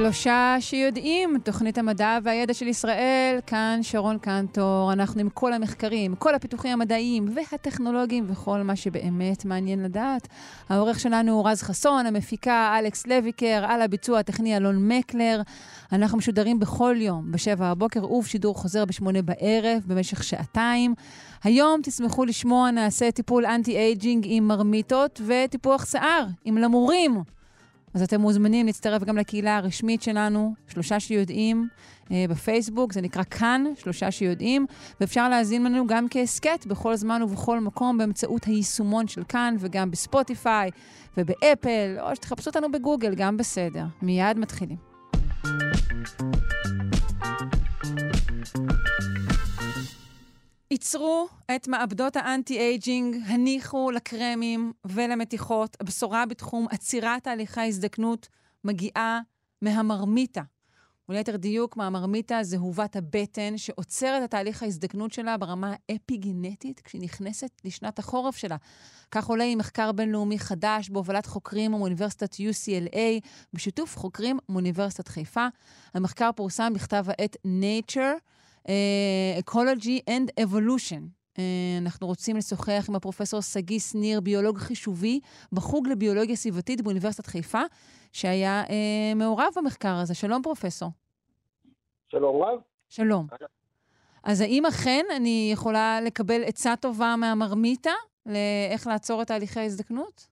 שלושה שיודעים, תוכנית המדע והידע של ישראל, כאן שרון קנטור, אנחנו עם כל המחקרים, כל הפיתוחים המדעיים והטכנולוגיים וכל מה שבאמת מעניין לדעת. העורך שלנו הוא רז חסון, המפיקה אלכס לויקר, על הביצוע הטכני אלון מקלר. אנחנו משודרים בכל יום, בשבע הבוקר, ובשידור חוזר בשמונה בערב, במשך שעתיים. היום תשמחו לשמוע, נעשה טיפול anti-aging עם מרמיטות וטיפוח שיער עם למורים. אז אתם מוזמנים להצטרף גם לקהילה הרשמית שלנו, שלושה שיודעים, אה, בפייסבוק, זה נקרא כאן, שלושה שיודעים, ואפשר להאזין לנו גם כהסכת בכל זמן ובכל מקום באמצעות היישומון של כאן, וגם בספוטיפיי ובאפל, או שתחפשו אותנו בגוגל, גם בסדר. מיד מתחילים. עצרו את מעבדות האנטי-אייג'ינג, הניחו לקרמים ולמתיחות. הבשורה בתחום עצירת תהליכי ההזדקנות מגיעה מהמרמיתה. וליתר דיוק, מהמרמיתה זהובת הבטן, שעוצרת את תהליך ההזדקנות שלה ברמה האפיגנטית כשהיא נכנסת לשנת החורף שלה. כך עולה עם מחקר בינלאומי חדש בהובלת חוקרים מאוניברסיטת UCLA, בשיתוף חוקרים מאוניברסיטת חיפה. המחקר פורסם בכתב העת Nature. Uh, Ecology and Evolution. Uh, אנחנו רוצים לשוחח עם הפרופסור שגיא שניר, ביולוג חישובי בחוג לביולוגיה סביבתית באוניברסיטת חיפה, שהיה uh, מעורב במחקר הזה. שלום, פרופסור. שלום רב. שלום. אז האם אכן אני יכולה לקבל עצה טובה מהמרמיתה לאיך לעצור את תהליכי ההזדקנות?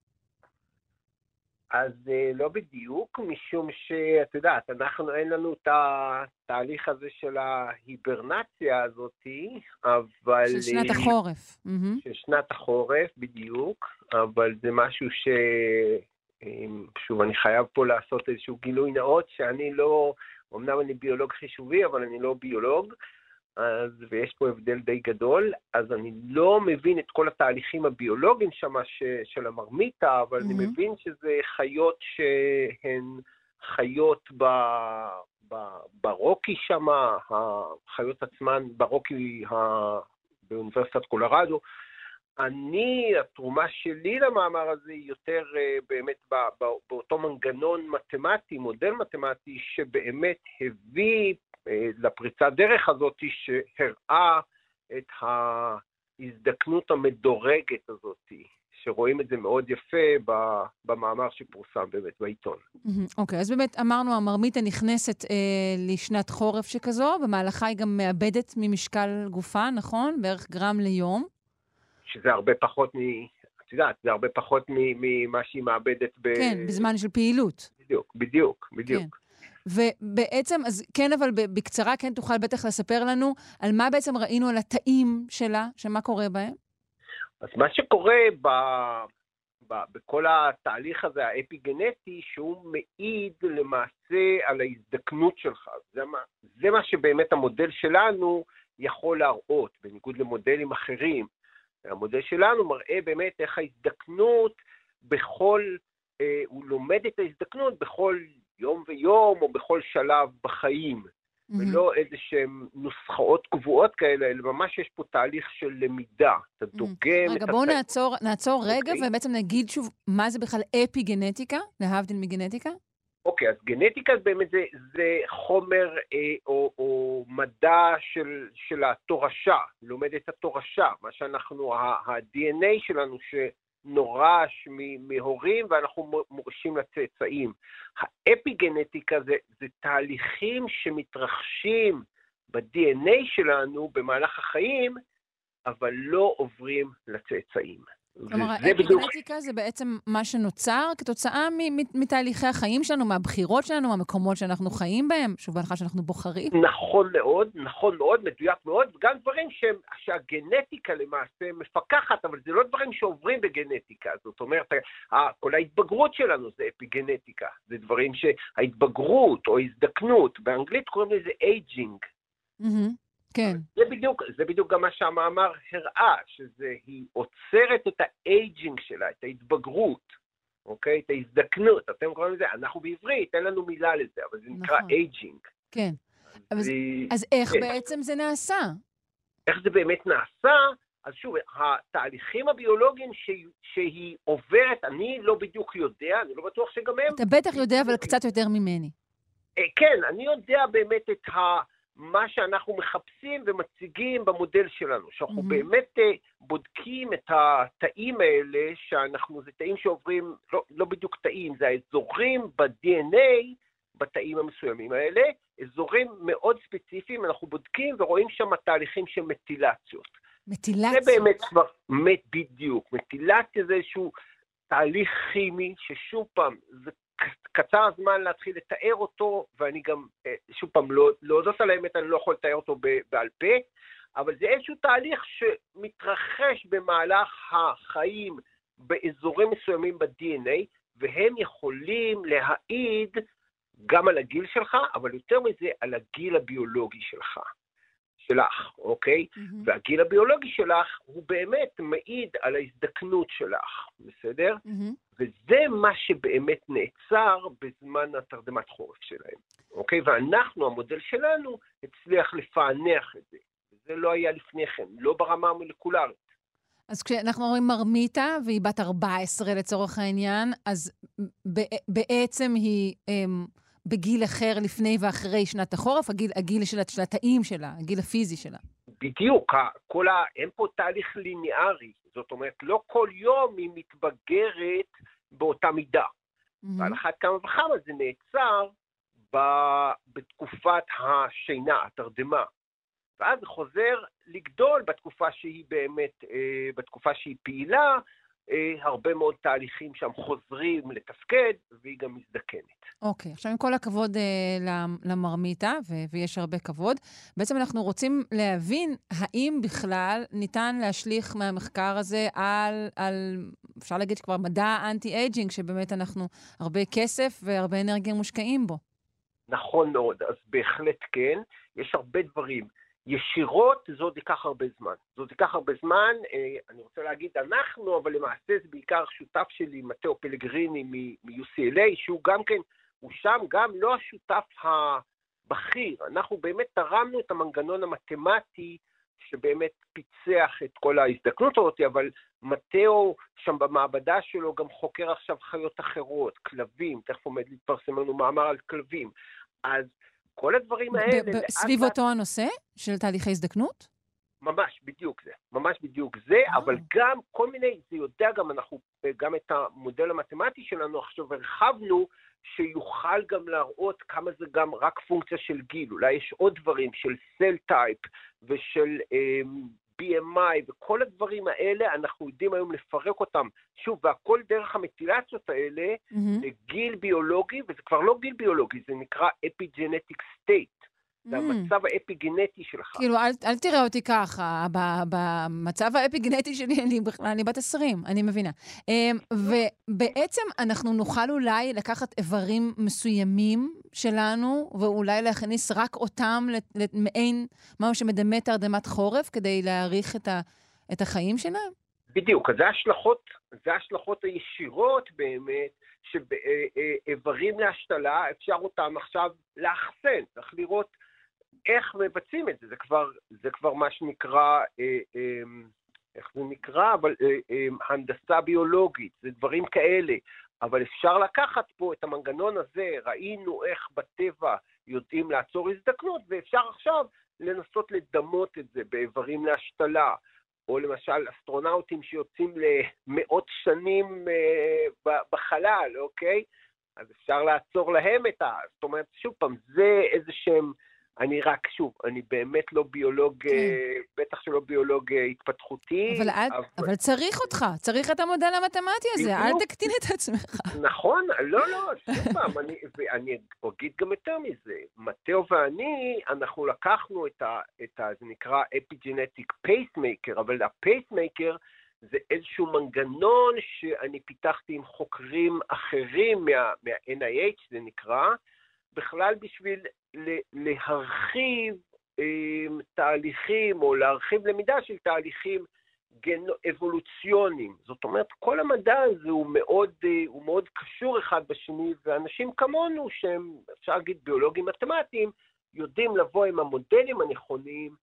אז אה, לא בדיוק, משום שאת יודעת, אנחנו, אין לנו את התהליך הזה של ההיברנציה הזאתי, אבל... של שנת החורף. של שנת החורף, בדיוק, אבל זה משהו ש... שוב, אני חייב פה לעשות איזשהו גילוי נאות, שאני לא, אמנם אני ביולוג חישובי, אבל אני לא ביולוג. אז, ויש פה הבדל די גדול, אז אני לא מבין את כל התהליכים הביולוגיים שם של המרמיתה, אבל mm-hmm. אני מבין שזה חיות שהן חיות ב, ב, ברוקי שם, החיות עצמן ברוקי ה, באוניברסיטת קולורדו. אני, התרומה שלי למאמר הזה היא יותר uh, באמת באותו מנגנון מתמטי, מודל מתמטי, שבאמת הביא אה, לפריצת דרך הזאת שהראה את ההזדקנות המדורגת הזאת, שרואים את זה מאוד יפה במאמר שפורסם באמת בעיתון. אוקיי, okay, אז באמת אמרנו, המרמיתה נכנסת אה, לשנת חורף שכזו, במהלכה היא גם מאבדת ממשקל גופה, נכון? בערך גרם ליום. שזה הרבה פחות מ... את יודעת, זה הרבה פחות ממה שהיא מאבדת ב... כן, בזמן של פעילות. בדיוק, בדיוק, בדיוק. כן. ובעצם, אז כן, אבל בקצרה כן תוכל בטח לספר לנו על מה בעצם ראינו על התאים שלה, שמה קורה בהם? אז מה שקורה ב... ב... בכל התהליך הזה האפיגנטי, שהוא מעיד למעשה על ההזדקנות שלך. זה מה, זה מה שבאמת המודל שלנו יכול להראות, בניגוד למודלים אחרים. המודל שלנו מראה באמת איך ההזדקנות בכל, אה, הוא לומד את ההזדקנות בכל יום ויום או בכל שלב בחיים, mm-hmm. ולא איזה שהן נוסחאות קבועות כאלה, אלא ממש יש פה תהליך של למידה. אתה mm-hmm. דוגם רגע, בואו נעצור, נעצור okay. רגע אוקיי. ובעצם נגיד שוב, מה זה בכלל אפי-גנטיקה, להבדיל מגנטיקה? אוקיי, אז גנטיקה באמת זה, זה חומר אה, או, או מדע של, של התורשה, לומד את התורשה, מה שאנחנו, ה-DNA שלנו, ש... נורש מהורים ואנחנו מורשים לצאצאים. האפיגנטיקה זה, זה תהליכים שמתרחשים ב-DNA שלנו במהלך החיים, אבל לא עוברים לצאצאים. כלומר, האפיגנטיקה זה בעצם מה שנוצר כתוצאה מתהליכי החיים שלנו, מהבחירות שלנו, מהמקומות שאנחנו חיים בהם, שוב בהנחה שאנחנו בוחרים. נכון מאוד, נכון מאוד, מדויק מאוד, גם דברים שהם, שהגנטיקה למעשה מפקחת, אבל זה לא דברים שעוברים בגנטיקה, זאת אומרת, כל ההתבגרות שלנו זה אפיגנטיקה, זה דברים שההתבגרות או הזדקנות, באנגלית קוראים לזה aging. Mm-hmm. כן. זה בדיוק, זה בדיוק גם מה שהמאמר הראה, שהיא עוצרת את ה aging שלה, את ההתבגרות, אוקיי? את ההזדקנות, אתם קוראים לזה, אנחנו בעברית, אין לנו מילה לזה, אבל זה נקרא נכון. Aging. כן. אז, זה- אז איך כן. בעצם זה נעשה? איך זה באמת נעשה? אז שוב, התהליכים הביולוגיים שהיא, שהיא עוברת, אני לא בדיוק יודע, אני לא בטוח שגם הם. אתה בטח יודע, אבל קצת יותר ממני. אה, כן, אני יודע באמת את ה, מה שאנחנו מחפשים ומציגים במודל שלנו, שאנחנו מהמם. באמת אה, בודקים את התאים האלה, שאנחנו, זה תאים שעוברים, לא, לא בדיוק תאים, זה האזורים ב-DNA, בתאים המסוימים האלה, אזורים מאוד ספציפיים, אנחנו בודקים ורואים שם תהליכים של מטילציות. מטילציה. זה באמת כבר מת בדיוק. מטילציה זה איזשהו תהליך כימי, ששוב פעם, זה קצר הזמן להתחיל לתאר אותו, ואני גם, אה, שוב פעם, לא- להודות על האמת, אני לא יכול לתאר אותו בעל פה, אבל זה איזשהו תהליך שמתרחש במהלך החיים באזורים מסוימים ב-DNA, והם יכולים להעיד גם על הגיל שלך, אבל יותר מזה, על הגיל הביולוגי שלך, שלך, אוקיי? מהמם. והגיל הביולוגי שלך הוא באמת מעיד על ההזדקנות שלך, בסדר? מהמם. וזה מה שבאמת נעצר בזמן התרדמת חורף שלהם, אוקיי? ואנחנו, המודל שלנו, הצליח לפענח את זה. זה לא היה לפני כן, לא ברמה המולקולרית. אז כשאנחנו אומרים מרמיתה, והיא בת 14 לצורך העניין, אז ב- בעצם היא אמ, בגיל אחר לפני ואחרי שנת החורף, הגיל, הגיל של, של התאים שלה, הגיל הפיזי שלה. בדיוק, כל ה... אין פה תהליך ליניארי. זאת אומרת, לא כל יום היא מתבגרת באותה מידה. מהמם. ועל אחת כמה וכמה זה נעצר ב- בתקופת השינה, התרדמה. ואז זה חוזר לגדול בתקופה שהיא באמת, אה, בתקופה שהיא פעילה, הרבה מאוד תהליכים שם חוזרים לתפקד, והיא גם מזדקנת. אוקיי, עכשיו עם כל הכבוד אה, למ- למרמיתה, ו- ויש הרבה כבוד, בעצם אנחנו רוצים להבין האם בכלל ניתן להשליך מהמחקר הזה על, על אפשר להגיד כבר מדע אנטי-אייג'ינג, שבאמת אנחנו הרבה כסף והרבה אנרגיה מושקעים בו. נכון מאוד, אז בהחלט כן, יש הרבה דברים. ישירות זה עוד ייקח הרבה זמן. זה עוד ייקח הרבה זמן, אה, אני רוצה להגיד אנחנו, אבל למעשה זה בעיקר שותף שלי, מתאו פלגריני מ-UCLA, שהוא גם כן, הוא שם גם לא השותף הבכיר. אנחנו באמת תרמנו את המנגנון המתמטי שבאמת פיצח את כל ההזדקנות הזאת, אבל מתאו שם במעבדה שלו גם חוקר עכשיו חיות אחרות, כלבים, תכף עומד להתפרסם לנו מאמר על כלבים. אז כל הדברים האלה... ב- ב- סביב לאט- אותו הנושא של תהליכי הזדקנות? ממש, בדיוק זה. ממש בדיוק זה, אה. אבל גם כל מיני, זה יודע גם אנחנו, גם את המודל המתמטי שלנו עכשיו הרחבנו, שיוכל גם להראות כמה זה גם רק פונקציה של גיל. אולי יש עוד דברים של סל טייפ ושל אמ, BMI וכל הדברים האלה, אנחנו יודעים היום לפרק אותם. שוב, והכל דרך המטילציות האלה מהמם. לגיל ביולוגי, וזה כבר לא גיל ביולוגי, זה נקרא epigenetic state. זה מהמם. המצב האפיגנטי שלך. כאילו, אל, אל תראה אותי ככה, ב- במצב האפיגנטי שלי, אני בכלל, אני בת 20, אני מבינה. אמ, ובעצם אנחנו נוכל אולי לקחת איברים מסוימים שלנו, ואולי להכניס רק אותם למעין משהו שמדמה תרדמת חורף, כדי להעריך את, ה, את החיים שלהם? בדיוק, אז זה ההשלכות, זה ההשלכות הישירות באמת, שאיברים להשתלה, אפשר אותם עכשיו לאחסן, צריך לראות איך מבצעים את זה, זה כבר, זה כבר מה שנקרא, אה, אה, איך זה נקרא, אבל אה, אה, הנדסה ביולוגית, זה דברים כאלה, אבל אפשר לקחת פה את המנגנון הזה, ראינו איך בטבע יודעים לעצור הזדקנות, ואפשר עכשיו לנסות לדמות את זה באיברים להשתלה. או למשל אסטרונאוטים שיוצאים למאות שנים אה, בחלל, אוקיי? אז אפשר לעצור להם את ה... זאת אומרת, שוב פעם, זה איזה שהם... אני רק, שוב, אני באמת לא ביולוג, אה, בטח שלא ביולוג אה, התפתחותי. אבל, אל, אבל צריך אותך, צריך את המודל המתמטי הזה, אל. תקטין את עצמך. נכון, לא, לא, שוב פעם, אני, ואני אגיד גם יותר מזה, מתאו ואני, אנחנו לקחנו את ה... את ה זה נקרא epigenetic pacemaker, אבל ה pacemaker זה איזשהו מנגנון שאני פיתחתי עם חוקרים אחרים מה, מה-NIH, זה נקרא, בכלל בשביל להרחיב אה, תהליכים או להרחיב למידה של תהליכים אבולוציוניים. זאת אומרת, כל המדע הזה הוא מאוד, אה, הוא מאוד קשור אחד בשני, ואנשים כמונו, שהם, אפשר להגיד, ביולוגים מתמטיים, יודעים לבוא עם המודלים הנכונים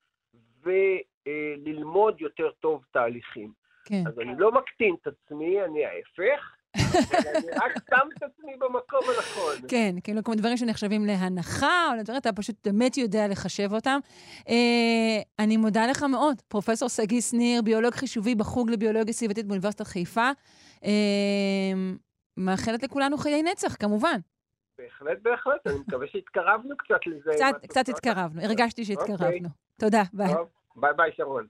וללמוד יותר טוב תהליכים. כן. אז אני לא מקטין את עצמי, אני ההפך. אני רק שם את עצמי במקום הנכון. כן, כאילו כמו דברים שנחשבים להנחה, או לדברים, אתה פשוט באמת יודע לחשב אותם. אה, אני מודה לך מאוד, פרופ' שגיא שניר, ביולוג חישובי בחוג לביולוגיה סביבתית באוניברסיטת חיפה. אה, מאחלת לכולנו חיי נצח, כמובן. בהחלט, בהחלט, אני מקווה שהתקרבנו קצת לזה. קצת, קצת התקרבנו, הרגשתי שהתקרבנו. אוקיי. תודה, ביי. ביי ביי, שרון.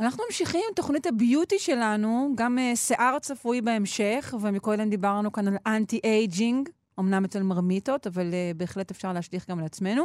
אנחנו ממשיכים עם תוכנית ה beauty שלנו, גם אה, שיער צפוי בהמשך, ומקודם דיברנו כאן על anti-aging, אמנם אצל מרמיתות, אבל uh, בהחלט אפשר להשליך גם על עצמנו.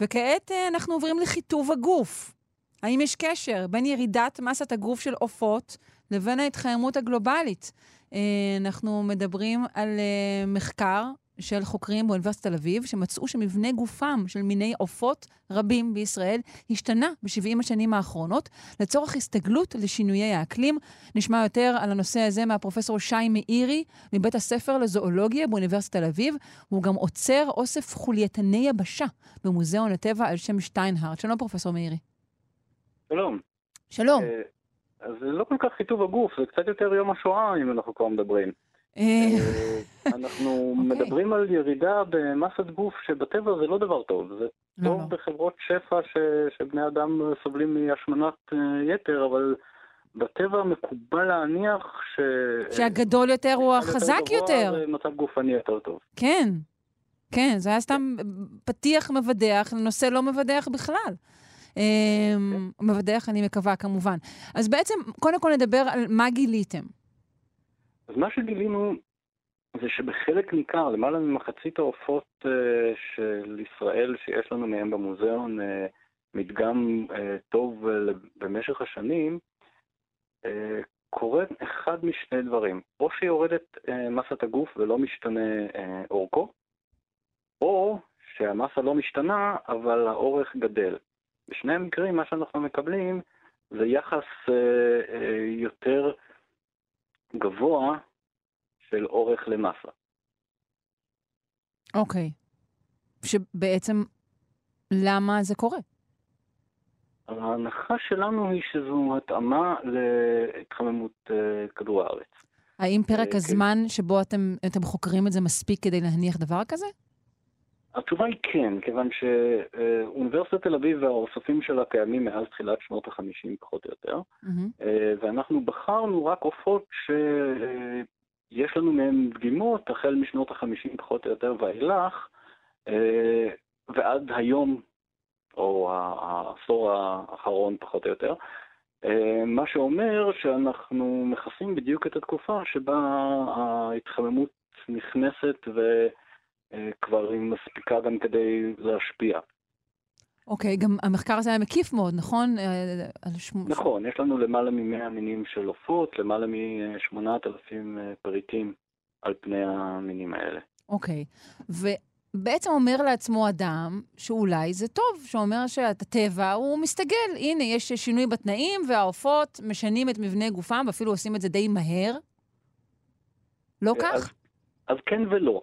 וכעת uh, אנחנו עוברים לחיטוב הגוף. האם יש קשר בין ירידת מסת הגוף של עופות לבין ההתחממות הגלובלית? Uh, אנחנו מדברים על uh, מחקר של חוקרים באוניברסיטת תל אביב, שמצאו שמבנה גופם של מיני עופות רבים בישראל השתנה ב-70 השנים האחרונות, לצורך הסתגלות לשינויי האקלים. נשמע יותר על הנושא הזה מהפרופסור שי מאירי, מבית הספר לזואולוגיה באוניברסיטת תל אביב. הוא גם עוצר אוסף חולייתני יבשה במוזיאון הטבע על שם שטיינהארט. שלום, פרופסור מאירי. שלום. שלום. Uh, אז זה לא כל כך חיטוב הגוף, זה קצת יותר יום השואה, אם אנחנו כבר מדברים. אה, אה, אנחנו אוקיי. מדברים על ירידה במסת גוף שבטבע זה לא דבר טוב, זה לא, טוב לא. בחברות שפע שבני אדם סובלים מהשמנת אה, יתר, אבל בטבע מקובל להניח ש... שהגדול יותר הוא החזק יותר. מצב גופני יותר טוב. כן, כן, זה היה סתם פתיח מבדח לנושא לא מבדח בכלל. כן. מבדח, אני מקווה, כמובן. אז בעצם, קודם כל נדבר על מה גיליתם. אז מה שגילינו זה שבחלק ניכר, למעלה ממחצית העופות uh, של ישראל שיש לנו מהם במוזיאון, uh, מדגם uh, טוב במשך השנים, קורה אחד משני דברים. או שיורדת מסת הגוף ולא משתנה אורכו, או שהמסה לא משתנה, אבל האורך גדל. בשני המקרים מה שאנחנו מקבלים זה יחס יותר גבוה של אורך למסה. אוקיי. שבעצם, למה זה קורה? ההנחה שלנו היא שזו התאמה להתחממות uh, כדור הארץ. האם פרק הזמן כן. שבו אתם, אתם חוקרים את זה מספיק כדי להניח דבר כזה? התשובה היא כן, כיוון שאוניברסיטת תל אביב והאוספים שלה קיימים מאז תחילת שנות ה-50 פחות או יותר, mm-hmm. ואנחנו בחרנו רק עופות שיש לנו מהם דגימות החל משנות ה-50 פחות או יותר ואילך, אה, ועד היום, או העשור האחרון פחות או יותר, אה, מה שאומר שאנחנו מכסים בדיוק את התקופה שבה ההתחממות נכנסת ו... אה, כבר היא מספיקה גם כדי להשפיע. אוקיי, okay, גם המחקר הזה היה מקיף מאוד, נכון? אה, נכון, יש לנו למעלה מ-100 מינים של עופות, למעלה מ-8,000 אה, פריטים על פני המינים האלה. אוקיי, okay. ובעצם אומר לעצמו אדם שאולי זה טוב, שאומר שהטבע הוא מסתגל. הנה, יש שינוי בתנאים והעופות משנים את מבנה גופם, ואפילו עושים את זה די מהר. לא כך? אז, אז כן ולא.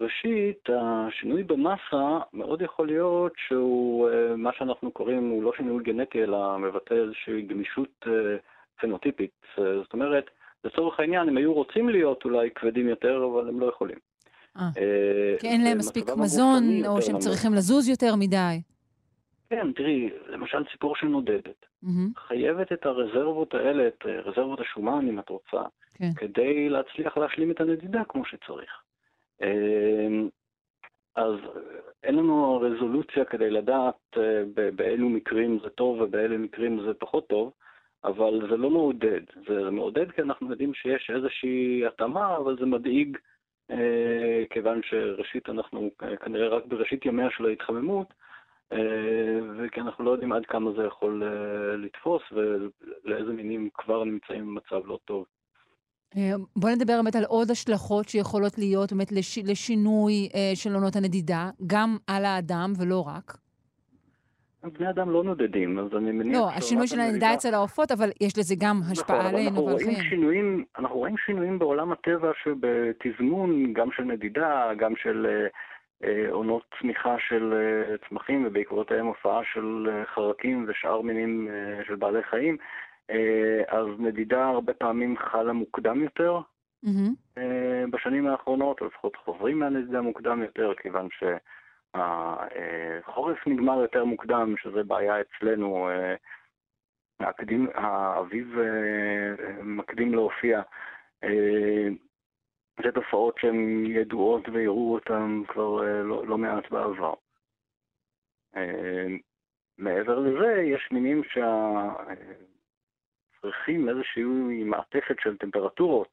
ראשית, השינוי במסה מאוד יכול להיות שהוא, אה, מה שאנחנו קוראים, הוא לא שינוי גנטי, אלא מבטא איזושהי גמישות אה, פנוטיפית. אה, זאת אומרת, לצורך העניין, הם היו רוצים להיות אולי כבדים יותר, אבל הם לא יכולים. כי אין להם מספיק מזון, או שהם צריכים לזוז יותר מדי. כן, תראי, למשל ציפור שנודדת. חייבת את הרזרבות האלה, את רזרבות השומן, אם את רוצה, כן. כדי להצליח להשלים את הנדידה כמו שצריך. אמ, אז אין לנו רזולוציה כדי לדעת אה, באילו מקרים זה טוב ובאילו מקרים זה פחות טוב, אבל זה לא מעודד. זה מעודד כי אנחנו יודעים שיש איזושהי התאמה, אבל זה מדאיג אה, כיוון שראשית אנחנו כנראה רק בראשית ימיה של ההתחממות, אה, וכי אנחנו לא יודעים עד כמה זה יכול לתפוס ולאיזה מינים כבר נמצאים במצב לא טוב. בוא נדבר באמת על עוד השלכות שיכולות להיות באמת לש, לשינוי של עונות הנדידה, גם על האדם ולא רק. בני אדם לא נודדים, אז אני מניח... לא, השינוי של הנדידה אצל העופות, אבל יש לזה גם נכון, השפעה נכון, עלינו ועל חיים. שינויים, אנחנו רואים שינויים בעולם הטבע שבתזמון, גם של נדידה, גם של אה, אה, עונות צמיחה של אה, צמחים, ובעקבותיהם הופעה של אה, חרקים ושאר מינים אה, של בעלי חיים, אה, אז נדידה הרבה פעמים חלה מוקדם יותר. Mm-hmm. אה, בשנים האחרונות, או לפחות חוזרים מהנדידה מוקדם יותר, כיוון ש... החורף נגמר יותר מוקדם, שזה בעיה אצלנו. הקדים, האביב אה, מקדים להופיע. אה, זה תופעות שהן ידועות ויראו אותן כבר אה, לא, לא מעט בעבר. מעבר לזה, יש מינים שצריכים איזושהי מעטפת של טמפרטורות.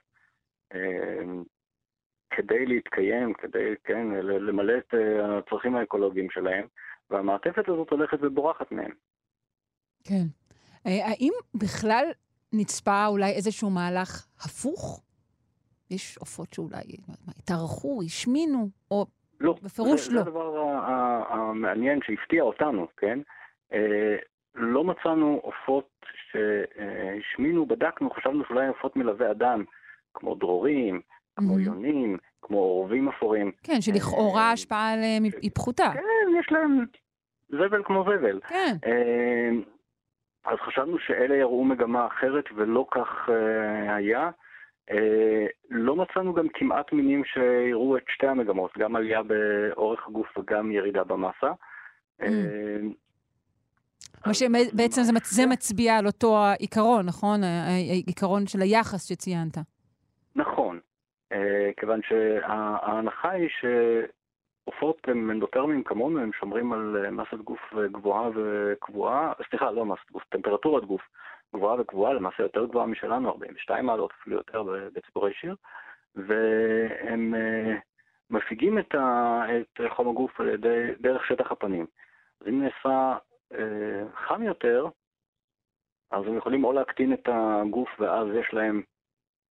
כדי להתקיים, כדי, כן, למלא את אה, הצרכים האקולוגיים שלהם, והמעטפת הזאת הולכת ובורחת מהם. כן. אה, האם בכלל נצפה אולי איזשהו מהלך הפוך? יש עופות שאולי התארחו, השמינו, או לא, בפירוש זה, לא. זה הדבר המעניין שהפתיע אותנו, כן? אה, לא מצאנו עופות שהשמינו, בדקנו, חשבנו שאולי עופות מלווה אדם, כמו דרורים, כמו. יונים, כמו עורבים אפורים. כן, שלכאורה ההשפעה עליהם היא פחותה. כן, יש להם זבל כמו זבל. כן. אמ, אז חשבנו שאלה יראו מגמה אחרת, ולא כך אה, היה. אה, לא מצאנו גם כמעט מינים שיראו את שתי המגמות, גם עלייה באורך הגוף וגם ירידה במסה. מה שבעצם זה מצביע על אותו העיקרון, נכון? העיקרון של היחס שציינת. נכון. אה, כיוון שההנחה היא שעופות הם אנדותרמים כמונו, הם שומרים על אה, מסת גוף גבוהה וקבועה, סליחה, לא מסת גוף, טמפרטורת גוף גבוהה וקבועה, למעשה יותר גבוהה משלנו, 42 מעלות, אפילו יותר בציפורי שיר, והם אה, מפיגים את, את חום הגוף על ידי, דרך שטח הפנים. אז אם נעשה אה, חם יותר, אז הם יכולים או להקטין את הגוף ואז יש להם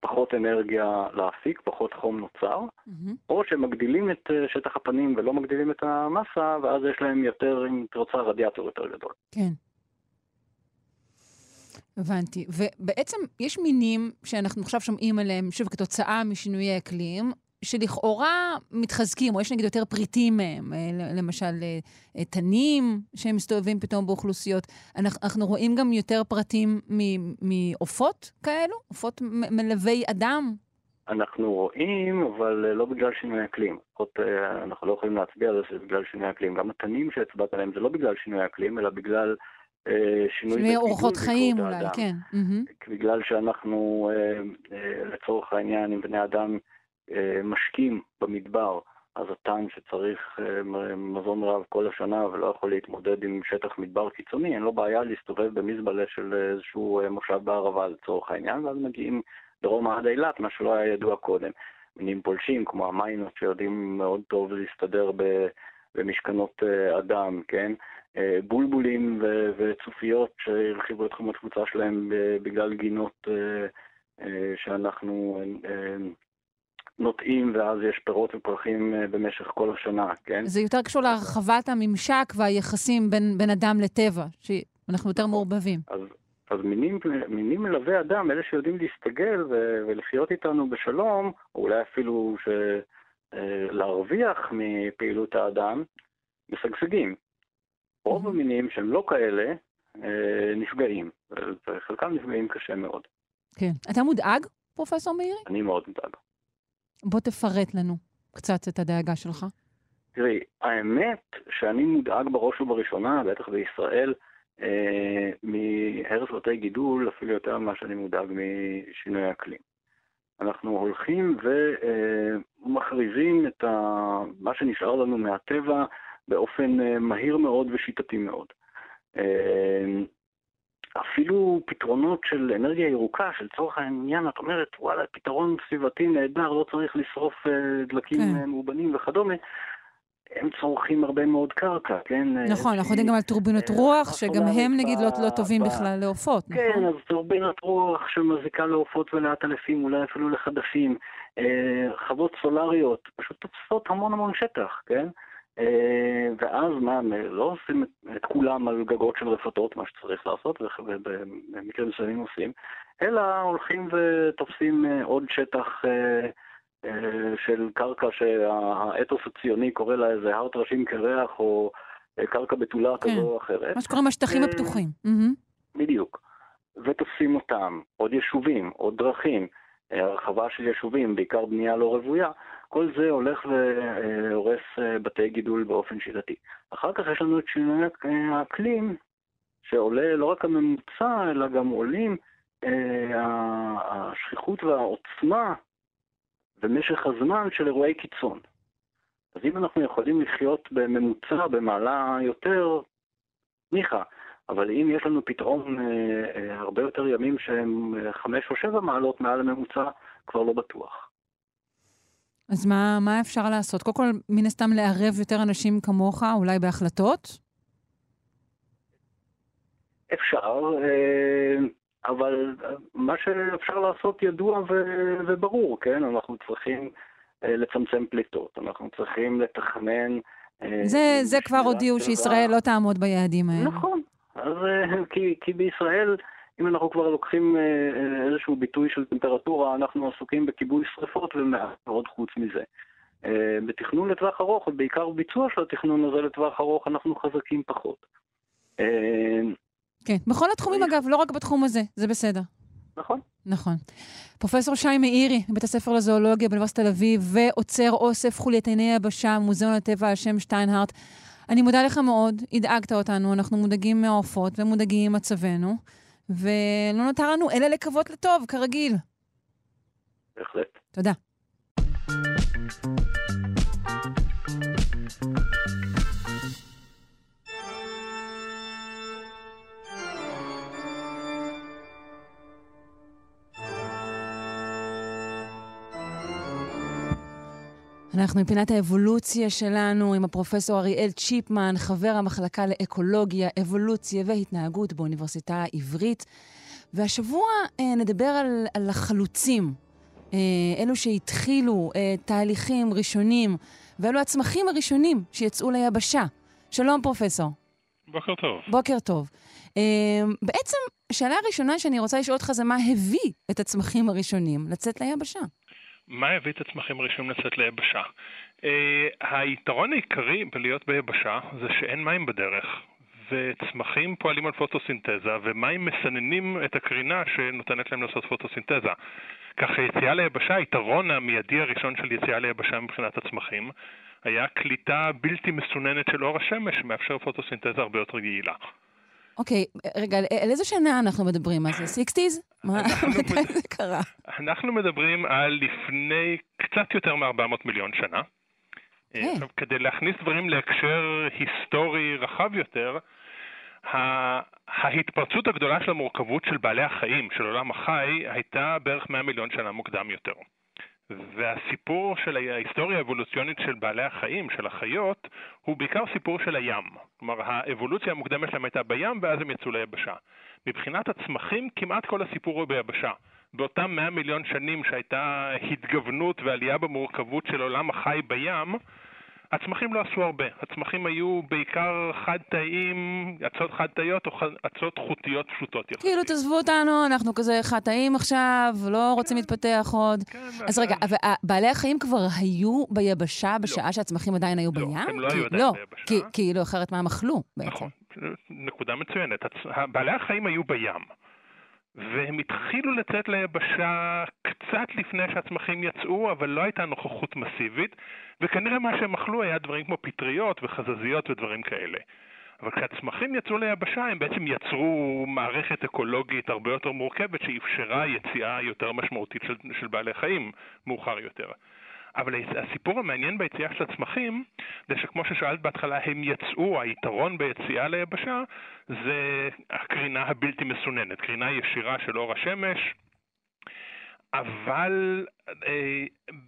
פחות אנרגיה להפיק, פחות חום נוצר, mm-hmm. או שמגדילים את אה, שטח הפנים ולא מגדילים את המסה, ואז יש להם יותר, אם את רוצה, רדיאטור יותר גדול. כן. הבנתי. ובעצם יש מינים שאנחנו עכשיו שומעים עליהם, שוב, כתוצאה משינויי אקלים, שלכאורה מתחזקים, או יש נגיד יותר פריטים מהם, אה, למשל אה, תנים שהם מסתובבים פתאום באוכלוסיות. אנחנו, אנחנו רואים גם יותר פרטים מעופות כאלו? עופות מלווי אדם? אנחנו רואים, אבל אה, לא בגלל שינוי אקלים. לפחות אנחנו לא יכולים להצביע על זה שזה בגלל שינוי אקלים. גם התנים שהצבעת עליהם זה לא בגלל שינוי אקלים, אלא בגלל שינוי... שינוי אורחות חיים אולי, כן. בגלל שאנחנו, לצורך העניין, עם בני אדם, אה, משקים במדבר, אז הטעם שצריך אה, מזון רב כל השנה ולא יכול להתמודד עם שטח מדבר קיצוני, אין לו בעיה להסתובב במזבלה של איזשהו אה, מושב בערבה לצורך העניין, ואז מגיעים דרומה עד אילת, מה שלא היה ידוע קודם. מינים פולשים כמו המיינות שיודעים מאוד טוב להסתדר במשכנות אדם, כן? בולבולים וצופיות שהרחיבו את תחום התפוצה שלהם בגלל גינות שאנחנו נוטעים ואז יש פירות ופרחים אה, במשך כל השנה, כן? זה יותר קשור להרחבת הממשק והיחסים בין, בין אדם לטבע, שאנחנו יותר מעורבבים. אז, אז מינים, מינים מלווה אדם, אלה שיודעים להסתגל ו, ולחיות איתנו בשלום, או אולי אפילו ש, אה, להרוויח מפעילות האדם, משגשגים. רוב המינים שהם לא כאלה, אה, נפגעים, וחלקם נפגעים קשה מאוד. כן. אתה מודאג, פרופסור מאירי? אני מאוד מודאג. בוא תפרט לנו קצת את הדאגה שלך. תראי, האמת שאני מודאג בראש ובראשונה, בטח בישראל, אה, מהרס בתי גידול, אפילו יותר ממה שאני מודאג משינוי אקלים. אנחנו הולכים ומכריזים את ה... מה שנשאר לנו מהטבע באופן אה, מהיר מאוד ושיטתי מאוד. אה, אפילו פתרונות של אנרגיה ירוקה, שלצורך העניין את אומרת, וואלה, פתרון סביבתי נהדר, לא צריך לשרוף uh, דלקים כן. מאובנים וכדומה, הם צורכים הרבה מאוד קרקע, כן? נכון, אנחנו יודעים גם על טורבינות רוח, שגם הם נגיד לא, לא טובים בכלל לעופות, נכון? כן, אז טורבינת רוח שמזיקה לעופות ולעטלפים, אולי אפילו לחדשים. חוות סולריות, פשוט תופסות המון המון שטח, כן? ואז מה, לא עושים את כולם על גגות של רפתות, מה שצריך לעשות, ובמקרים מסוימים עושים, אלא הולכים ותופסים עוד שטח אה, של קרקע שהאתוס הציוני קורא לה איזה הר טרשים קרח או אה, קרקע בתולה כן. כזו או אחרת. מה שקוראים השטחים הפתוחים. בדיוק. ותופסים אותם, עוד יישובים, עוד דרכים, אה, הרחבה של יישובים, בעיקר בנייה לא רוויה, כל זה הולך והורס בתי גידול באופן שיטתי. אחר כך יש לנו את שינוי האקלים, שעולה לא רק הממוצע, אלא גם עולים השכיחות והעוצמה ומשך הזמן של אירועי קיצון. אז אם אנחנו יכולים לחיות בממוצע במעלה יותר, ניחא, אבל אם יש לנו פתאום אה, אה, הרבה יותר ימים שהם אה, חמש או שבע מעלות מעל הממוצע, כבר לא בטוח. אז מה, מה אפשר לעשות? קודם כל, מן הסתם לערב יותר אנשים כמוך, אולי בהחלטות? אפשר. אבל מה שאפשר לעשות ידוע ו- וברור, כן? אנחנו צריכים לצמצם פליטות, אנחנו צריכים לתכנן... זה, זה כבר הודיעו שישראל לא תעמוד ביעדים האלה. נכון, אז אה, כי, כי בישראל, אם אנחנו כבר לוקחים איזשהו ביטוי של טמפרטורה, אנחנו עסוקים בכיבוי שרפות ומעט מאוד חוץ מזה. בתכנון לטווח ארוך, ובעיקר ביצוע של התכנון הזה לטווח ארוך, אנחנו חזקים פחות. כן, בכל התחומים אגב, לא רק בתחום הזה, זה בסדר. נכון. נכון. פרופסור שי מאירי, מבית הספר לזואולוגיה באוניברסיטת תל אביב, ועוצר אוסף חולייתני היבשה, מוזיאון הטבע על שם שטיינהארט. אני מודה לך מאוד, הדאגת אותנו, אנחנו מודאגים מהעופות ומודאגים ממצבנו, ולא נותר לנו אלא לקוות לטוב, כרגיל. בהחלט. תודה. אנחנו מפינת האבולוציה שלנו עם הפרופסור אריאל צ'יפמן, חבר המחלקה לאקולוגיה, אבולוציה והתנהגות באוניברסיטה העברית. והשבוע אה, נדבר על, על החלוצים, אה, אלו שהתחילו אה, תהליכים ראשונים, ואלו הצמחים הראשונים שיצאו ליבשה. שלום, פרופסור. בוקר טוב. בוקר טוב. אה, בעצם, השאלה הראשונה שאני רוצה לשאול אותך זה מה הביא את הצמחים הראשונים לצאת ליבשה. מה הביא את הצמחים הראשונים לצאת ליבשה? אה, היתרון העיקרי בלהיות ביבשה זה שאין מים בדרך, וצמחים פועלים על פוטוסינתזה, ומים מסננים את הקרינה שנותנת להם לעשות פוטוסינתזה. כך שיציאה ליבשה, היתרון המיידי הראשון של יציאה ליבשה מבחינת הצמחים, היה קליטה בלתי מסוננת של אור השמש, שמאפשר פוטוסינתזה הרבה יותר יעילה. אוקיי, רגע, על איזה שנה אנחנו מדברים? מה זה, sixties? מתי זה קרה? אנחנו מדברים על לפני קצת יותר מ-400 מיליון שנה. כן. עכשיו, כדי להכניס דברים להקשר היסטורי רחב יותר, ההתפרצות הגדולה של המורכבות של בעלי החיים, של עולם החי, הייתה בערך 100 מיליון שנה מוקדם יותר. והסיפור של ההיסטוריה האבולוציונית של בעלי החיים, של החיות, הוא בעיקר סיפור של הים. כלומר, האבולוציה המוקדמת שלהם הייתה בים, ואז הם יצאו ליבשה. מבחינת הצמחים, כמעט כל הסיפור הוא ביבשה. באותם 100 מיליון שנים שהייתה התגוונות ועלייה במורכבות של עולם החי בים, הצמחים לא עשו הרבה. הצמחים היו בעיקר חד-תאיים, אצות חד-תאיות או אצות חוטיות פשוטות יחסית. כאילו, תעזבו אותנו, אנחנו כזה חד-תאיים עכשיו, לא רוצים כן. להתפתח עוד. כן, אז רגע, אבל בעלי החיים כבר היו ביבשה לא. בשעה שהצמחים עדיין היו בים? לא, הם לא היו עדיין לא, ביבשה. כאילו, אחרת מה הם אכלו בעצם? נכון, נקודה מצוינת. בעלי החיים היו בים. והם התחילו לצאת ליבשה קצת לפני שהצמחים יצאו, אבל לא הייתה נוכחות מסיבית, וכנראה מה שהם אכלו היה דברים כמו פטריות וחזזיות ודברים כאלה. אבל כשהצמחים יצאו ליבשה, הם בעצם יצרו מערכת אקולוגית הרבה יותר מורכבת שאפשרה יציאה יותר משמעותית של, של בעלי חיים מאוחר יותר. אבל הסיפור המעניין ביציאה של הצמחים, זה שכמו ששאלת בהתחלה, הם יצאו, היתרון ביציאה ליבשה זה הקרינה הבלתי מסוננת, קרינה ישירה של אור השמש. אבל אה,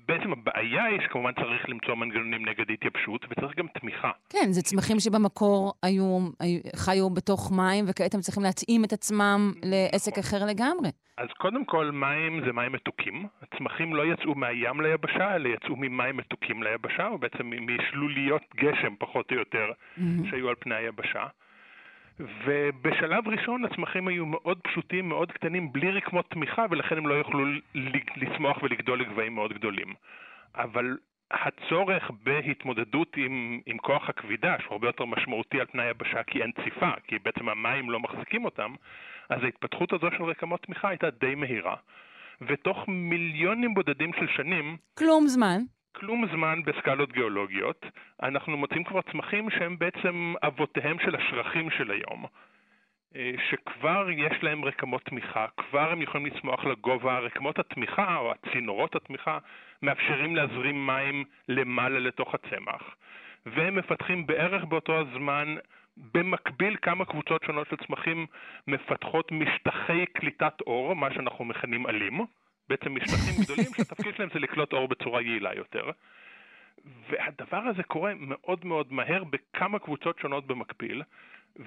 בעצם הבעיה היא שכמובן צריך למצוא מנגנונים נגד התייבשות, וצריך גם תמיכה. כן, זה צמחים שבמקור היו, חיו בתוך מים, וכעת הם צריכים להתאים את עצמם לעסק אחר לגמרי. אז קודם כל, מים זה מים מתוקים. הצמחים לא יצאו מהים ליבשה, אלא יצאו ממים מתוקים ליבשה, או בעצם משלוליות גשם, פחות או יותר. שהיו על פני היבשה. ובשלב ראשון הצמחים היו מאוד פשוטים, מאוד קטנים, בלי רקמות תמיכה, ולכן הם לא יוכלו לצמוח ולגדול לגבהים מאוד גדולים. אבל הצורך בהתמודדות עם, עם כוח הכבידה, שהוא הרבה יותר משמעותי על פני היבשה כי אין ציפה, כי בעצם המים לא מחזיקים אותם, אז ההתפתחות הזו של רקמות תמיכה הייתה די מהירה. ותוך מיליונים בודדים של שנים... כלום זמן. כלום זמן בסקלות גיאולוגיות, אנחנו מוצאים כבר צמחים שהם בעצם אבותיהם של השרכים של היום. אה, שכבר יש להם רקמות תמיכה, כבר הם יכולים לצמוח לגובה, רקמות התמיכה או הצינורות התמיכה מאפשרים להזרים מים למעלה לתוך הצמח. והם מפתחים בערך באותו הזמן, במקביל כמה קבוצות שונות של צמחים מפתחות משטחי קליטת אור, מה שאנחנו מכנים עלים. בעצם משטחים גדולים שהתפקיד שלהם זה לקלוט אור בצורה יעילה יותר. והדבר הזה קורה מאוד מאוד מהר בכמה קבוצות שונות במקביל,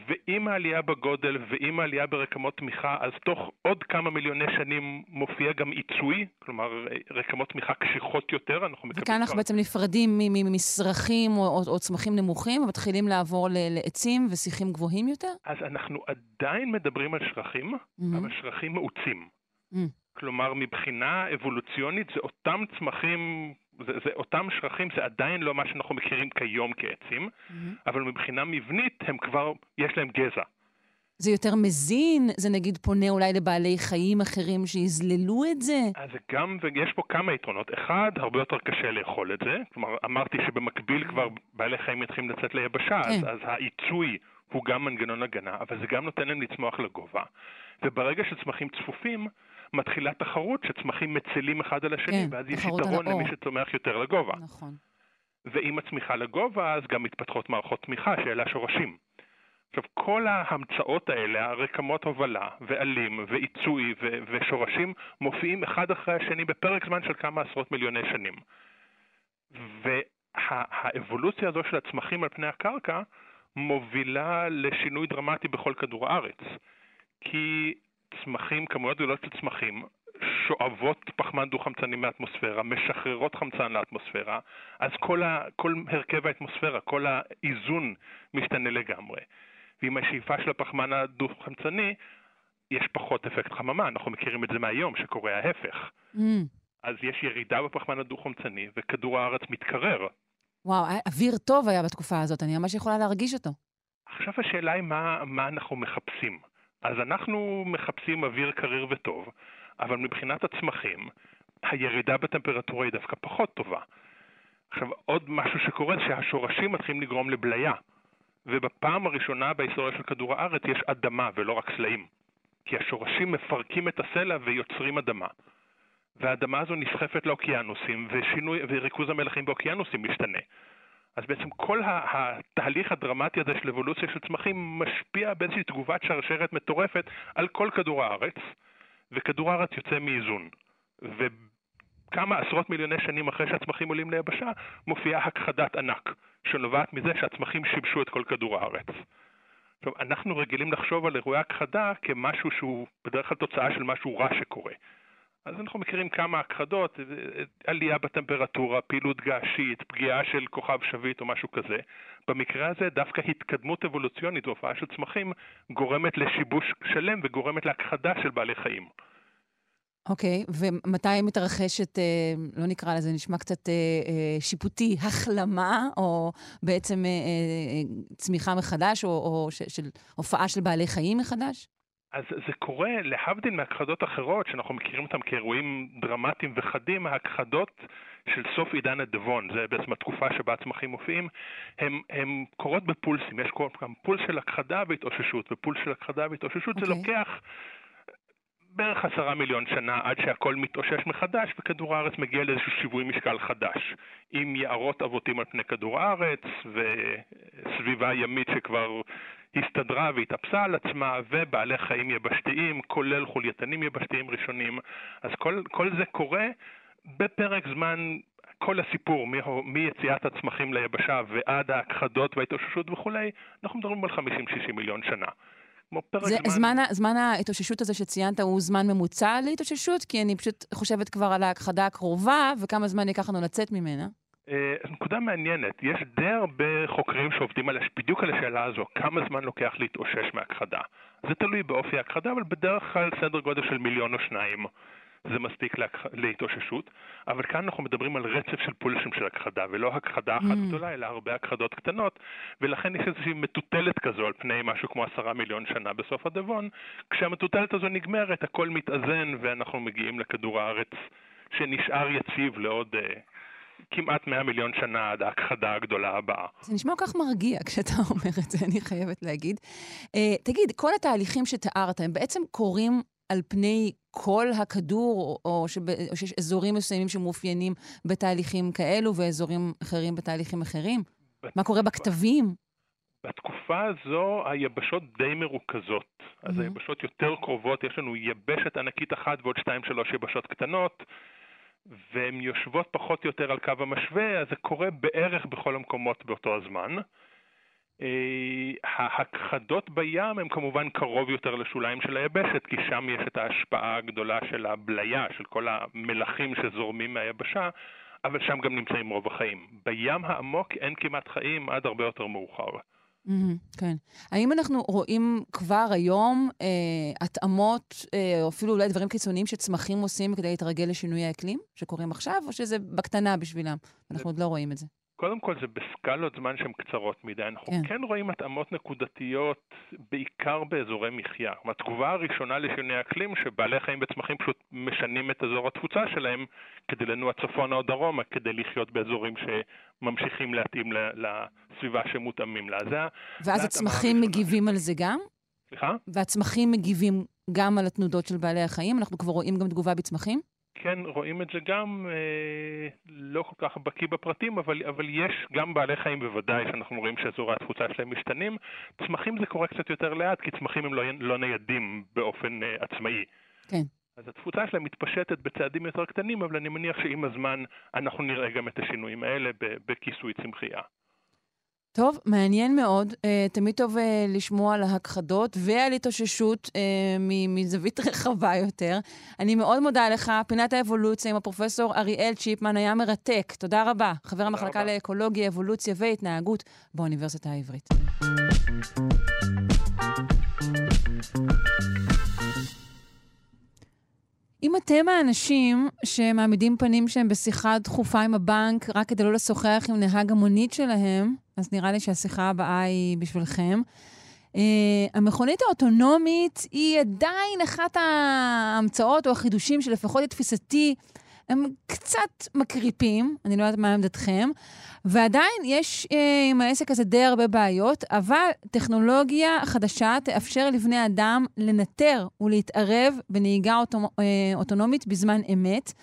ועם העלייה בגודל ועם העלייה ברקמות תמיכה, אז תוך עוד כמה מיליוני שנים מופיע גם עיצוי, כלומר רקמות תמיכה קשיחות יותר, אנחנו מקבלים... וכאן אנחנו בעצם נפרדים ממסרחים או, או, או צמחים נמוכים, ומתחילים לעבור לעצים ושיחים גבוהים יותר? אז אנחנו עדיין מדברים על שרחים, mm-hmm. אבל שרחים מעוצים. Mm-hmm. כלומר, מבחינה אבולוציונית זה אותם צמחים, זה, זה אותם שרחים, זה עדיין לא מה שאנחנו מכירים כיום כעצים, mm-hmm. אבל מבחינה מבנית הם כבר, יש להם גזע. זה יותר מזין? זה נגיד פונה אולי לבעלי חיים אחרים שיזללו את זה? אז גם, ויש פה כמה יתרונות. אחד, הרבה יותר קשה לאכול את זה. כלומר, אמרתי שבמקביל mm-hmm. כבר בעלי חיים מתחילים לצאת ליבשה, כן. אז, אז העיצוי הוא גם מנגנון הגנה, אבל זה גם נותן להם לצמוח לגובה. וברגע שצמחים צפופים, מתחילה תחרות שצמחים מצלים אחד על השני, כן, ואז יש יתרון למי שצומח יותר לגובה. נכון. ועם הצמיחה לגובה, אז גם מתפתחות מערכות תמיכה, שאלה השורשים. עכשיו, כל ההמצאות האלה, הרקמות הובלה, ועלים, ועיצוי, ו- ושורשים, מופיעים אחד אחרי השני בפרק זמן של כמה עשרות מיליוני שנים. והאבולוציה הזו של הצמחים על פני הקרקע מובילה לשינוי דרמטי בכל כדור הארץ. כי צמחים, כמויות גדולות של צמחים, שואבות פחמן דו-חמצני מהאטמוספירה, משחררות חמצן לאטמוספירה, אז כל, ה, כל הרכב האטמוספירה, כל האיזון משתנה לגמרי. ועם השאיפה של הפחמן הדו-חמצני, יש פחות אפקט חממה, אנחנו מכירים את זה מהיום, שקורה ההפך. Mm. אז יש ירידה בפחמן הדו-חמצני, וכדור הארץ מתקרר. וואו, אוויר טוב היה בתקופה הזאת, אני ממש יכולה להרגיש אותו. עכשיו השאלה היא מה, מה אנחנו מחפשים. אז אנחנו מחפשים אוויר קריר וטוב, אבל מבחינת הצמחים, הירידה בטמפרטורה היא דווקא פחות טובה. עכשיו, עוד משהו שקורה שהשורשים מתחילים לגרום לבליה. ובפעם הראשונה בהיסטוריה של כדור הארץ יש אדמה ולא רק סלעים. כי השורשים מפרקים את הסלע ויוצרים אדמה. והאדמה הזו נסחפת לאוקיינוסים, ושינוי, וריכוז המלחים באוקיינוסים משתנה. אז בעצם כל התהליך הדרמטי הזה של אבולוציה של צמחים משפיע באיזושהי תגובת שרשרת מטורפת על כל כדור הארץ, וכדור הארץ יוצא מאיזון. וכמה עשרות מיליוני שנים אחרי שהצמחים עולים ליבשה, מופיעה הכחדת ענק, שנובעת מזה שהצמחים שיבשו את כל כדור הארץ. עכשיו, אנחנו רגילים לחשוב על אירועי הכחדה כמשהו שהוא בדרך כלל תוצאה של משהו רע שקורה. אז אנחנו מכירים כמה הכחדות, עלייה בטמפרטורה, פעילות געשית, פגיעה של כוכב שביט או משהו כזה. במקרה הזה דווקא התקדמות אבולוציונית והופעה של צמחים גורמת לשיבוש שלם וגורמת להכחדה של בעלי חיים. אוקיי, okay, ומתי מתרחשת, אה, לא נקרא לזה, נשמע קצת אה, אה, שיפוטי, החלמה, או בעצם אה, אה, צמיחה מחדש, או, או ש, של הופעה של בעלי חיים מחדש? אז זה קורה, להבדיל מהכחדות אחרות, שאנחנו מכירים אותן כאירועים דרמטיים וחדים, ההכחדות של סוף עידן הדבון, זה בעצם התקופה שבה הצמחים מופיעים, הן קורות בפולסים, יש גם פולס של הכחדה והתאוששות, ופולס של הכחדה והתאוששות, okay. זה אוקיי. לוקח בערך עשרה מיליון שנה עד שהכל מתאושש מחדש וכדור הארץ מגיע לאיזשהו שיווי משקל חדש עם יערות אבותים על פני כדור הארץ וסביבה ימית שכבר הסתדרה והתאפסה על עצמה, ובעלי חיים יבשתיים, כולל חולייתנים יבשתיים ראשונים. אז כל, כל זה קורה בפרק זמן כל הסיפור, מיציאת הצמחים ליבשה ועד ההכחדות וההתאוששות וכולי, אנחנו מדברים על 50-60 מיליון שנה. כמו פרק זה, זמן... זמן... זמן ההתאוששות הזה שציינת הוא זמן ממוצע להתאוששות? כי אני פשוט חושבת כבר על ההכחדה הקרובה, וכמה זמן ייקח לנו לצאת ממנה. אה, נקודה מעניינת, יש די הרבה חוקרים שעובדים על, בדיוק על השאלה הזו, כמה זמן לוקח להתאושש מהכחדה. זה תלוי באופי ההכחדה, אבל בדרך כלל סדר גודל של מיליון או שניים. זה מספיק להכ... להתאוששות, אבל כאן אנחנו מדברים על רצף של פולשים של הכחדה, ולא הכחדה אחת mm. גדולה, אלא הרבה הכחדות קטנות, ולכן יש איזושהי מטוטלת כזו על פני משהו כמו עשרה מיליון שנה בסוף הדבון. כשהמטוטלת הזו נגמרת, הכל מתאזן, ואנחנו מגיעים לכדור הארץ שנשאר יציב לעוד... Uh, כמעט 100 מיליון שנה עד ההכחדה הגדולה הבאה. זה נשמע כל כך מרגיע כשאתה אומר את זה, אני חייבת להגיד. Uh, תגיד, כל התהליכים שתיארת, הם בעצם קורים על פני כל הכדור, או, שב, או שיש אזורים מסוימים שמאופיינים בתהליכים כאלו ואזורים אחרים בתהליכים אחרים? בת... מה קורה בכתבים? בתקופה הזו היבשות די מרוכזות. אז mm-hmm. היבשות יותר קרובות, יש לנו יבשת ענקית אחת ועוד שתיים שלוש יבשות קטנות, והן יושבות פחות או יותר על קו המשווה, אז זה קורה בערך בכל המקומות באותו הזמן. אה, ההכחדות בים הם כמובן קרוב יותר לשוליים של היבשת, כי שם יש את ההשפעה הגדולה של הבליה, של כל המלחים שזורמים מהיבשה, אבל שם גם נמצאים רוב החיים. בים העמוק אין כמעט חיים עד הרבה יותר מאוחר. Mm-hmm, כן. האם אנחנו רואים כבר היום אה, התאמות, אה, או אפילו אולי דברים קיצוניים שצמחים עושים כדי להתרגל לשינוי האקלים, שקורים עכשיו, או שזה בקטנה בשבילם? אנחנו עוד לא רואים את זה. קודם כל זה בסקלות זמן שהן קצרות מדי. אנחנו כן, כן רואים התאמות נקודתיות בעיקר באזורי מחיה. התגובה הראשונה לשינוי אקלים, שבעלי חיים וצמחים פשוט משנים את אזור התפוצה שלהם כדי לנוע צפונה או דרומה, כדי לחיות באזורים שממשיכים להתאים לסביבה שמותאמים לה. זה ואז הצמחים מגיבים על זה גם? סליחה? והצמחים מגיבים גם על התנודות של בעלי החיים? אנחנו כבר רואים גם תגובה בצמחים? כן רואים את זה גם, אה, לא כל כך בקיא בפרטים, אבל, אבל יש גם בעלי חיים בוודאי שאנחנו רואים שאזורי התפוצה שלהם משתנים. צמחים זה קורה קצת יותר לאט, כי צמחים הם לא, לא ניידים באופן אה, עצמאי. כן. אז התפוצה שלהם מתפשטת בצעדים יותר קטנים, אבל אני מניח שעם הזמן אנחנו נראה גם את השינויים האלה בכיסוי צמחייה. טוב, מעניין מאוד. Uh, תמיד טוב uh, לשמוע על ההכחדות ועל התאוששות uh, מזווית רחבה יותר. אני מאוד מודה לך. פינת האבולוציה עם הפרופסור אריאל צ'יפמן היה מרתק. תודה רבה. חבר המחלקה רבה. לאקולוגיה, אבולוציה והתנהגות באוניברסיטה העברית. אם אתם האנשים שמעמידים פנים שהם בשיחה דחופה עם הבנק רק כדי לא לשוחח עם נהג המונית שלהם, אז נראה לי שהשיחה הבאה היא בשבילכם. Uh, המכונית האוטונומית היא עדיין אחת ההמצאות או החידושים שלפחות לתפיסתי הם קצת מקריפים, אני לא יודעת מה עמדתכם, ועדיין יש uh, עם העסק הזה די הרבה בעיות, אבל טכנולוגיה חדשה תאפשר לבני אדם לנטר ולהתערב בנהיגה אוטו, uh, אוטונומית בזמן אמת.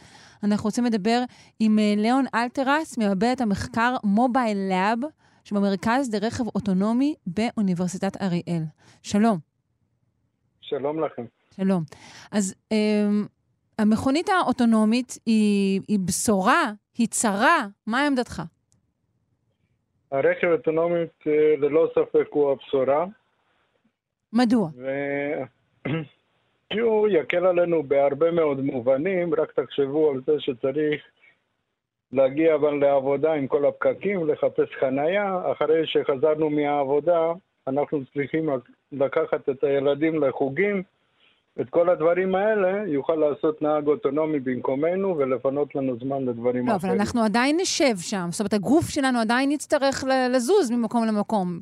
אנחנו רוצים לדבר עם uh, ליאון אלטרס, מעבדת המחקר מובייל לאב. שבמרכז לרכב אוטונומי באוניברסיטת אריאל. שלום. שלום לכם. שלום. אז um, המכונית האוטונומית היא, היא בשורה, היא צרה, מה עמדתך? הרכב האוטונומי אה, ללא ספק הוא הבשורה. מדוע? ו... כי הוא יקל עלינו בהרבה מאוד מובנים, רק תחשבו על זה שצריך להגיע אבל לעבודה עם כל הפקקים, לחפש חנייה. אחרי שחזרנו מהעבודה, אנחנו צריכים לקחת את הילדים לחוגים. את כל הדברים האלה יוכל לעשות נהג אוטונומי במקומנו ולפנות לנו זמן לדברים לא, אחרים. אבל אנחנו עדיין נשב שם. זאת אומרת, הגוף שלנו עדיין יצטרך לזוז ממקום למקום.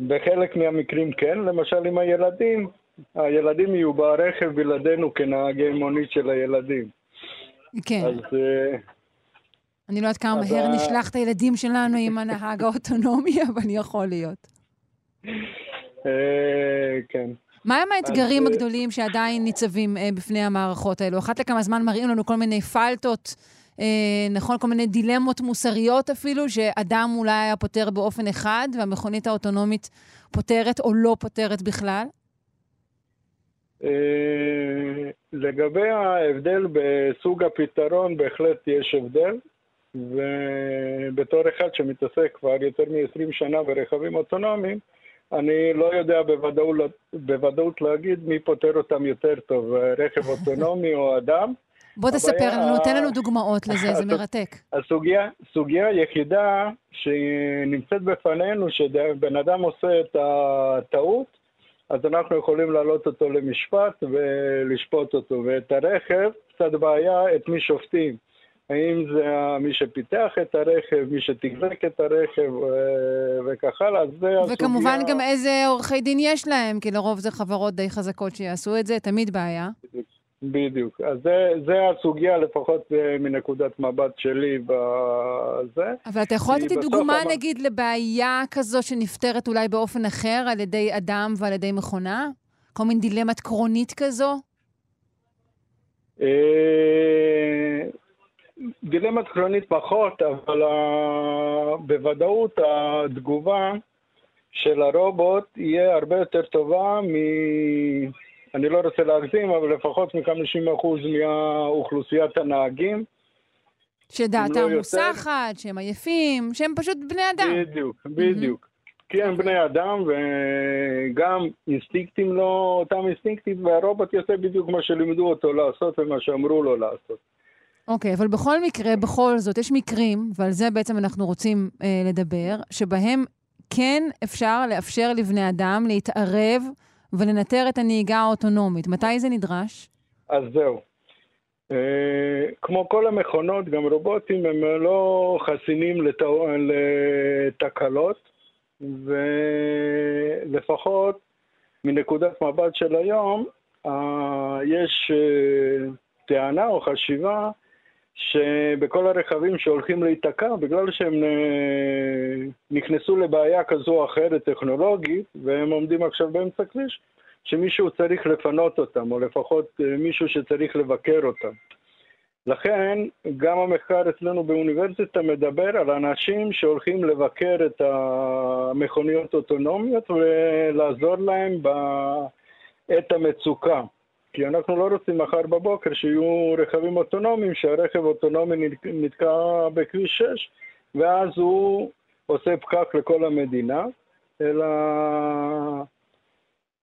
בחלק מהמקרים כן, למשל עם הילדים. הילדים יהיו ברכב בלעדינו כנהגי מונית של הילדים. כן. אז uh, אני לא יודעת כמה מהר נשלח את הילדים שלנו עם הנהג האוטונומי, אבל יכול להיות. אה, כן. מהם האתגרים הגדולים שעדיין ניצבים אה, בפני המערכות האלו? אחת לכמה זמן מראים לנו כל מיני פלטות אה, נכון, כל מיני דילמות מוסריות אפילו, שאדם אולי היה פותר באופן אחד, והמכונית האוטונומית פותרת או לא פותרת בכלל? אה, לגבי ההבדל בסוג הפתרון, בהחלט יש הבדל. ובתור אחד שמתעסק כבר יותר מ-20 שנה ברכבים אוטונומיים, אני לא יודע בוודאות, בוודאות להגיד מי פותר אותם יותר טוב, רכב אוטונומי או אדם. בוא תספר לנו, תן לנו דוגמאות לזה, זה מרתק. הסוגיה היחידה שנמצאת בפנינו, שבן אדם עושה את הטעות, אז אנחנו יכולים להעלות אותו למשפט ולשפוט אותו. ואת הרכב, קצת בעיה, את מי שופטים. האם זה מי שפיתח את הרכב, מי שתחזק את הרכב וכך הלאה, זה הסוגיה... וכמובן גם איזה עורכי דין יש להם, כי לרוב זה חברות די חזקות שיעשו את זה, תמיד בעיה. בדיוק. אז זה, זה הסוגיה, לפחות מנקודת מבט שלי בזה. אבל אתה יכול לתת דוגמה, המ... נגיד, לבעיה כזו שנפתרת אולי באופן אחר על ידי אדם ועל ידי מכונה? כל מין דילמת קרונית כזו? אה, דילמת קרונית פחות, אבל בוודאות התגובה של הרובוט יהיה הרבה יותר טובה מ... אני לא רוצה להגזים, אבל לפחות מ-50% מאוכלוסיית הנהגים. שדעתם לא מוסחת, שהם עייפים, שהם פשוט בני אדם. בדיוק, בדיוק. Mm-hmm. כי הם בני אדם, וגם אינסטינקטים לא אותם אינסטינקטים, והרובוט יעשה בדיוק מה שלימדו אותו לעשות ומה שאמרו לו לעשות. אוקיי, okay, אבל בכל מקרה, בכל זאת, יש מקרים, ועל זה בעצם אנחנו רוצים אה, לדבר, שבהם כן אפשר לאפשר לבני אדם להתערב ולנטר את הנהיגה האוטונומית. מתי זה נדרש? אז זהו. אה, כמו כל המכונות, גם רובוטים הם לא חסינים לת... לתקלות, ולפחות מנקודת מבט של היום, אה, יש אה, טענה או חשיבה שבכל הרכבים שהולכים להיתקע, בגלל שהם אה, נכנסו לבעיה כזו או אחרת טכנולוגית, והם עומדים עכשיו באמצע כביש, שמישהו צריך לפנות אותם, או לפחות אה, מישהו שצריך לבקר אותם. לכן, גם המחקר אצלנו באוניברסיטה מדבר על אנשים שהולכים לבקר את המכוניות האוטונומיות ולעזור להם בעת המצוקה. כי אנחנו לא רוצים מחר בבוקר שיהיו רכבים אוטונומיים, שהרכב אוטונומי נתקע בכביש 6, ואז הוא עושה פקק לכל המדינה, אלא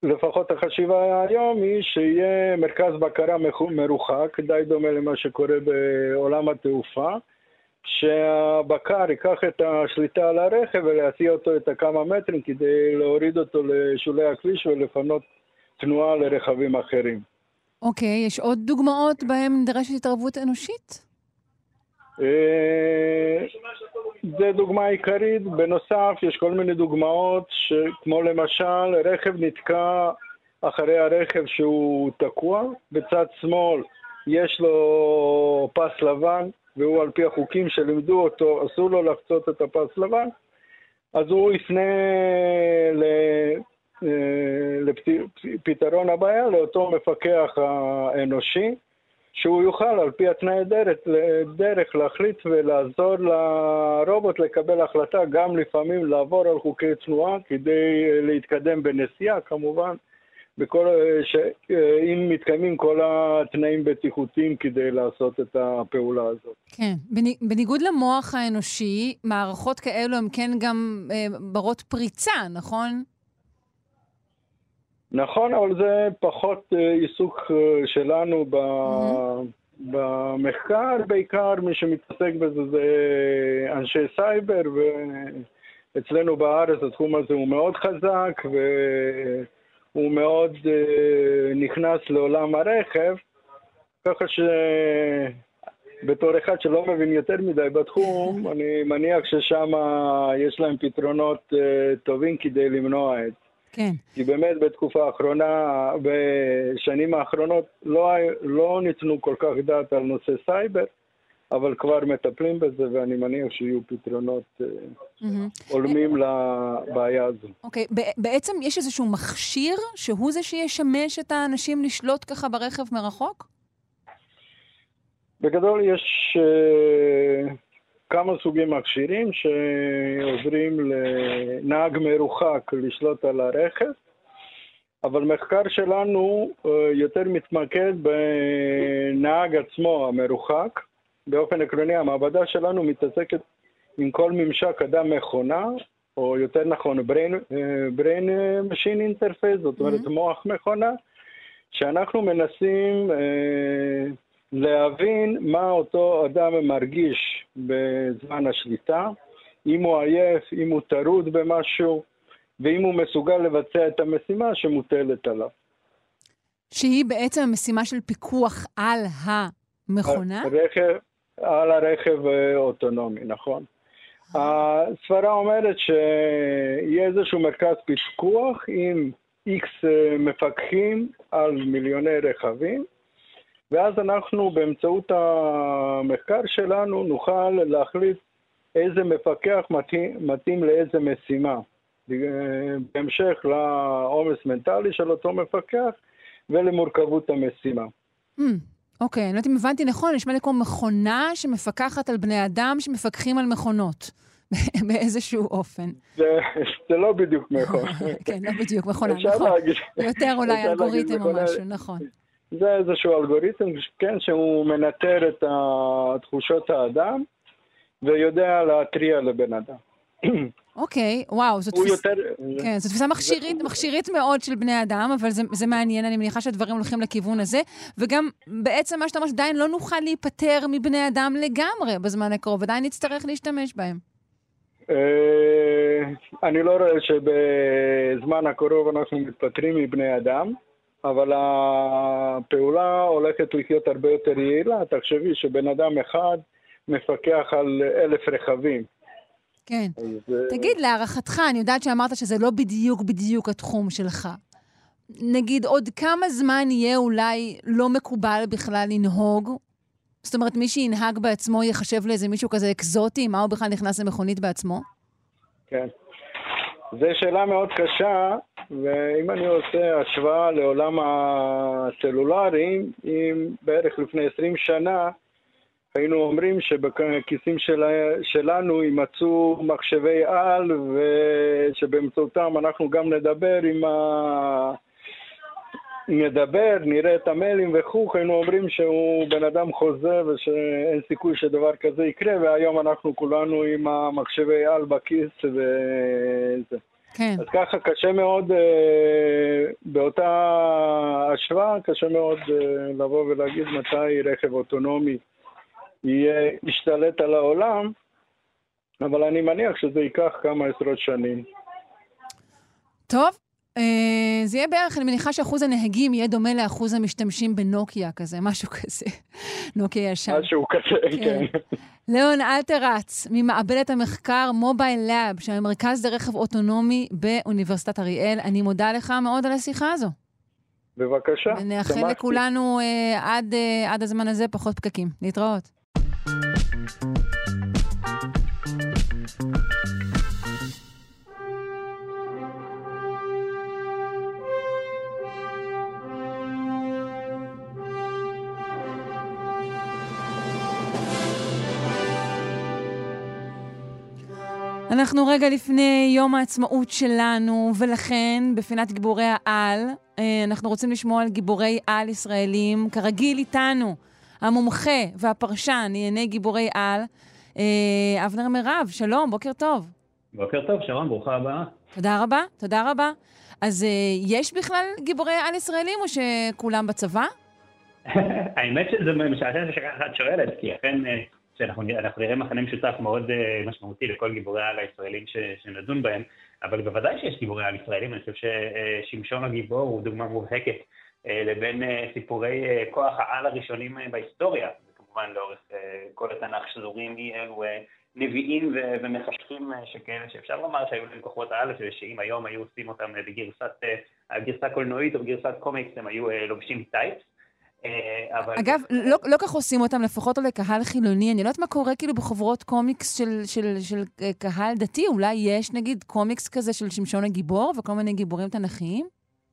לפחות החשיבה היום היא שיהיה מרכז בקרה מרוחק, די דומה למה שקורה בעולם התעופה, שהבקר ייקח את השליטה על הרכב ולהסיע אותו את הכמה מטרים כדי להוריד אותו לשולי הכביש ולפנות תנועה לרכבים אחרים. אוקיי, יש עוד דוגמאות בהן נדרשת התערבות אנושית? אה, זה דוגמה עיקרית. בנוסף, יש כל מיני דוגמאות, כמו למשל, רכב נתקע אחרי הרכב שהוא תקוע. בצד שמאל יש לו פס לבן, והוא על פי החוקים שלימדו אותו, אסור לו לחצות את הפס לבן. אז הוא יפנה לפתרון הבעיה לאותו מפקח האנושי, שהוא יוכל על פי התנאי דרך, דרך להחליט ולעזור לרובוט לקבל החלטה, גם לפעמים לעבור על חוקי תנועה כדי להתקדם בנסיעה כמובן, בכל, ש, אם מתקיימים כל התנאים בטיחותיים כדי לעשות את הפעולה הזאת. כן. בניגוד למוח האנושי, מערכות כאלו הן כן גם אה, ברות פריצה, נכון? נכון, אבל זה פחות uh, עיסוק uh, שלנו ב... mm-hmm. במחקר, בעיקר מי שמתעסק בזה זה אנשי סייבר, ואצלנו בארץ התחום הזה הוא מאוד חזק, והוא מאוד uh, נכנס לעולם הרכב, ככה שבתור אחד שלא מבין יותר מדי בתחום, אני מניח ששם יש להם פתרונות טובים כדי למנוע את. כן. כי באמת בתקופה האחרונה, בשנים האחרונות, לא, לא ניתנו כל כך דעת על נושא סייבר, אבל כבר מטפלים בזה, ואני מניח שיהיו פתרונות mm-hmm. הולמים לבעיה הזו. אוקיי, okay. בעצם יש איזשהו מכשיר שהוא זה שישמש את האנשים לשלוט ככה ברכב מרחוק? בגדול יש uh, כמה סוגים מכשירים שעוזרים לנהג מרוחק לשלוט על הרכב, אבל מחקר שלנו uh, יותר מתמקד בנהג עצמו המרוחק. באופן עקרוני המעבדה שלנו מתעסקת עם כל ממשק אדם-מכונה, או יותר נכון brain, brain machine interface, זאת אומרת mm-hmm. מוח מכונה, שאנחנו מנסים uh, להבין מה אותו אדם מרגיש בזמן השליטה, אם הוא עייף, אם הוא טרוד במשהו, ואם הוא מסוגל לבצע את המשימה שמוטלת עליו. שהיא בעצם המשימה של פיקוח על המכונה? הרכב, על הרכב אה, אוטונומי, נכון. הסברה אומרת שיהיה איזשהו מרכז פיקוח עם איקס אה, מפקחים על מיליוני רכבים, ואז אנחנו באמצעות המחקר שלנו נוכל להחליט איזה מפקח מתאים, מתאים לאיזה משימה. בהמשך לעומס מנטלי של אותו מפקח ולמורכבות המשימה. Hmm, אוקיי, אני לא יודעת אם הבנתי נכון, נשמע לי כמו מכונה שמפקחת על בני אדם שמפקחים על מכונות. באיזשהו אופן. זה, זה לא בדיוק מכונה. כן, לא בדיוק מכונה, נכון. יותר אולי אלגוריתם או משהו, נכון. זה איזשהו אלגוריתם, כן, שהוא מנטר את תחושות האדם ויודע להתריע לבן אדם. אוקיי, וואו, זו תפיסה... יותר... כן, זו תפיסה מכשירית, זה... מכשירית מאוד של בני אדם, אבל זה, זה מעניין, אני מניחה שהדברים הולכים לכיוון הזה. וגם בעצם מה שאתה אומר, שעדיין לא נוכל להיפטר מבני אדם לגמרי בזמן הקרוב, עדיין נצטרך להשתמש בהם. אה, אני לא רואה שבזמן הקרוב אנחנו מתפטרים מבני אדם. אבל הפעולה הולכת לחיות הרבה יותר יעילה. תחשבי שבן אדם אחד מפקח על אלף רכבים. כן. אז... תגיד, להערכתך, אני יודעת שאמרת שזה לא בדיוק בדיוק התחום שלך. נגיד, עוד כמה זמן יהיה אולי לא מקובל בכלל לנהוג? זאת אומרת, מי שינהג בעצמו ייחשב לאיזה מישהו כזה אקזוטי? מה הוא בכלל נכנס למכונית בעצמו? כן. זו שאלה מאוד קשה, ואם אני עושה השוואה לעולם הסלולרי, אם בערך לפני 20 שנה היינו אומרים שבכיסים של, שלנו יימצאו מחשבי על ושבאמצעותם אנחנו גם נדבר עם ה... נדבר, נראה את המיילים וכו', היינו אומרים שהוא בן אדם חוזה ושאין סיכוי שדבר כזה יקרה, והיום אנחנו כולנו עם המחשבי על בכיס וזה. כן. אז ככה קשה מאוד, אה, באותה השוואה, קשה מאוד אה, לבוא ולהגיד מתי רכב אוטונומי יהיה, ישתלט על העולם, אבל אני מניח שזה ייקח כמה עשרות שנים. טוב, זה יהיה בערך, אני מניחה שאחוז הנהגים יהיה דומה לאחוז המשתמשים בנוקיה כזה, משהו כזה. נוקיה ישן. משהו כזה, כן. כן. ליאון אלטרץ, ממעבדת המחקר מובייל לאב, של המרכז לרכב אוטונומי באוניברסיטת אריאל. אני מודה לך מאוד על השיחה הזו. בבקשה, ונאחל לכולנו uh, עד, uh, עד הזמן הזה פחות פקקים. להתראות. אנחנו רגע לפני יום העצמאות שלנו, ולכן בפינת גיבורי העל, אה, אנחנו רוצים לשמוע על גיבורי על ישראלים, כרגיל איתנו, המומחה והפרשן לענייני גיבורי על, אה, אבנר מירב, שלום, בוקר טוב. בוקר טוב, שרון, ברוכה הבאה. תודה רבה, תודה רבה. אז אה, יש בכלל גיבורי על ישראלים, או שכולם בצבא? האמת שזה משעשע שככה את שואלת, כי אכן... שאנחנו נראה מחנה משותף מאוד uh, משמעותי לכל גיבורי העל הישראלים שנדון בהם, אבל בוודאי שיש גיבורי העל ישראלים, אני חושב ששמשון הגיבור הוא דוגמה מובהקת uh, לבין uh, סיפורי כוח העל הראשונים בהיסטוריה, וכמובן לאורך כל התנ"ך שזורים אי אלו נביאים ומחשכים שכאלה, שאפשר לומר שהיו להם כוחות העל, שאם היום היו עושים אותם בגרסת, uh, גרסה קולנועית או בגרסת קומיקס, הם היו לובשים טייפס. אה, אבל... אגב, לא, לא כך עושים אותם, לפחות או לקהל חילוני. אני לא יודעת מה קורה כאילו בחוברות קומיקס של, של, של, אה, קהל דתי. אולי יש נגיד קומיקס כזה של שמשון הגיבור וכל מיני גיבורים תנכיים?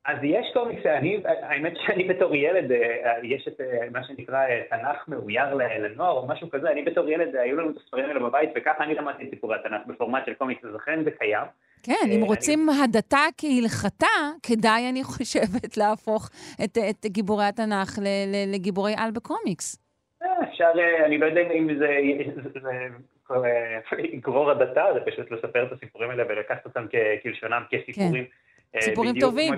אז יש קומיקס, אני, האמת שאני בתור ילד, אה, יש את מה שנקרא תנ"ך מאויר לנוער או משהו כזה, אני בתור ילד, היו לנו את הספרים האלה בבית, וככה אני למדתי את סיפורי התנ"ך בפורמט של קומיקס, אז אכן זה קיים. כן, אם רוצים הדתה כהלכתה, כדאי, אני חושבת, להפוך את, את גיבורי התנ"ך לגיבורי על בקומיקס. אפשר, אני לא יודע אם זה, יגרור הדתה, זה פשוט לספר את הסיפורים האלה ולקחת אותם כלשונם, כסיפורים. כן. סיפורים טובים.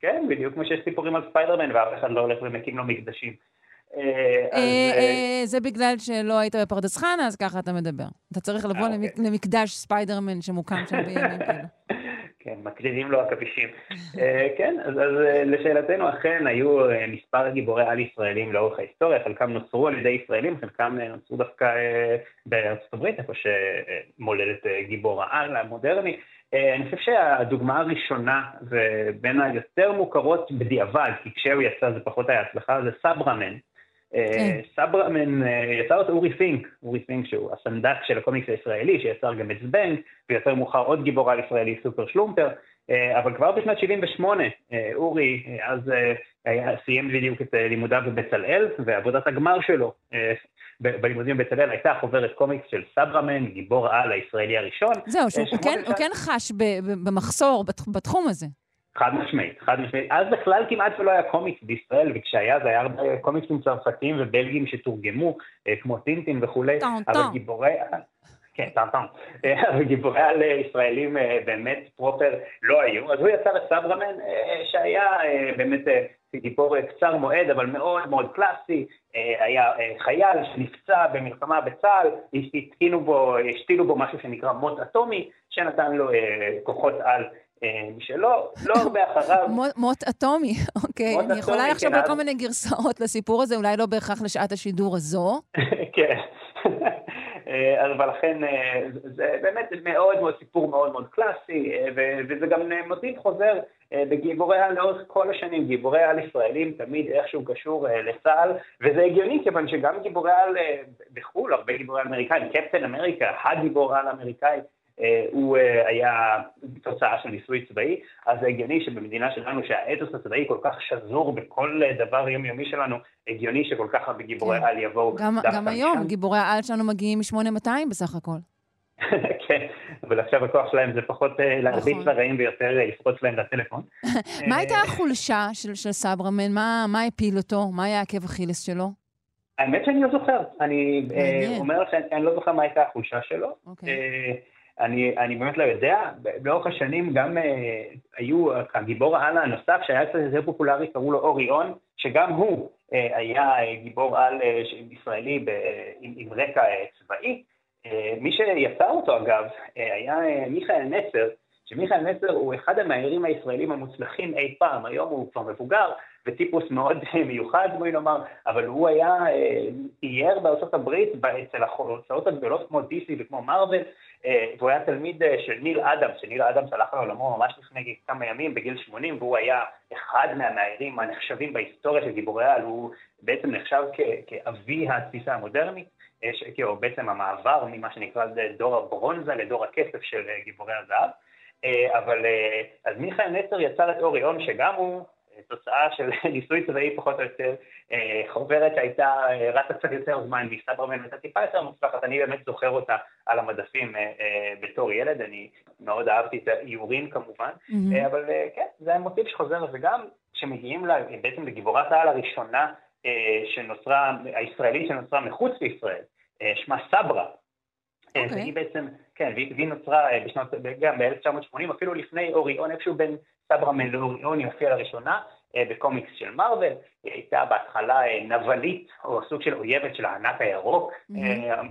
כן, בדיוק כמו שיש סיפורים על ספיידרמן ואף אחד לא הולך ומקים לו מקדשים. זה בגלל שלא היית בפרדס חנה, אז ככה אתה מדבר. אתה צריך לבוא אוקיי. למקדש ספיידרמן שמוקם שם בימים כאלה. כן, מקריבים לו עכבישים. כן, אז לשאלתנו, אכן היו מספר גיבורי על ישראלים לאורך ההיסטוריה, חלקם נוצרו על ידי ישראלים, חלקם נוצרו דווקא בארצות הברית, איפה שמולדת גיבור העל המודרני. אני חושב שהדוגמה הראשונה, ובין היותר מוכרות בדיעבד, כי כשהוא יצא זה פחות היה הצלחה, זה סברמן. כן. סברמן יצר את אורי פינק, אורי פינק שהוא הסנדק של הקומיקס הישראלי, שיצר גם את זבנג, ויותר מאוחר עוד גיבור על ישראלי, סופר שלומפר, אבל כבר בשנת 78, אורי אז סיים בדיוק את לימודיו בבצלאל, ועבודת הגמר שלו בלימודים בבצלאל הייתה חוברת קומיקס של סברמן, גיבור העל הישראלי הראשון. זהו, שהוא כן, כן חש במחסור בתחום הזה. חד משמעית, חד משמעית. אז בכלל כמעט ולא היה קומיקס בישראל, וכשהיה זה היה הרבה קומיקסים צרפתיים ובלגים שתורגמו, אה, כמו טינטין וכולי, אבל גיבורי... כן, טאם טאם. אה, אבל גיבורי על ישראלים אה, באמת פרופר לא היו. אז הוא יצר את סברמן, שהיה באמת גיבור קצר מועד, אבל מאוד מאוד קלאסי. היה חייל שנפצע במלחמה בצה"ל, השתילו בו, השתילו בו משהו שנקרא מוט אטומי, שנתן לו כוחות על אה, משלו, לא הרבה אחריו. מוט אטומי, אוקיי. אני יכולה לחשוב כן, על כל מיני גרסאות לסיפור הזה, אולי לא בהכרח לשעת השידור הזו. כן. אה, אבל לכן אה, זה באמת מאוד מאוד סיפור מאוד מאוד קלאסי, וזה גם מוטיב חוזר בגיבורי על לאורך כל השנים, גיבורי על ישראלים תמיד איכשהו קשור לצה"ל, וזה הגיוני כיוון שגם גיבורי על בחו"ל, הרבה גיבורי על אמריקאים, קפטן אמריקה, הגיבור על אמריקאי, הוא אה, היה תוצאה של ניסוי צבאי, אז זה הגיוני שבמדינה שלנו שהאתוס הצבאי כל כך שזור בכל דבר יומיומי שלנו, הגיוני שכל כך הרבה גיבורי כן. על יבואו דווקא משם. גם היום, גיבורי העל שלנו מגיעים מ-8200 בסך הכל. כן, אבל עכשיו הכוח שלהם זה פחות אה, להרביץ נכון. לרעים ויותר לפרוץ להם לטלפון. מה הייתה החולשה של, של סברמן? מה, מה הפיל אותו? מה היה עקב אכילס שלו? האמת שאני לא זוכר. אני אומר לך, אני לא זוכר מה הייתה החולשה שלו. אוקיי. אני, אני באמת לא יודע, לאורך השנים גם אה, היו, הגיבור העל הנוסף שהיה קצת יותר פופולרי, קראו לו אורי און, שגם הוא אה, היה אה, גיבור על אה, ישראלי ב, עם, עם רקע אה, צבאי. אה, מי שיצר אותו אגב אה, היה אה, מיכאל נצר, שמיכאל נצר הוא אחד המאיירים הישראלים המוצלחים אי פעם, היום הוא כבר מבוגר וטיפוס מאוד מיוחד, בואי נאמר, אבל הוא היה אייר בארצות הברית אצל ההוצאות הגדולות כמו DC וכמו מארוול, והוא היה תלמיד של ניל אדמס, שניל אדמס הלך לעולמו ממש לפני כמה ימים, בגיל 80, והוא היה אחד מהמאיירים הנחשבים בהיסטוריה של גיבורי על, הוא בעצם נחשב כאבי התפיסה המודרנית. או בעצם המעבר ממה שנקרא דור הברונזה לדור הכסף של גיבורי הזהב. אה, אבל אה, אז מיכאל נצר יצר את אוריון, שגם הוא אה, תוצאה של ניסוי צבאי פחות או יותר, חוברת שהייתה רצה קצת יותר זמן מסברמן הייתה טיפה יותר מוצלחת, אני באמת זוכר אותה על המדפים בתור ילד, אני מאוד אהבתי את האיורים כמובן, mm-hmm. אבל כן, זה היה מוטיב שחוזר, וגם כשמגיעים בעצם לגיבורת העל הראשונה שנוצרה, הישראלית שנוצרה מחוץ לישראל, שמה סברה, Okay. אוקיי. והיא בעצם, כן, והיא נוצרה אה, בשנות, גם ב-1980, אפילו לפני אוריון, איפשהו בין סברמן לאוריון היא הופיעה לראשונה אה, בקומיקס של מארוול, היא הייתה בהתחלה אה, נבלית, או סוג של אויבת של הענק הירוק, mm-hmm.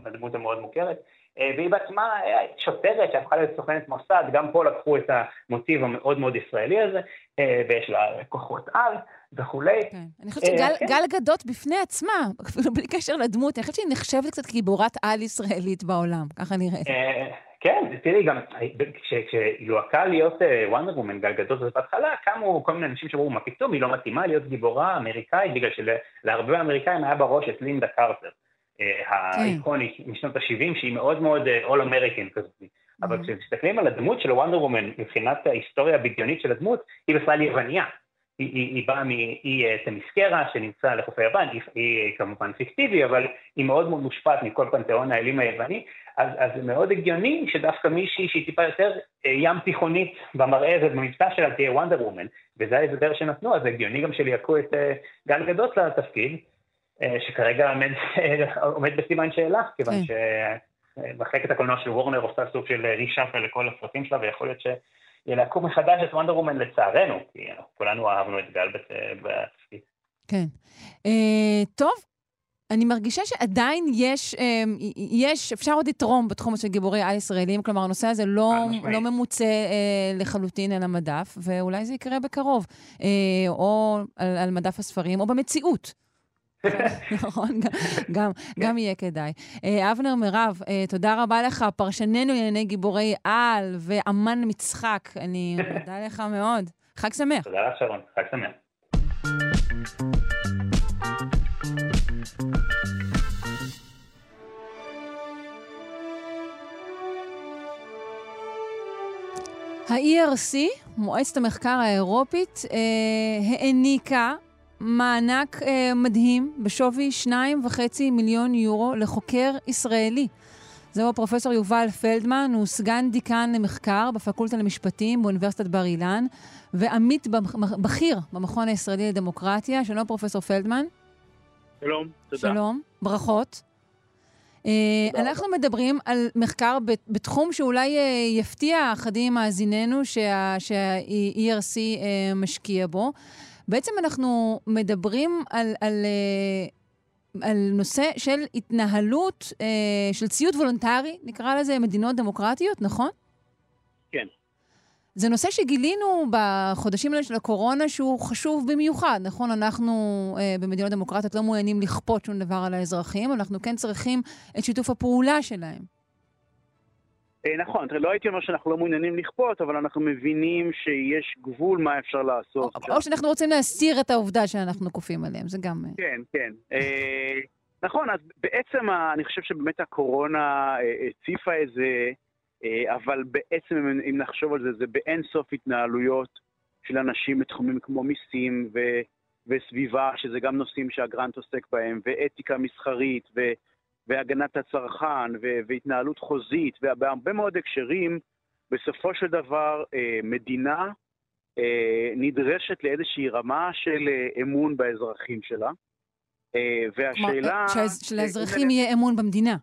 הדמות המאוד מוכרת, והיא בעצמה שוטרת שהפכה להיות סוכנת מוסד, גם פה לקחו את המוטיב המאוד מאוד ישראלי הזה, ויש לה כוחות על. וכולי. כן. אני חושבת שגל כן. גדות בפני עצמה, אפילו בלי קשר לדמות, אני חושבת שהיא נחשבת קצת כגיבורת על ישראלית בעולם, ככה נראית. אה, כן, תראי, גם כשהיא הועקה להיות וונדר וומן, גל גדות, אז בהתחלה קמו כל מיני אנשים שאמרו, מה פתאום, היא לא מתאימה להיות גיבורה אמריקאית, בגלל שלהרבה אמריקאים היה בראש את לינדה קרטר, אה, כן. האיקונית משנות ה-70, שהיא מאוד מאוד אול אמריקן כזאת. אבל כשמסתכלים על הדמות של וונדר וומן מבחינת ההיסטוריה הבדיונית של הדמות, היא בכלל יווניה. היא, היא, היא באה מאי תמיסקרה שנמצא לחוף היוון, היא, היא כמובן פיקטיבי, אבל היא מאוד מאוד מושפעת מכל פנתיאון האלים היווני, אז, אז זה מאוד הגיוני שדווקא מישהי שהיא טיפה יותר אה, ים תיכונית במראה ובמבטא שלה תהיה וונדר וומן, וזה ההסבר שנתנו, אז הגיוני גם שליהקו את אה, גל גדות לתפקיד, אה, שכרגע עומד, עומד בסימן שאלה, כיוון כן. שמחלקת הקולנוע של וורנר עושה סוג של רישאפל לכל הסרטים שלה, ויכול להיות שילהקו מחדש את וונדר וומן לצערנו, כי כולנו אהבנו את גל בתפקיד. כן. טוב, אני מרגישה שעדיין יש, אמ, יש, אפשר עוד לתרום בתחום של גיבורי על ישראלים, כלומר, הנושא הזה לא, לא ממוצה אה, לחלוטין על המדף, ואולי זה יקרה בקרוב, אה, או על, על מדף הספרים, או במציאות. נכון, גם, גם יהיה כדאי. אה, אבנר מירב, אה, תודה רבה לך, פרשננו לענייני גיבורי על ואמן מצחק. אני מודה לך מאוד. חג שמח. תודה לך, שרון. חג שמח. ה-ERC, מועצת המחקר האירופית, אה, העניקה מענק אה, מדהים בשווי 2.5 מיליון יורו לחוקר ישראלי. זהו הפרופסור יובל פלדמן, הוא סגן דיקן למחקר בפקולטה למשפטים באוניברסיטת בר אילן, ועמית בכיר במכון הישראלי לדמוקרטיה. שלום, פרופסור פלדמן. שלום, תודה. שלום, ברכות. Uh, אנחנו מדברים על מחקר בתחום שאולי uh, יפתיע אחדים מאזיננו שה-ERC אה, משקיע בו. בעצם אנחנו מדברים על, על, על נושא של התנהלות, של ציות וולונטרי, נקרא לזה מדינות דמוקרטיות, נכון? כן. זה נושא שגילינו בחודשים האלה של הקורונה שהוא חשוב במיוחד, נכון? אנחנו אה, במדינות דמוקרטיות לא מעוניינים לכפות שום דבר על האזרחים, אנחנו כן צריכים את שיתוף הפעולה שלהם. אה, נכון, לא הייתי אומר שאנחנו לא מעוניינים לכפות, אבל אנחנו מבינים שיש גבול מה אפשר לעשות. או, או שאנחנו רוצים להסתיר את העובדה שאנחנו כופים עליהם, זה גם... אה, כן, כן. אה, נכון, אז בעצם אני חושב שבאמת הקורונה אה, הציפה איזה... אה, אבל בעצם, אם נחשוב על זה, זה באין סוף התנהלויות של אנשים בתחומים כמו מיסים ו, וסביבה, שזה גם נושאים שהגרנט עוסק בהם, ואתיקה מסחרית, ו, והגנת הצרכן, ו, והתנהלות חוזית, ובהרבה מאוד הקשרים, בסופו של דבר, אה, מדינה אה, נדרשת לאיזושהי רמה של אמון באזרחים שלה. והשאלה... שלאזרחים יהיה אמון במדינה.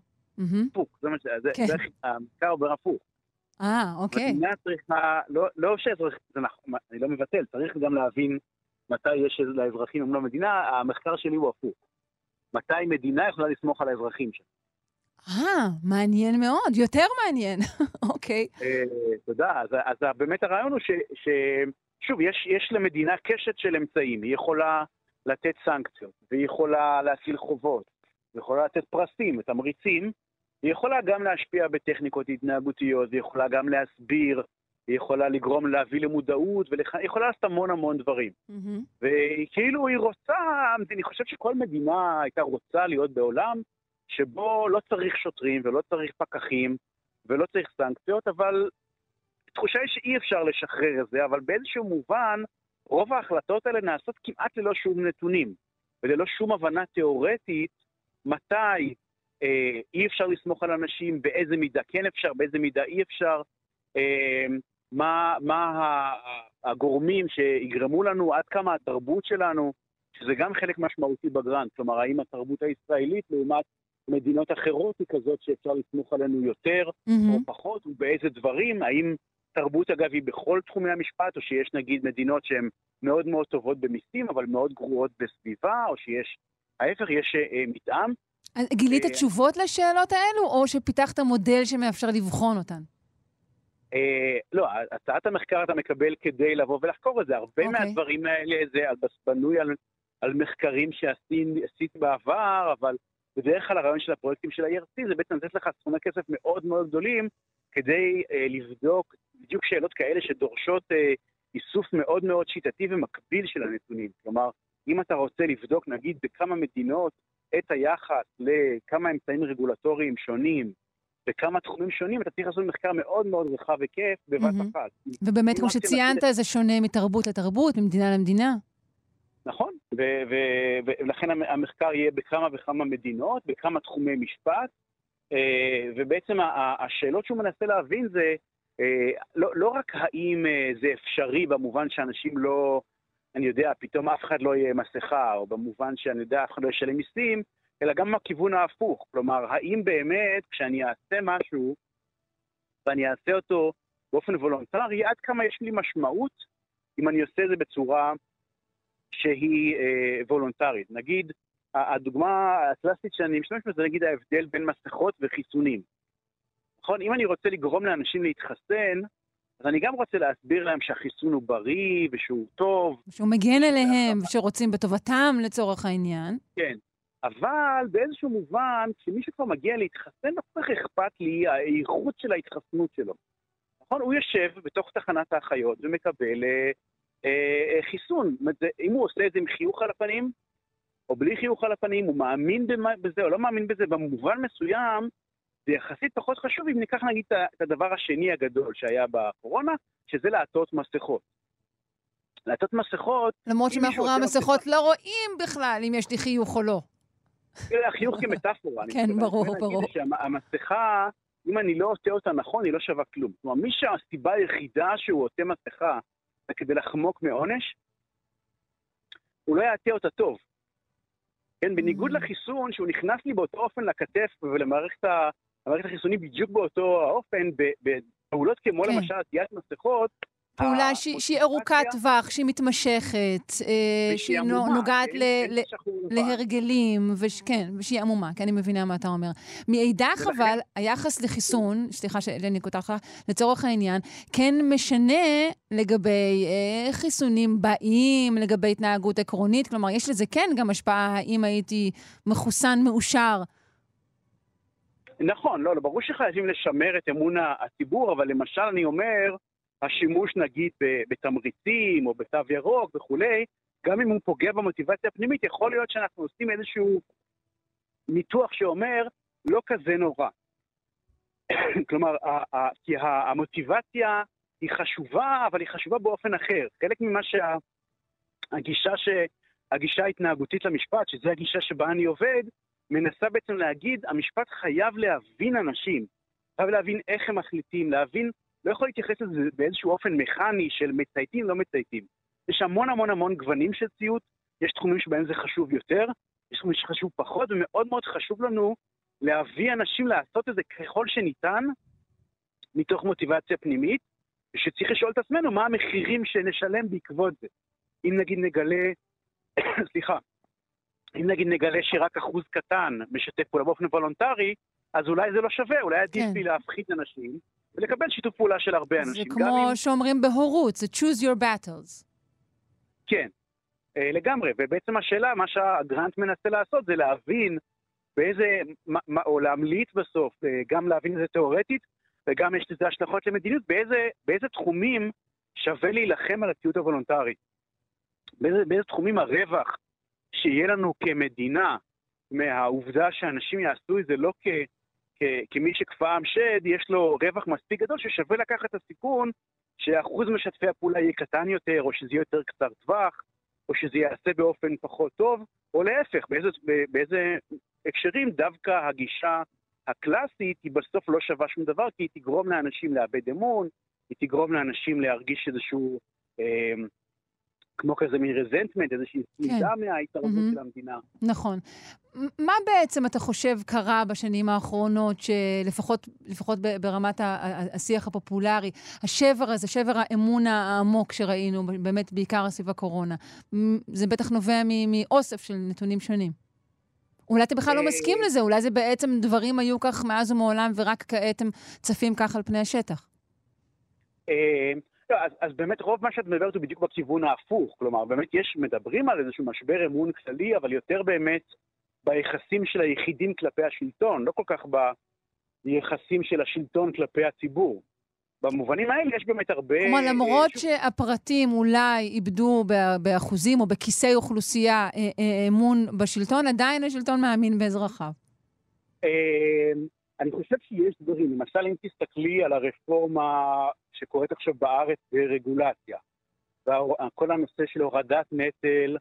הפוך, זה מה ש... כן. זה המחקר עובר הפוך. אה, אוקיי. מדינה צריכה, לא, לא שאזרח, זה נכון, אני לא מבטל, צריך גם להבין מתי יש לאזרחים אמון במדינה, המחקר שלי הוא הפוך. מתי מדינה יכולה לסמוך על האזרחים שלה. אה, מעניין מאוד, יותר מעניין, אוקיי. אה, תודה, אז, באמת הרעיון הוא ש. שוב, יש, יש למדינה קשת של אמצעים, היא יכולה לתת סנקציות, והיא יכולה להטיל חובות, היא יכולה לתת פרסים, תמריצים, היא יכולה גם להשפיע בטכניקות התנהגותיות, היא יכולה גם להסביר, היא יכולה לגרום להביא למודעות, והיא יכולה לעשות המון המון דברים. Mm-hmm. וכאילו היא רוצה, אני חושב שכל מדינה הייתה רוצה להיות בעולם שבו לא צריך שוטרים ולא צריך פקחים ולא צריך סנקציות, אבל התחושה היא שאי אפשר לשחרר את זה, אבל באיזשהו מובן, רוב ההחלטות האלה נעשות כמעט ללא שום נתונים וללא שום הבנה תיאורטית מתי אי אפשר לסמוך על אנשים, באיזה מידה כן אפשר, באיזה מידה אי אפשר, אה, מה, מה הגורמים שיגרמו לנו, עד כמה התרבות שלנו, שזה גם חלק משמעותי בגרנט, כלומר, האם התרבות הישראלית לעומת מדינות אחרות היא כזאת שאפשר לסמוך עלינו יותר mm-hmm. או פחות, ובאיזה דברים, האם תרבות אגב היא בכל תחומי המשפט, או שיש נגיד מדינות שהן מאוד מאוד טובות במיסים, אבל מאוד גרועות בסביבה, או שיש, ההפך, יש אה, מתאם. גילית אה, תשובות לשאלות האלו, או שפיתחת מודל שמאפשר לבחון אותן? אה, לא, הצעת המחקר אתה מקבל כדי לבוא ולחקור את זה. הרבה אוקיי. מהדברים האלה זה בנוי על מחקרים שעשית בעבר, אבל בדרך כלל הרעיון של הפרויקטים של ה-ERC זה בעצם לתת לך סכומי כסף מאוד מאוד גדולים כדי uh, לבדוק בדיוק שאלות כאלה שדורשות איסוף מאוד מאוד שיטתי ומקביל של הנתונים. כלומר, אם אתה רוצה לבדוק, נגיד, בכמה מדינות את היחס לכמה אמצעים רגולטוריים שונים בכמה תחומים שונים, אתה צריך לעשות מחקר מאוד מאוד רחב היקף בבת מהמם. אחת. ובאמת, כמו שציינת, זה שונה מתרבות לתרבות, ממדינה למדינה. נכון, ו- ו- ולכן המ- המחקר יהיה בכמה וכמה מדינות, בכמה תחומי משפט, אה, ובעצם ה- ה- השאלות שהוא מנסה להבין זה אה, לא, לא רק האם אה, זה אפשרי במובן שאנשים לא, אני יודע, פתאום אף אחד לא יהיה מסכה, או במובן שאני יודע, אף אחד לא ישלם מיסים, אלא גם מהכיוון ההפוך. כלומר, האם באמת כשאני אעשה משהו, ואני אעשה אותו באופן וולונטרי, עד כמה יש לי משמעות אם אני עושה את זה בצורה שהיא אה, וולונטרית. נגיד, הדוגמה הקלאסית שאני משתמש בה זה נגיד ההבדל בין מסכות וחיסונים. נכון? אם אני רוצה לגרום לאנשים להתחסן, אז אני גם רוצה להסביר להם שהחיסון הוא בריא ושהוא טוב, שהוא מגן עליהם, שרוצים בטובתם לצורך העניין. כן. אבל באיזשהו מובן, כשמישהו כבר מגיע להתחסן, לא כל כך אכפת לי האיכות של ההתחסנות שלו. נכון? הוא יושב בתוך תחנת האחיות ומקבל אה, אה, חיסון. אומרת, זה- אם הוא עושה את זה עם חיוך על הפנים, או בלי חיוך על הפנים, הוא מאמין במה- בזה או לא מאמין בזה, במובן מסוים, זה יחסית פחות חשוב אם ניקח נגיד את הדבר השני הגדול שהיה בקורונה, שזה לעטות מסכות. לעטות מסכות, למרות שמאחורי עושה המסכות לא רואים בכלל אם יש לי חיוך או לא. החיוך כמטאפורה. כן. ברור, ברור. שהמסכה, אם אני לא עוטה אותה נכון, היא לא שווה כלום. כלומר, מי שהסיבה היחידה שהוא עוטה מסכה זה כדי לחמוק מעונש, הוא לא יעטה אותה טוב. כן, בניגוד Mm. לחיסון, שהוא נכנס לי באותו אופן לכתף ולמערכת המערכת החיסונית בדיוק באותו האופן, בפעולות כמו כן. למשל עטיית מסכות, פעולה שהיא שהיא ארוכת טווח, שהיא מתמשכת, אה, שהיא עמומה, נוגעת כן? ל- אין ל-. להרגלים, וש- כן, ושהיא עמומה, כי אני מבינה מה אתה אומר. מאידך אבל, היחס לחיסון, סליחה שאני קוטעת לך, לצורך העניין, כן משנה לגבי אה, חיסונים באים, לגבי התנהגות עקרונית, כלומר, יש לזה כן גם השפעה האם הייתי מחוסן מאושר. נכון, לא, לא, ברור שחייבים לשמר את אמון הציבור, אבל למשל אני אומר, השימוש נגיד בתמריצים או בתו ירוק וכולי, גם אם הוא פוגע במוטיבציה הפנימית, יכול להיות שאנחנו עושים איזשהו ניתוח שאומר, לא כזה נורא. כלומר, כי המוטיבציה היא חשובה, אבל היא חשובה באופן אחר. חלק ממה שהגישה ש... ההתנהגותית למשפט, שזו הגישה שבה אני עובד, מנסה בעצם להגיד, המשפט חייב להבין אנשים, חייב להבין איך הם מחליטים, להבין, לא יכול להתייחס לזה באיזשהו אופן מכני של מצייתים, לא מצייתים. יש המון המון המון גוונים של ציות, יש תחומים שבהם זה חשוב יותר, יש תחומים שחשוב פחות, ומאוד מאוד חשוב לנו להביא אנשים לעשות את זה ככל שניתן, מתוך מוטיבציה פנימית, ושצריך לשאול את עצמנו מה המחירים שנשלם בעקבות זה. אם נגיד נגלה, סליחה, אם נגיד נגלה שרק אחוז קטן משתף פעולה באופן וולונטרי, אז אולי זה לא שווה, אולי עדיף כן. לי להפחית אנשים ולקבל שיתוף פעולה של הרבה זה אנשים. גם כמו אם- שאומרים בהורות, זה choose your battles. כן, אה, לגמרי. ובעצם השאלה, מה שהגרנט מנסה לעשות זה להבין באיזה, מה- מה- או להמליץ בסוף, אה, גם להבין את זה תיאורטית, וגם יש לזה השלכות למדיניות, באיזה, באיזה תחומים שווה להילחם על הציות הוולונטרי. באיזה, באיזה תחומים הרווח שיהיה לנו כמדינה מהעובדה שאנשים יעשו את זה לא כ, כ, כמי שכפאם שד, יש לו רווח מספיק גדול ששווה לקחת את הסיכון שאחוז משתפי הפעולה יהיה קטן יותר, או שזה יהיה יותר קצר טווח, או שזה ייעשה באופן פחות טוב, או להפך, באיזה, באיזה הקשרים דווקא הגישה הקלאסית היא בסוף לא שווה שום דבר, כי היא תגרום לאנשים לאבד אמון, היא תגרום לאנשים להרגיש איזשהו, אה, כמו כזה מין רזנטמנט, איזושהי סלידה מההתערבות מהמם. של המדינה. נכון. מה בעצם אתה חושב קרה בשנים האחרונות, שלפחות לפחות ברמת השיח הפופולרי, השבר הזה, שבר האמון העמוק שראינו, באמת בעיקר סביב הקורונה, זה בטח נובע מאוסף של נתונים שונים. אולי אתה בכלל לא אה, מסכים לזה, אולי זה בעצם דברים היו כך מאז ומעולם, ורק כעת הם צפים כך על פני השטח. אה, אז, אז באמת רוב מה שאת מדברת הוא בדיוק בכיוון ההפוך. כלומר, באמת יש, מדברים על איזשהו משבר אמון כללי, אבל יותר באמת ביחסים של היחידים כלפי השלטון, לא כל כך ביחסים של השלטון כלפי הציבור. במובנים האלה יש באמת הרבה... כלומר, למרות אה, שהפרטים אולי איבדו באחוזים או בכיסי אוכלוסייה אה, אה, אמון בשלטון, עדיין השלטון מאמין באזרחיו. אני חושב שיש דברים, למשל אם תסתכלי על הרפורמה שקורית עכשיו בארץ ברגולציה, כל הנושא של הורדת נטל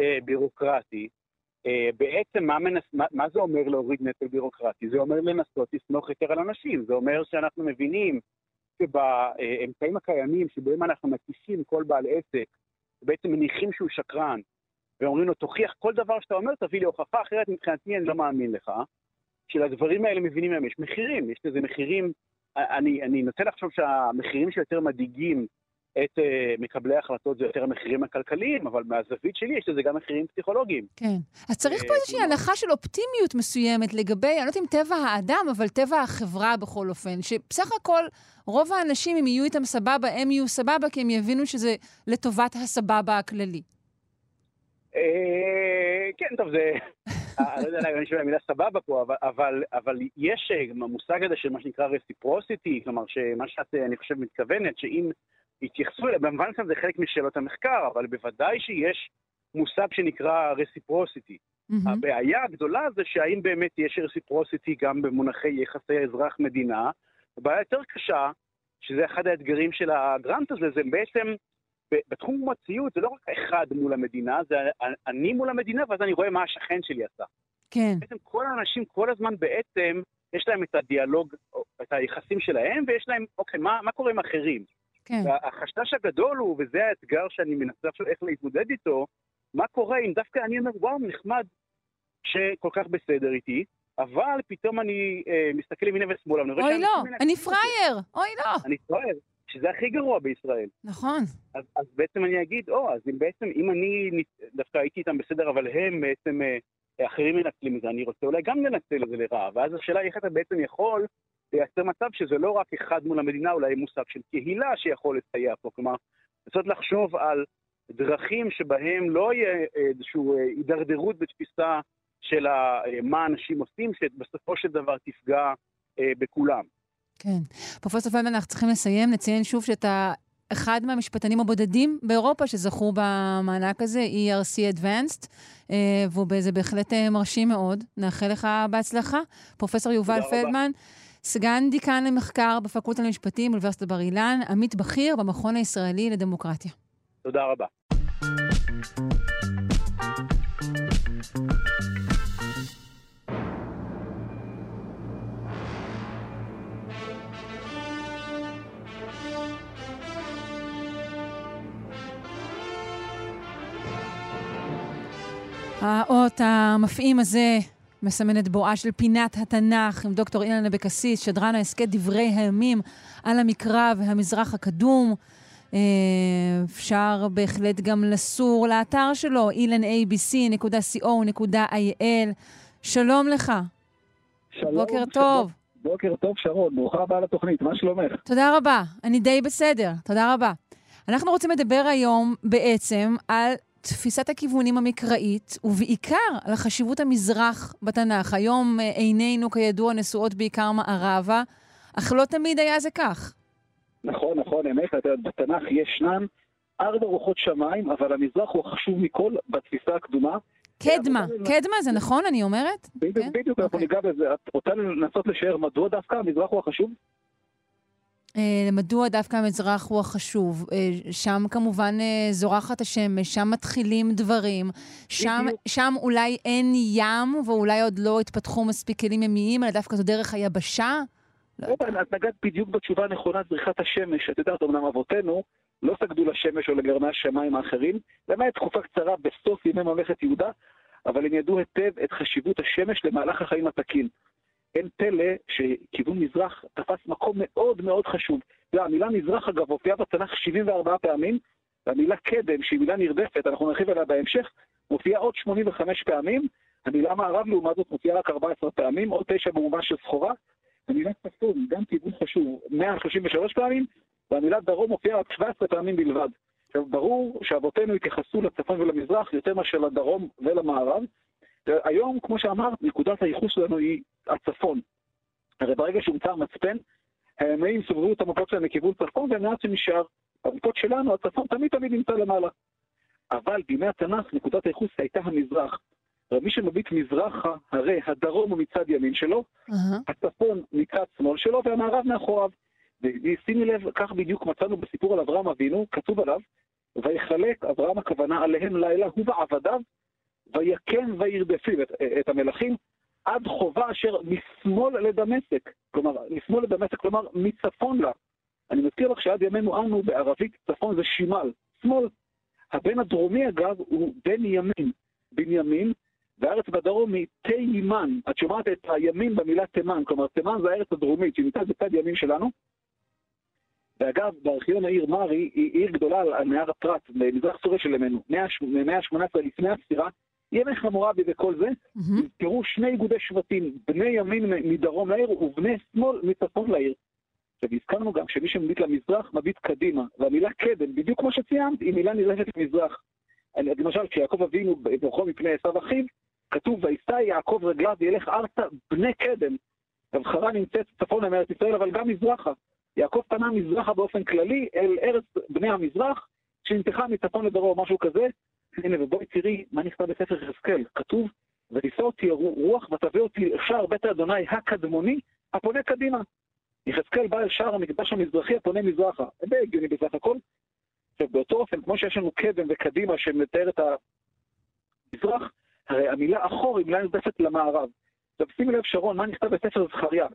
אה, בירוקרטי, אה, בעצם מה, מנס, מה, מה זה אומר להוריד נטל בירוקרטי? זה אומר לנסות לסמוך יותר על אנשים, זה אומר שאנחנו מבינים שבאמצעים הקיימים שבהם אנחנו מקישים כל בעל עסק, בעצם מניחים שהוא שקרן, ואומרים לו, תוכיח כל דבר שאתה אומר, תביא לי הוכחה, אחרת מבחינתי אני לא מאמין לך. שלדברים האלה מבינים להם, יש מחירים, יש לזה מחירים, אני, אני נוטה לחשוב שהמחירים שיותר מדאיגים את uh, מקבלי ההחלטות זה יותר המחירים הכלכליים, אבל מהזווית שלי יש לזה גם מחירים פסיכולוגיים. כן. אז צריך פה איזושהי הנחה של אופטימיות מסוימת לגבי, אני לא יודעת אם טבע האדם, אבל טבע החברה בכל אופן, שבסך הכל רוב האנשים, אם יהיו איתם סבבה, הם יהיו סבבה, כי הם יבינו שזה לטובת הסבבה הכללי. אה, כן, טוב, זה... אה, אני לא יודע אם יש מילה סבבה פה, אבל, אבל, אבל יש המושג הזה של מה שנקרא reciprocity, כלומר, שמה שאת, אני חושב, מתכוונת, שאם התייחסו אליה, במובן מסוים זה חלק משאלות המחקר, אבל בוודאי שיש מושג שנקרא reciprocity. Mm-hmm. הבעיה הגדולה זה שהאם באמת יש reciprocity גם במונחי יחסי האזרח-מדינה. הבעיה יותר קשה, שזה אחד האתגרים של הגרנט הזה, זה בעצם, בתחום הציוד זה לא רק אחד מול המדינה, זה אני מול המדינה, ואז אני רואה מה השכן שלי עשה. כן. בעצם כל האנשים כל הזמן בעצם, יש להם את הדיאלוג, את היחסים שלהם, ויש להם, אוקיי, מה, מה קורה עם אחרים? כן. והחשש הגדול הוא, וזה האתגר שאני מנסה עכשיו איך להתמודד איתו, מה קורה אם דווקא אני אומר, וואו, נחמד שכל כך בסדר איתי, אבל פתאום אני אה, מסתכל ימינה ושמאלה, ואני רואה אוי לא, אני פראייר, אוי לא. אני פראייר, שזה הכי גרוע בישראל. נכון. אז, אז בעצם אני אגיד, או, אז אם בעצם, אם אני דווקא הייתי איתם בסדר, אבל הם בעצם, אה, אחרים מנצלים את זה, אני רוצה אולי גם לנצל את זה לרעה, ואז השאלה היא איך אתה בעצם יכול לייצר מצב שזה לא רק אחד מול המדינה, אולי מושג של קהילה שיכול לסייע פה. כלומר, לנסות לחשוב על דרכים שבהם לא יהיה איזושהי אה, הידרדרות בתפיסה של מה אנשים עושים, שבסופו של דבר תפגע אה, בכולם. כן. פרופסור פלדמן, אנחנו צריכים לסיים. נציין שוב שאתה אחד מהמשפטנים הבודדים באירופה שזכו במענק הזה, ERC Advanced, אה, וזה בהחלט מרשים מאוד. נאחל לך בהצלחה. פרופסור יובל פלדמן. סגן דיקן למחקר בפקולטה למשפטים באוניברסיטת בר אילן, עמית בכיר במכון הישראלי לדמוקרטיה. תודה רבה. האות המפעים הזה מסמן את בואה של פינת התנ"ך עם דוקטור אילן אבקסיס, שדרן ההסכת דברי הימים על המקרא והמזרח הקדום. אה, אפשר בהחלט גם לסור לאתר שלו, ilanabc.co.il. שלום לך. שלום. בוקר טוב. בוקר טוב, שרון. ברוכה הבאה לתוכנית, מה שלומך? תודה רבה. אני די בסדר. תודה רבה. אנחנו רוצים לדבר היום בעצם על תפיסת הכיוונים המקראית, ובעיקר על חשיבות המזרח בתנ"ך. היום אה, עינינו, כידוע, נשואות בעיקר מערבה, אך לא תמיד היה זה כך. נכון, נכון, אמת. בתנ"ך ישנן ארבע רוחות שמיים, אבל המזרח הוא החשוב מכל בתפיסה הקדומה. קדמה, קדמה זה נכון, אני אומרת? בדיוק, כן? בדיוק, אנחנו אוקיי. ניגע בזה. את רוצה לנסות לשער מדוע דווקא המזרח הוא החשוב? אה, מדוע דווקא המזרח הוא החשוב? אה, שם כמובן אה, זורחת השמש, שם מתחילים דברים, שם, שם אולי אין ים ואולי עוד לא התפתחו מספיק כלים ימיים, אלא דווקא זו דרך היבשה? לא את נגעת בדיוק בתשובה הנכונה, זריחת השמש. את יודעת, אמנם אבותינו לא סגדו לשמש או לגרמי השמיים האחרים, למעט תקופה קצרה בסוף ימי ממלכת יהודה, אבל הם ידעו היטב את חשיבות השמש למהלך החיים התקין. אין פלא שכיוון מזרח תפס מקום מאוד מאוד חשוב. המילה מזרח, אגב, הופיעה בתנ"ך 74 פעמים, והמילה קדם, שהיא מילה נרדפת, אנחנו נרחיב עליה בהמשך, מופיעה עוד 85 פעמים, המילה מערב לעומת זאת מופיעה רק 14 פעמים, עוד 9 במובן של סחורה, המילה צפון, גם כיוון חשוב, 133 פעמים, והמילה דרום מופיעה רק 17 פעמים בלבד. עכשיו, ברור שאבותינו התייחסו לצפון ולמזרח יותר מאשר לדרום ולמערב, היום, כמו שאמרת, נקודת הייחוס שלנו היא הצפון. הרי ברגע שהומצא המצפן, הימאים סובבו את המפות שלהם לכיוון צפון, והמעט שנשאר. המפות שלנו, הצפון תמיד תמיד נמצא למעלה. אבל בימי התנ"ך, נקודת הייחוס הייתה המזרח. מי שמביט מזרחה, הרי הדרום הוא מצד ימין שלו, אהה. הצפון מצד שמאל שלו והמערב מאחוריו. ושימי לב, כך בדיוק מצאנו בסיפור על אברהם אבינו, כתוב עליו, ויחלק אברהם הכוונה עליהם לילה, הוא ועבדיו, ויקם וירדפים את, את המלכים עד חובה אשר משמאל לדמשק, כלומר, משמאל לדמשק, כלומר, מצפון לה. אני מזכיר לך שעד ימינו אנו בערבית צפון זה שימל, שמאל. הבן הדרומי אגב הוא בן ימין, בנימין, והארץ בדרום היא תימן. את שומעת את הימין במילה תימן, כלומר תימן זה הארץ הדרומית שנמצאת בצד ימין שלנו. ואגב, בארכיון העיר מרי היא עיר גדולה על נהר הפרת, במזרח סוריה של ימינו, מאה ה-18 לפני הספירה, ימי חמורבי וכל זה. נזכרו שני איגודי שבטים, בני ימין מדרום לעיר ובני שמאל מצפון לעיר. עכשיו, הזכרנו גם שמי שמביט למזרח מביט קדימה, והמילה קדם, בדיוק כמו שציינת, היא מילה למזרח. אני- למשל, כשיעקב אבינו ברחוב מפני עשיו אחיו, כתוב, וישא יעקב רגליו וילך ארצה בני קדם. הבחרה נמצאת צפונה מארץ ישראל, אבל גם מזרחה. יעקב פנה מזרחה באופן כללי אל ארץ בני המזרח, שנמתחה מצפון לדרום, משהו כזה. הנה, ובואי תראי מה נכתב בספר יחזקאל. כתוב, ותישא אותי רוח ותביא אותי לשער בית האדוני הקדמוני, הפונה קדימה. יחזקאל בא אל שער המקדש המזרחי הפונה מזרחה. די הגיוני בסך הכל. עכשיו, באותו אופן, כמו שיש לנו קדם וקדימה שמתאר את המזרח, הרי המילה אחור היא מילה נרדפת למערב. עכשיו, שימי לב, שרון, מה נכתב בספר זכריה?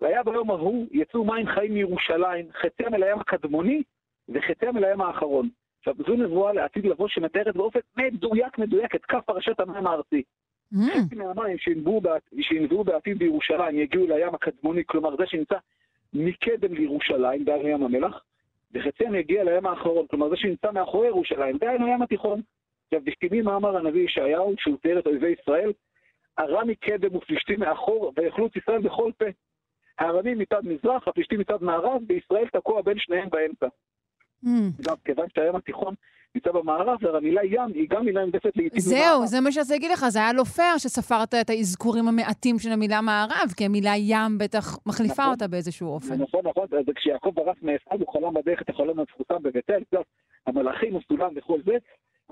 והיה ביום ההוא יצאו מים חיים מירושלים, חציהם אל הים הקדמוני וחציהם אל הים האחרון. עכשיו, זו נבואה לעתיד לבוא שמתארת באופן מדויק מדויק את כף פרשת המים הארצי. מהמם. חצי מהמים שינבעו בעתיד- בירושלים יגיעו לים הקדמוני, כלומר זה שנמצא מקדם לירושלים, דהיינו ים המלח, וחציהם יגיע לים האחרון, כלומר זה שנמצא מאחורי ירושלים, דהיינו ים התיכון. עכשיו, בשכימים מה אמר הנביא ישעיהו, שהוא תיאר את אויבי ישראל, ארם מקדם ופלישתים מאחור, ויחלוץ ישראל בכל פה. הארמים מצד מזרח, הפלישתים מצד מערב, וישראל תקוע בין שניהם באמצע. מהמם. גם כיוון שהים התיכון נמצא במערב, והמילה ים היא גם מילה נדפת לעיתים זהו, זה מה שרציתי להגיד לך, זה היה לא פייר שספרת את האזכורים המעטים של המילה מערב, כי המילה ים בטח מחליפה נכון. אותה באיזשהו אופן. נכון, נכון, אז כשיעקב ברח מעשיו, הוא חלם בדרך את החלום בבית-אל, את יודעת, המלאכים, הסולם וכל זה,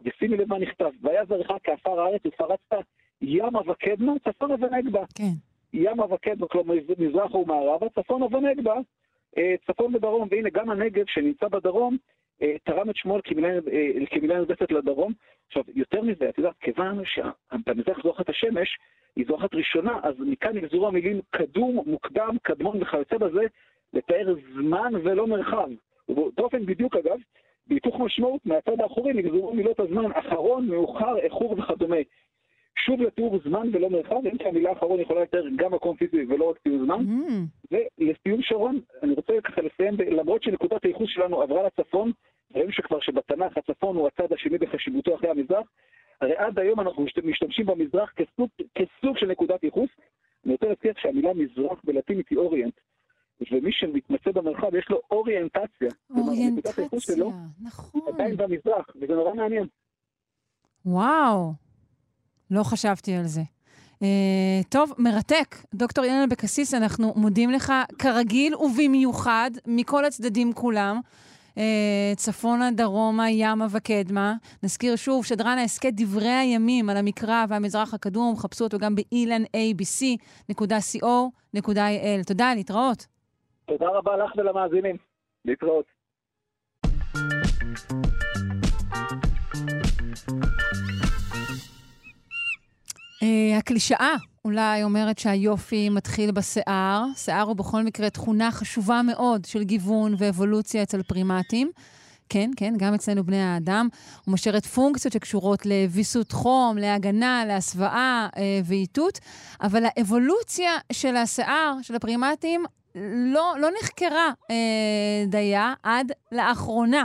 ושימי לב מה נכתב, והיה זרעך כעפר הארץ ופרצת ימה וקדמה, צפונה ונגבה. כן. ימה וקדמה, כלומר מזרחה ומערבה, צפונה ונגבה, צפון ודרום, והנה גם הנגב שנמצא בדרום, אה, תרם את שמו כמילה אה, נרדפת לדרום. עכשיו, יותר מזה, את יודעת, כיוון שבמזרח זורחת השמש, היא זורחת ראשונה, אז מכאן נגזרו המילים קדום, מוקדם, קדמון וכיוצא בזה, לתאר זמן ולא מרחב. ובאותו אופן בדיוק אגב, בהיפוך משמעות מהצד האחורי נגזרו מילות הזמן אחרון, מאוחר, איחור וכדומה. שוב לתיאור זמן ולא מרחב, אם כי המילה אחרון יכולה לתאר גם מקום פיזי ולא רק תיאור זמן. מהמם. ולסיום שרון, אני רוצה ככה לסיים, למרות שנקודת הייחוס שלנו עברה לצפון, ראינו שכבר שבתנ"ך הצפון הוא הצד השני בחשיבותו אחרי המזרח, הרי עד היום אנחנו משת- משתמשים במזרח כסוג, כסוג של נקודת ייחוס. אני רוצה להזכיר שהמילה מזרח בלטינית היא אוריינט, ומי שמתמצא במרחב יש לו אוריינטציה. הייחוס שלו אוריינטציה, נכון. עדיין במזרח, וזה נורא מעניין. וואו, לא חשבתי על זה. Uh, טוב, מרתק. דוקטור אילן אבקסיס, אנחנו מודים לך כרגיל ובמיוחד מכל הצדדים כולם. Uh, צפונה, דרומה, ימה וקדמה. נזכיר שוב, שדרן ההסכת דברי הימים על המקרא והמזרח הקדום, חפשו אותו גם באילנabc.co.il. תודה, להתראות. תודה רבה לך ולמאזינים. להתראות. הקלישאה אולי אומרת שהיופי מתחיל בשיער. שיער הוא בכל מקרה תכונה חשובה מאוד של גיוון ואבולוציה אצל פרימטים. כן, כן, גם אצלנו בני האדם. הוא משרת פונקציות שקשורות לוויסות חום, להגנה, להסוואה אה, ואיתות, אבל האבולוציה של השיער, של הפרימטים, לא, לא נחקרה אה, דייה עד לאחרונה.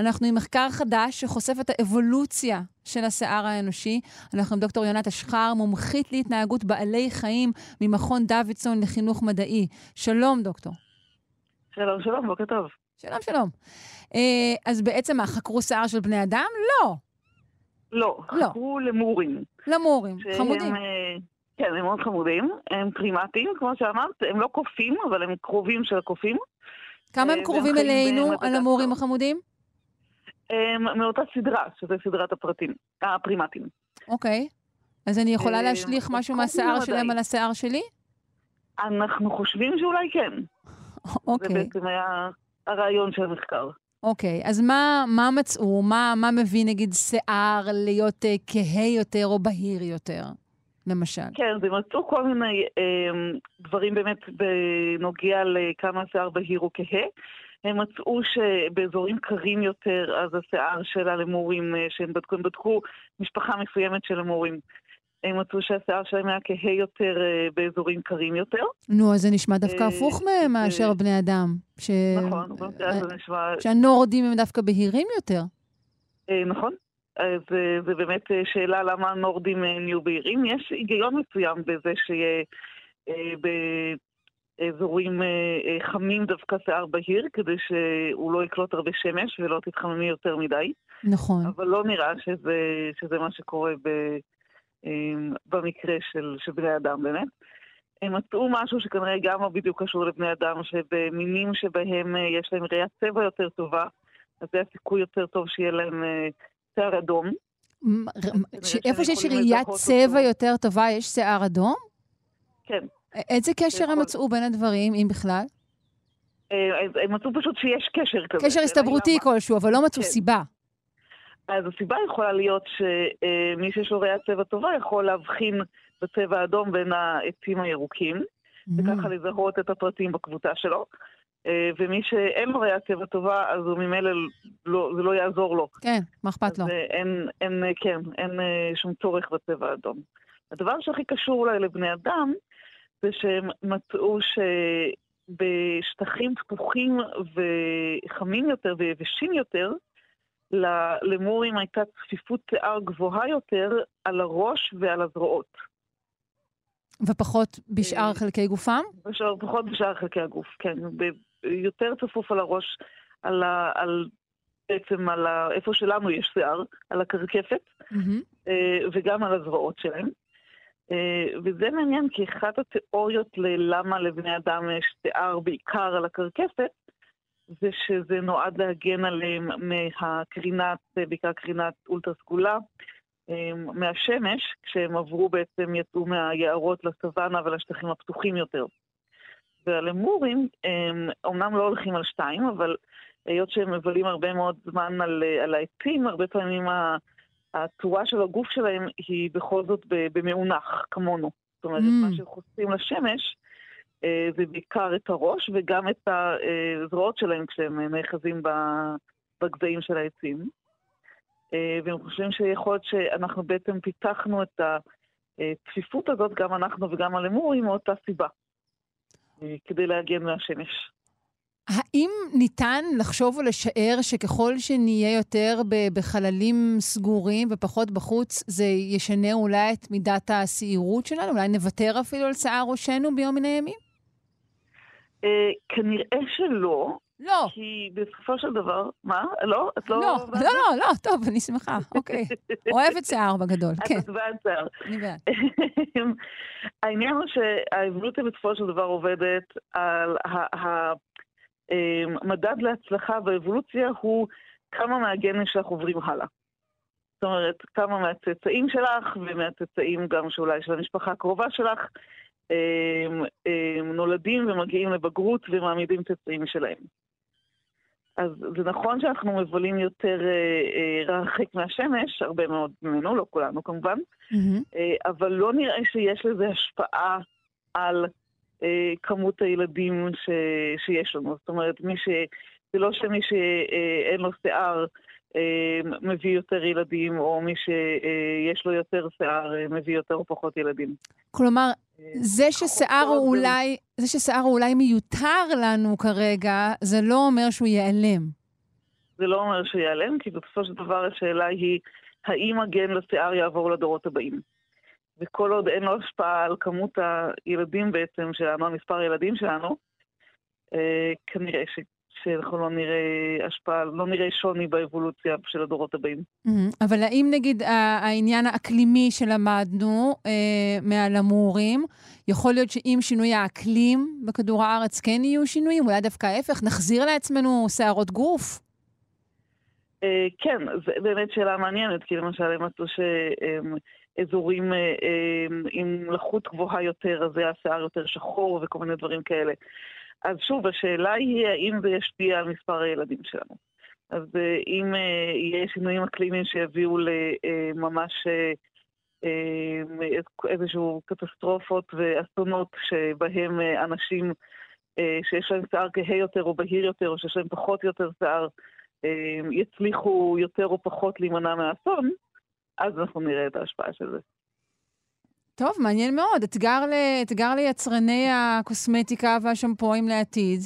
אנחנו עם מחקר חדש שחושף את האבולוציה של השיער האנושי. אנחנו עם דוקטור יונת אשחר, מומחית להתנהגות בעלי חיים ממכון דוידסון לחינוך מדעי. שלום, דוקטור. שלום, שלום, בוקר טוב. שלום, שלום. אה, אז בעצם מה, חקרו שיער של בני אדם? לא. לא, לא. חקרו למורים. למורים, שהם, חמודים. אה, כן, הם מאוד חמודים. הם פרימטים, כמו שאמרת, הם לא קופים, אבל הם קרובים של הקופים. כמה הם אה, קרובים והם חיים אלינו, המורים החמודים? הם מאותה סדרה, שזה סדרת הפרטים, הפרימטים. אוקיי. אז אני יכולה אה, להשליך משהו מהשיער. שלהם על השיער שלי? אנחנו חושבים שאולי כן. זה אוקיי, בעצם היה הרעיון של המחקר. אוקיי. אז מה, מה מצאו? מה, מה מביא נגיד שיער להיות אה, כהה יותר או בהיר יותר, למשל? כן, זה מצאו כל מיני אה, דברים באמת בנוגע לכמה השיער בהיר או כהה. הם מצאו שבאזורים קרים יותר, אז השיער של הלמורים אה, שהם בדקו, הם בדקו משפחה מסוימת של למורים. הם מצאו שהשיער שלהם היה כהה יותר אה, באזורים קרים יותר. נו, אז זה נשמע דווקא אה, הפוך מ- מאשר בני אדם. ש... נכון, הזה זה נשמע... שהנורדים הם דווקא בהירים יותר. נכון. אז זה באמת שאלה למה הנורדים נהיו בהירים. יש היגיון מסוים בזה שיהיה באזורים אה, אה, חמים דווקא שיער בהיר, כדי שהוא לא יקלוט הרבה שמש ולא תתחממי יותר מדי. נכון. אבל לא נראה שזה, שזה מה שקורה ב, אה, במקרה של, של בני אדם באמת. הם מצאו משהו שכנראה גם לא בדיוק קשור לבני אדם, שבמינים שבהם יש להם ראיית צבע יותר טובה, אז זה הסיכוי יותר טוב שיהיה להם שיער אדום. איפה שיש ראיית צבע. יותר טובה, יש שיער אדום? כן. איזה קשר הם יכול. מצאו בין הדברים, אם בכלל? אה, אז הם מצאו פשוט שיש קשר כזה. קשר הסתברותי. כלשהו, אבל לא מצאו כן. סיבה. אז הסיבה יכולה להיות שמי שיש לו ראיית צבע טובה יכול להבחין בצבע האדום בין העצים הירוקים, וככה לזהות את הפרטים בקבוצה שלו. אה, ומי שאין לו ראיית צבע טובה, אז הוא ממילא לא, זה לא יעזור לו. כן, מה אכפת לו? אה, אין, אין, אה, כן, אין אה, שום צורך בצבע האדום. הדבר שהכי קשור אולי לבני אדם, זה שהם מצאו שבשטחים פתוחים וחמים יותר ויבשים יותר, למורים הייתה צפיפות שיער גבוהה יותר על הראש ועל הזרועות. ופחות בשאר אה, חלקי גופם? בשאר, פחות בשאר חלקי הגוף, כן. יותר צפוף על הראש, על, ה, על בעצם על ה, איפה שלנו יש שיער, על הקרקפת. אה, וגם על הזרועות שלהם. אה, וזה מעניין, כי אחת התיאוריות ללמה לבני אדם יש שיער בעיקר על הקרקפת, זה שזה נועד להגן עליהם מהקרינת, בעיקר קרינת אולטרה סגולה, אה, מהשמש, כשהם עברו בעצם, יצאו מהיערות לסוואנה ולשטחים הפתוחים יותר. והלמורים, אומנם לא הולכים על שתיים, אבל היות שהם מבלים הרבה מאוד זמן על, על העצים, הרבה פעמים ה- הצורה של הגוף שלהם היא בכל זאת במאונח, כמונו. זאת אומרת, Mm. מה שחושפים לשמש אה, זה בעיקר את הראש וגם את הזרועות שלהם כשהם נאחזים ב- בגזעים של העצים. אה, והם חושבים שיכול להיות שאנחנו בעצם פיתחנו את הצפיפות הזאת, גם אנחנו וגם הלמורים, מאותה סיבה. אה, כדי להגן מהשמש. האם ניתן לחשוב או לשער שככל שנהיה יותר בחללים סגורים ופחות בחוץ, זה ישנה אולי את מידת השעירות שלנו? אולי נוותר אפילו על שיער ראשנו ביום מן הימים? אה, כנראה שלא, לא. כי בסופו של דבר, מה? לא? את לא... לא, לא, לא, לא, טוב, אני שמחה, אוקיי. אוהבת שיער בגדול, כן, את בעד שיער. אני בעד. העניין הוא שהאבולוציה בסופו של דבר עובדת על המדד להצלחה באבולוציה הוא כמה מהגנים שלך עוברים הלאה. זאת אומרת, כמה מהצאצאים שלך ומהצאצאים גם שאולי של המשפחה הקרובה שלך הם, הם נולדים ומגיעים לבגרות ומעמידים צאצאים שלהם. אז זה נכון שאנחנו מבלים יותר אה, אה, רחק מהשמש, הרבה מאוד ממנו, לא כולנו כמובן. אה, אבל לא נראה שיש לזה השפעה על כמות הילדים ש, שיש לנו. זאת אומרת, מי ש... זה לא שמי שאין לו שיער אה, מביא יותר ילדים, או מי שיש לו יותר שיער אה, מביא יותר או פחות ילדים. כלומר, אה, זה ששיער הוא אולי, זה ששיער הוא אולי מיותר לנו כרגע, זה לא אומר שהוא ייעלם. זה לא אומר שיעלם, כי בסופו של דבר השאלה היא, האם הגן לשיער יעבור לדורות הבאים? וכל עוד אין לו השפעה על כמות הילדים בעצם שלנו, על מספר הילדים שלנו, אה, כנראה ש, שאנחנו לא נראה השפעה, לא נראה שוני באבולוציה של הדורות הבאים. מהמם. אבל האם נגיד העניין האקלימי שלמדנו אה, מהלמורים, יכול להיות שעם שינוי האקלים בכדור הארץ כן יהיו שינויים? אולי דווקא ההפך, נחזיר לעצמנו שערות גוף? אה, כן, זו באמת שאלה מעניינת, כי למשל הם מצאו שאזורים אה, עם לחות גבוהה יותר, אז זה השיער יותר שחור וכל מיני דברים כאלה. אז שוב, השאלה היא האם זה ישפיע על מספר הילדים שלנו. אז אם יהיה שינויים אקלימיים שיביאו לממש איזשהו קטסטרופות ואסונות שבהם אנשים שיש להם שיער כהה יותר או בהיר יותר, או שיש להם פחות יותר שיער, יצליחו יותר או פחות להימנע מהאסון, אז אנחנו נראה את ההשפעה של זה. טוב, מעניין מאוד. אתגר, ל... אתגר ליצרני הקוסמטיקה והשמפואים לעתיד.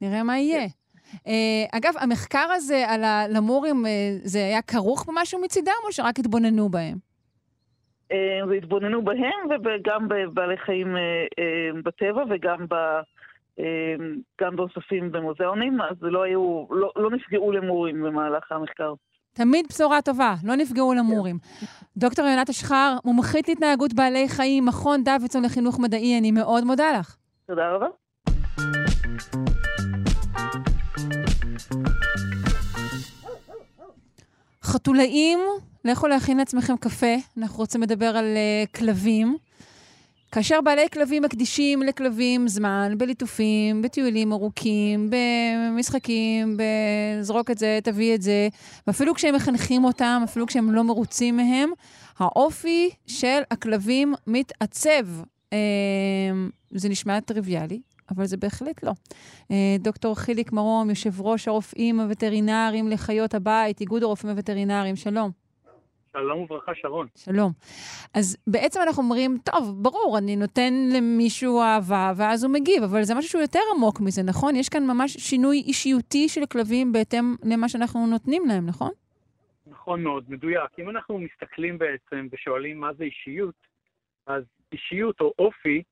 נראה מה יהיה. Uh, אגב, המחקר הזה על הלמורים, uh, זה היה כרוך במשהו מצידם, או שרק התבוננו בהם? Uh, והתבוננו בהם, וגם בבעלי חיים בטבע וגם ב... גם באוספים במוזיאונים, אז לא היו, לא, לא נפגעו למורים במהלך המחקר. תמיד בשורה טובה, לא נפגעו למורים. דוקטור יונת אשחר, מומחית להתנהגות בעלי חיים, מכון דוידסון לחינוך מדעי, אני מאוד מודה לך. תודה רבה. חתולאים, לכו להכין לעצמכם קפה, אנחנו רוצים לדבר על uh, כלבים. כאשר בעלי כלבים מקדישים לכלבים זמן בליטופים, בטיולים ארוכים, במשחקים, בזרוק את זה, תביא את זה, ואפילו כשהם מחנכים אותם, אפילו כשהם לא מרוצים מהם, האופי של הכלבים מתעצב. אה, זה נשמע טריוויאלי, אבל זה בהחלט לא. אה, דוקטור חיליק מרום, יושב ראש הרופאים הווטרינריים לחיות הבית, איגוד הרופאים הווטרינריים, שלום. שלום וברכה, שרון. שלום. אז בעצם אנחנו אומרים, טוב, ברור, אני נותן למישהו אהבה, ואז הוא מגיב, אבל זה משהו שהוא יותר עמוק מזה, נכון? יש כאן ממש שינוי אישיותי של כלבים בהתאם למה שאנחנו נותנים להם, נכון? נכון מאוד, מדויק. אם אנחנו מסתכלים בעצם ושואלים מה זה אישיות, אז אישיות או אופי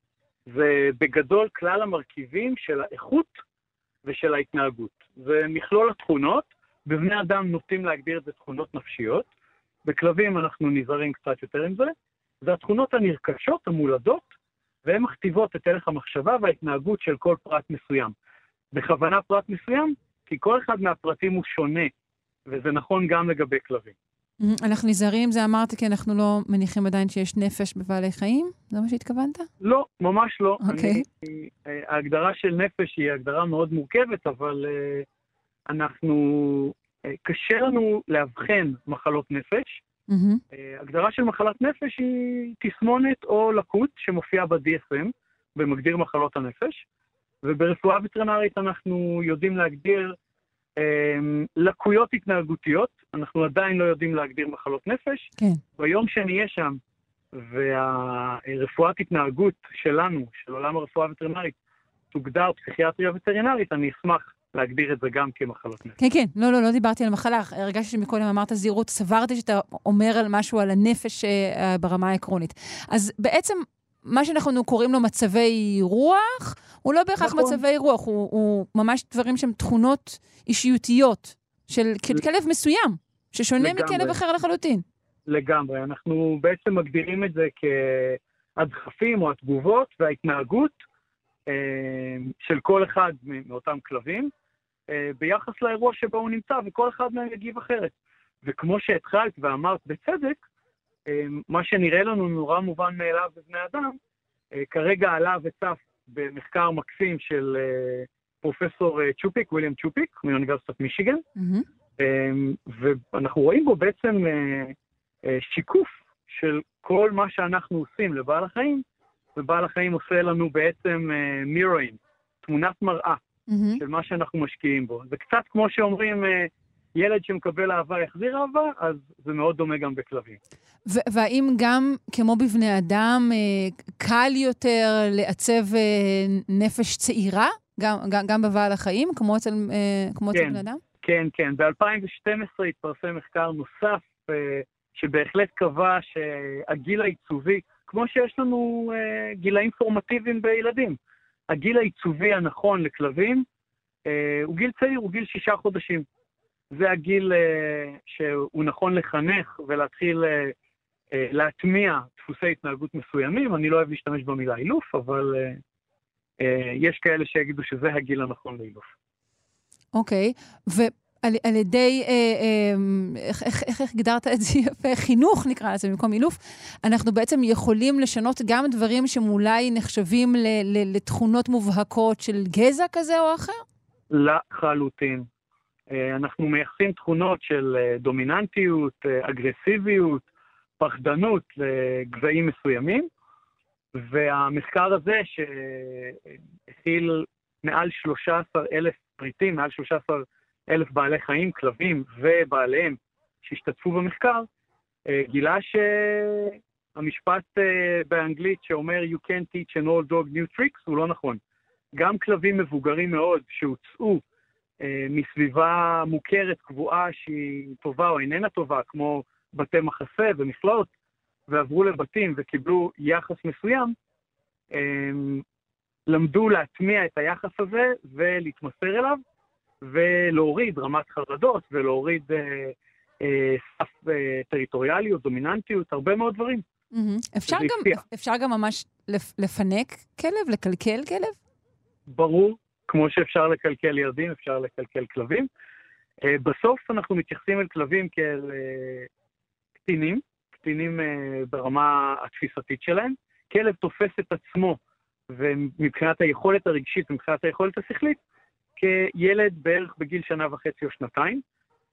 זה בגדול כלל המרכיבים של האיכות ושל ההתנהגות. זה מכלול התכונות, בבני אדם נוטים להגדיר את זה תכונות נפשיות, בכלבים אנחנו נזהרים קצת יותר עם זה. זה התכונות הנרכשות, המולדות, והן מכתיבות את ערך המחשבה וההתנהגות של כל פרט מסוים. בכוונה פרט מסוים, כי כל אחד מהפרטים הוא שונה, וזה נכון גם לגבי כלבים. Mm-hmm. אנחנו נזהרים, זה אמרת, כי אנחנו לא מניחים עדיין שיש נפש בבעלי חיים? זה מה שהתכוונת? לא, ממש לא. אוקיי. Okay. אני, ההגדרה של נפש היא הגדרה מאוד מורכבת, אבל uh, אנחנו קשה לנו לאבחן מחלות נפש. Mm-hmm. הגדרה של מחלת נפש היא תסמונת או לקות שמופיעה ב-DSM, במגדיר מחלות הנפש, וברפואה וטרינרית אנחנו יודעים להגדיר אה, לקויות התנהגותיות, אנחנו עדיין לא יודעים להגדיר מחלות נפש. כן. ביום שנהיה שם, והרפואת התנהגות שלנו, של עולם הרפואה הווטרינרית, תוגדר פסיכיאטריה וטרינרית, אני אשמח להגדיר את זה גם כמחלות נפש. כן, כן, לא, לא, לא דיברתי על מחלה. הרגשתי שמקודם אמרת זהירות, סברתי שאתה אומר על משהו על הנפש uh, ברמה העקרונית. אז בעצם, מה שאנחנו קוראים לו מצבי רוח, הוא לא בהכרח נכון. מצבי רוח, הוא, הוא ממש דברים שהם תכונות אישיותיות של כלב מסוים, ששונה לגמרי. מכלב אחר לחלוטין. לגמרי. אנחנו בעצם מגדירים את זה כהדחפים או התגובות וההתנהגות אה, של כל אחד מאותם כלבים. אה, ביחס לאירוע שבו הוא נמצא, וכל אחד מהם יגיב אחרת. וכמו שהתחלת ואמרת בצדק, אה, מה שנראה לנו נורא מובן מאליו בבני אדם, אה, כרגע עלה וצף במחקר מקסים של פרופסור צ'ופיק, וויליאם צ'ופיק, מאוניברסיטת מישיגן, mm-hmm. ואנחנו רואים בו בעצם שיקוף של כל מה שאנחנו עושים לבעל החיים, ובעל החיים עושה לנו בעצם מירואין, תמונת מראה mm-hmm. של מה שאנחנו משקיעים בו. זה קצת כמו שאומרים, אה, ילד שמקבל אהבה יחזיר אהבה, אז זה מאוד דומה גם בכלבים. והאם גם, כמו בבני אדם, אה, קל יותר לעצב אה, נפש צעירה, גם, גם, גם בבעל החיים, כמו אצל, כמו כן, אצל בני אדם? כן, כן. ב-2012 התפרסם מחקר נוסף, שבהחלט קבע שהגיל העיצובי, כמו שיש לנו גילאים פורמטיביים בילדים, הגיל העיצובי הנכון לכלבים אה, הוא גיל צעיר, הוא גיל שישה חודשים. זה הגיל אה, שהוא נכון לחנך ולהתחיל אה, אה, להטמיע דפוסי התנהגות מסוימים. אני לא אוהב להשתמש במילה אילוף, אבל אה, אה, יש כאלה שיגידו שזה הגיל הנכון לאילוף. אוקיי, okay. על, על ידי, אה, אה, איך, איך, איך הגדרת את זה יפה? חינוך נקרא לזה במקום אילוף, אנחנו בעצם יכולים לשנות גם דברים שאולי נחשבים ל, ל, לתכונות מובהקות של גזע כזה או אחר? לחלוטין. אה, אנחנו מייחסים תכונות של אה, דומיננטיות, אה, אגרסיביות, פחדנות לגזעים מסוימים, והמחקר הזה שהכיל מעל 13 אלף פריטים, מעל 13 אלף בעלי חיים, כלבים ובעליהם שהשתתפו במחקר, גילה שהמשפט באנגלית שאומר You can't teach an old dog new tricks הוא לא נכון. גם כלבים מבוגרים מאוד שהוצאו אה, מסביבה מוכרת, קבועה, שהיא טובה או איננה טובה, כמו בתי מחסה ומכלאות, ועברו לבתים וקיבלו יחס מסוים, למדו להטמיע את היחס הזה ולהתמסר אליו, ולהוריד רמת חרדות ולהוריד אה, אה, סף אה, טריטוריאליות, דומיננטיות, הרבה מאוד דברים. Mm-hmm. אפשר, גם, אפשר גם ממש לפנק כלב, לקלקל כלב? ברור, כמו שאפשר לקלקל ילדים, אפשר לקלקל כלבים. אה, בסוף אנחנו מתייחסים אל כלבים כאל אה, קטינים, קטינים אה, ברמה התפיסתית שלהם. כלב תופס את עצמו, ומבחינת היכולת הרגשית ומבחינת היכולת השכלית, כילד בערך בגיל שנה וחצי או שנתיים.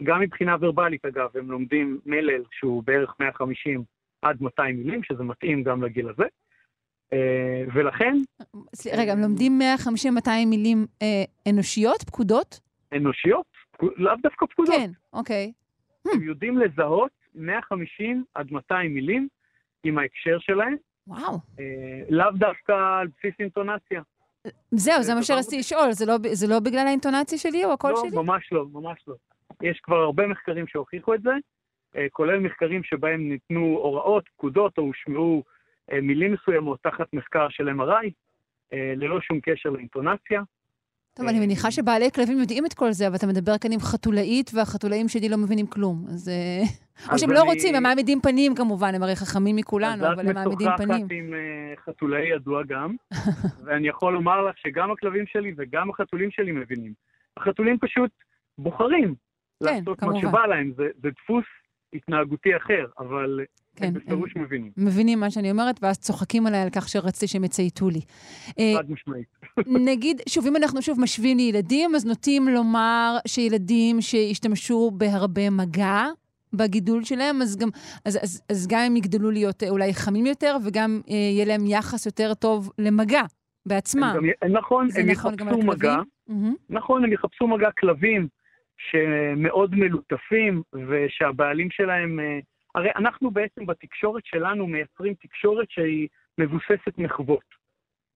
גם מבחינה ורבלית, אגב, הם לומדים מלל שהוא בערך 150 עד 200 מילים, שזה מתאים גם לגיל הזה. אה, ולכן... רגע, הם לומדים 150-200 מילים אה, אנושיות, פקודות? אנושיות? לאו דווקא פקודות. כן, אוקיי. הם יודעים לזהות 150 עד 200 מילים עם ההקשר שלהם. וואו. אה, לאו דווקא על בסיס אינטונציה. זהו, זה מה שרציתי לשאול, זה לא, זה לא בגלל האינטונציה שלי או הקול לא, שלי? לא, ממש לא, ממש לא. יש כבר הרבה מחקרים שהוכיחו את זה, כולל מחקרים שבהם ניתנו הוראות, פקודות, או הושמעו אה, מילים מסוימות תחת מחקר של MRI, אה, ללא שום קשר לאינטונציה. טוב, אני מניחה שבעלי כלבים יודעים את כל זה, אבל אתה מדבר כאן עם חתולאית, והחתולאים שלי לא מבינים כלום. אז... אה, או שהם לא רוצים, הם מעמידים פנים כמובן, הם הרי חכמים מכולנו, אבל הם מעמידים פנים. אז את משוחחת עם חתולאי ידוע גם, ואני יכול לומר לך שגם הכלבים שלי וגם החתולים שלי מבינים. החתולים פשוט בוחרים כן, לעשות מה שבא להם, זה דפוס התנהגותי אחר, אבל כן, הם בפירוש מבינים. מבינים מה שאני אומרת, ואז צוחקים עליי על כך שרציתי שהם יצייתו לי. אה, חד משמעית. נגיד, שוב, אם אנחנו שוב משווים לילדים, אז נוטים לומר שילדים שהשתמשו בהרבה מגע, בגידול שלהם, אז גם, אז, אז, אז גם הם יגדלו להיות אולי חמים יותר, וגם אה, יהיה להם יחס יותר טוב למגע בעצמם. גם, נכון, הם נכון יחפשו מגע. Mm-hmm. נכון, הם יחפשו מגע כלבים שמאוד מלוטפים, ושהבעלים שלהם... אה, הרי אנחנו בעצם בתקשורת שלנו מייצרים תקשורת שהיא מבוססת מחוות.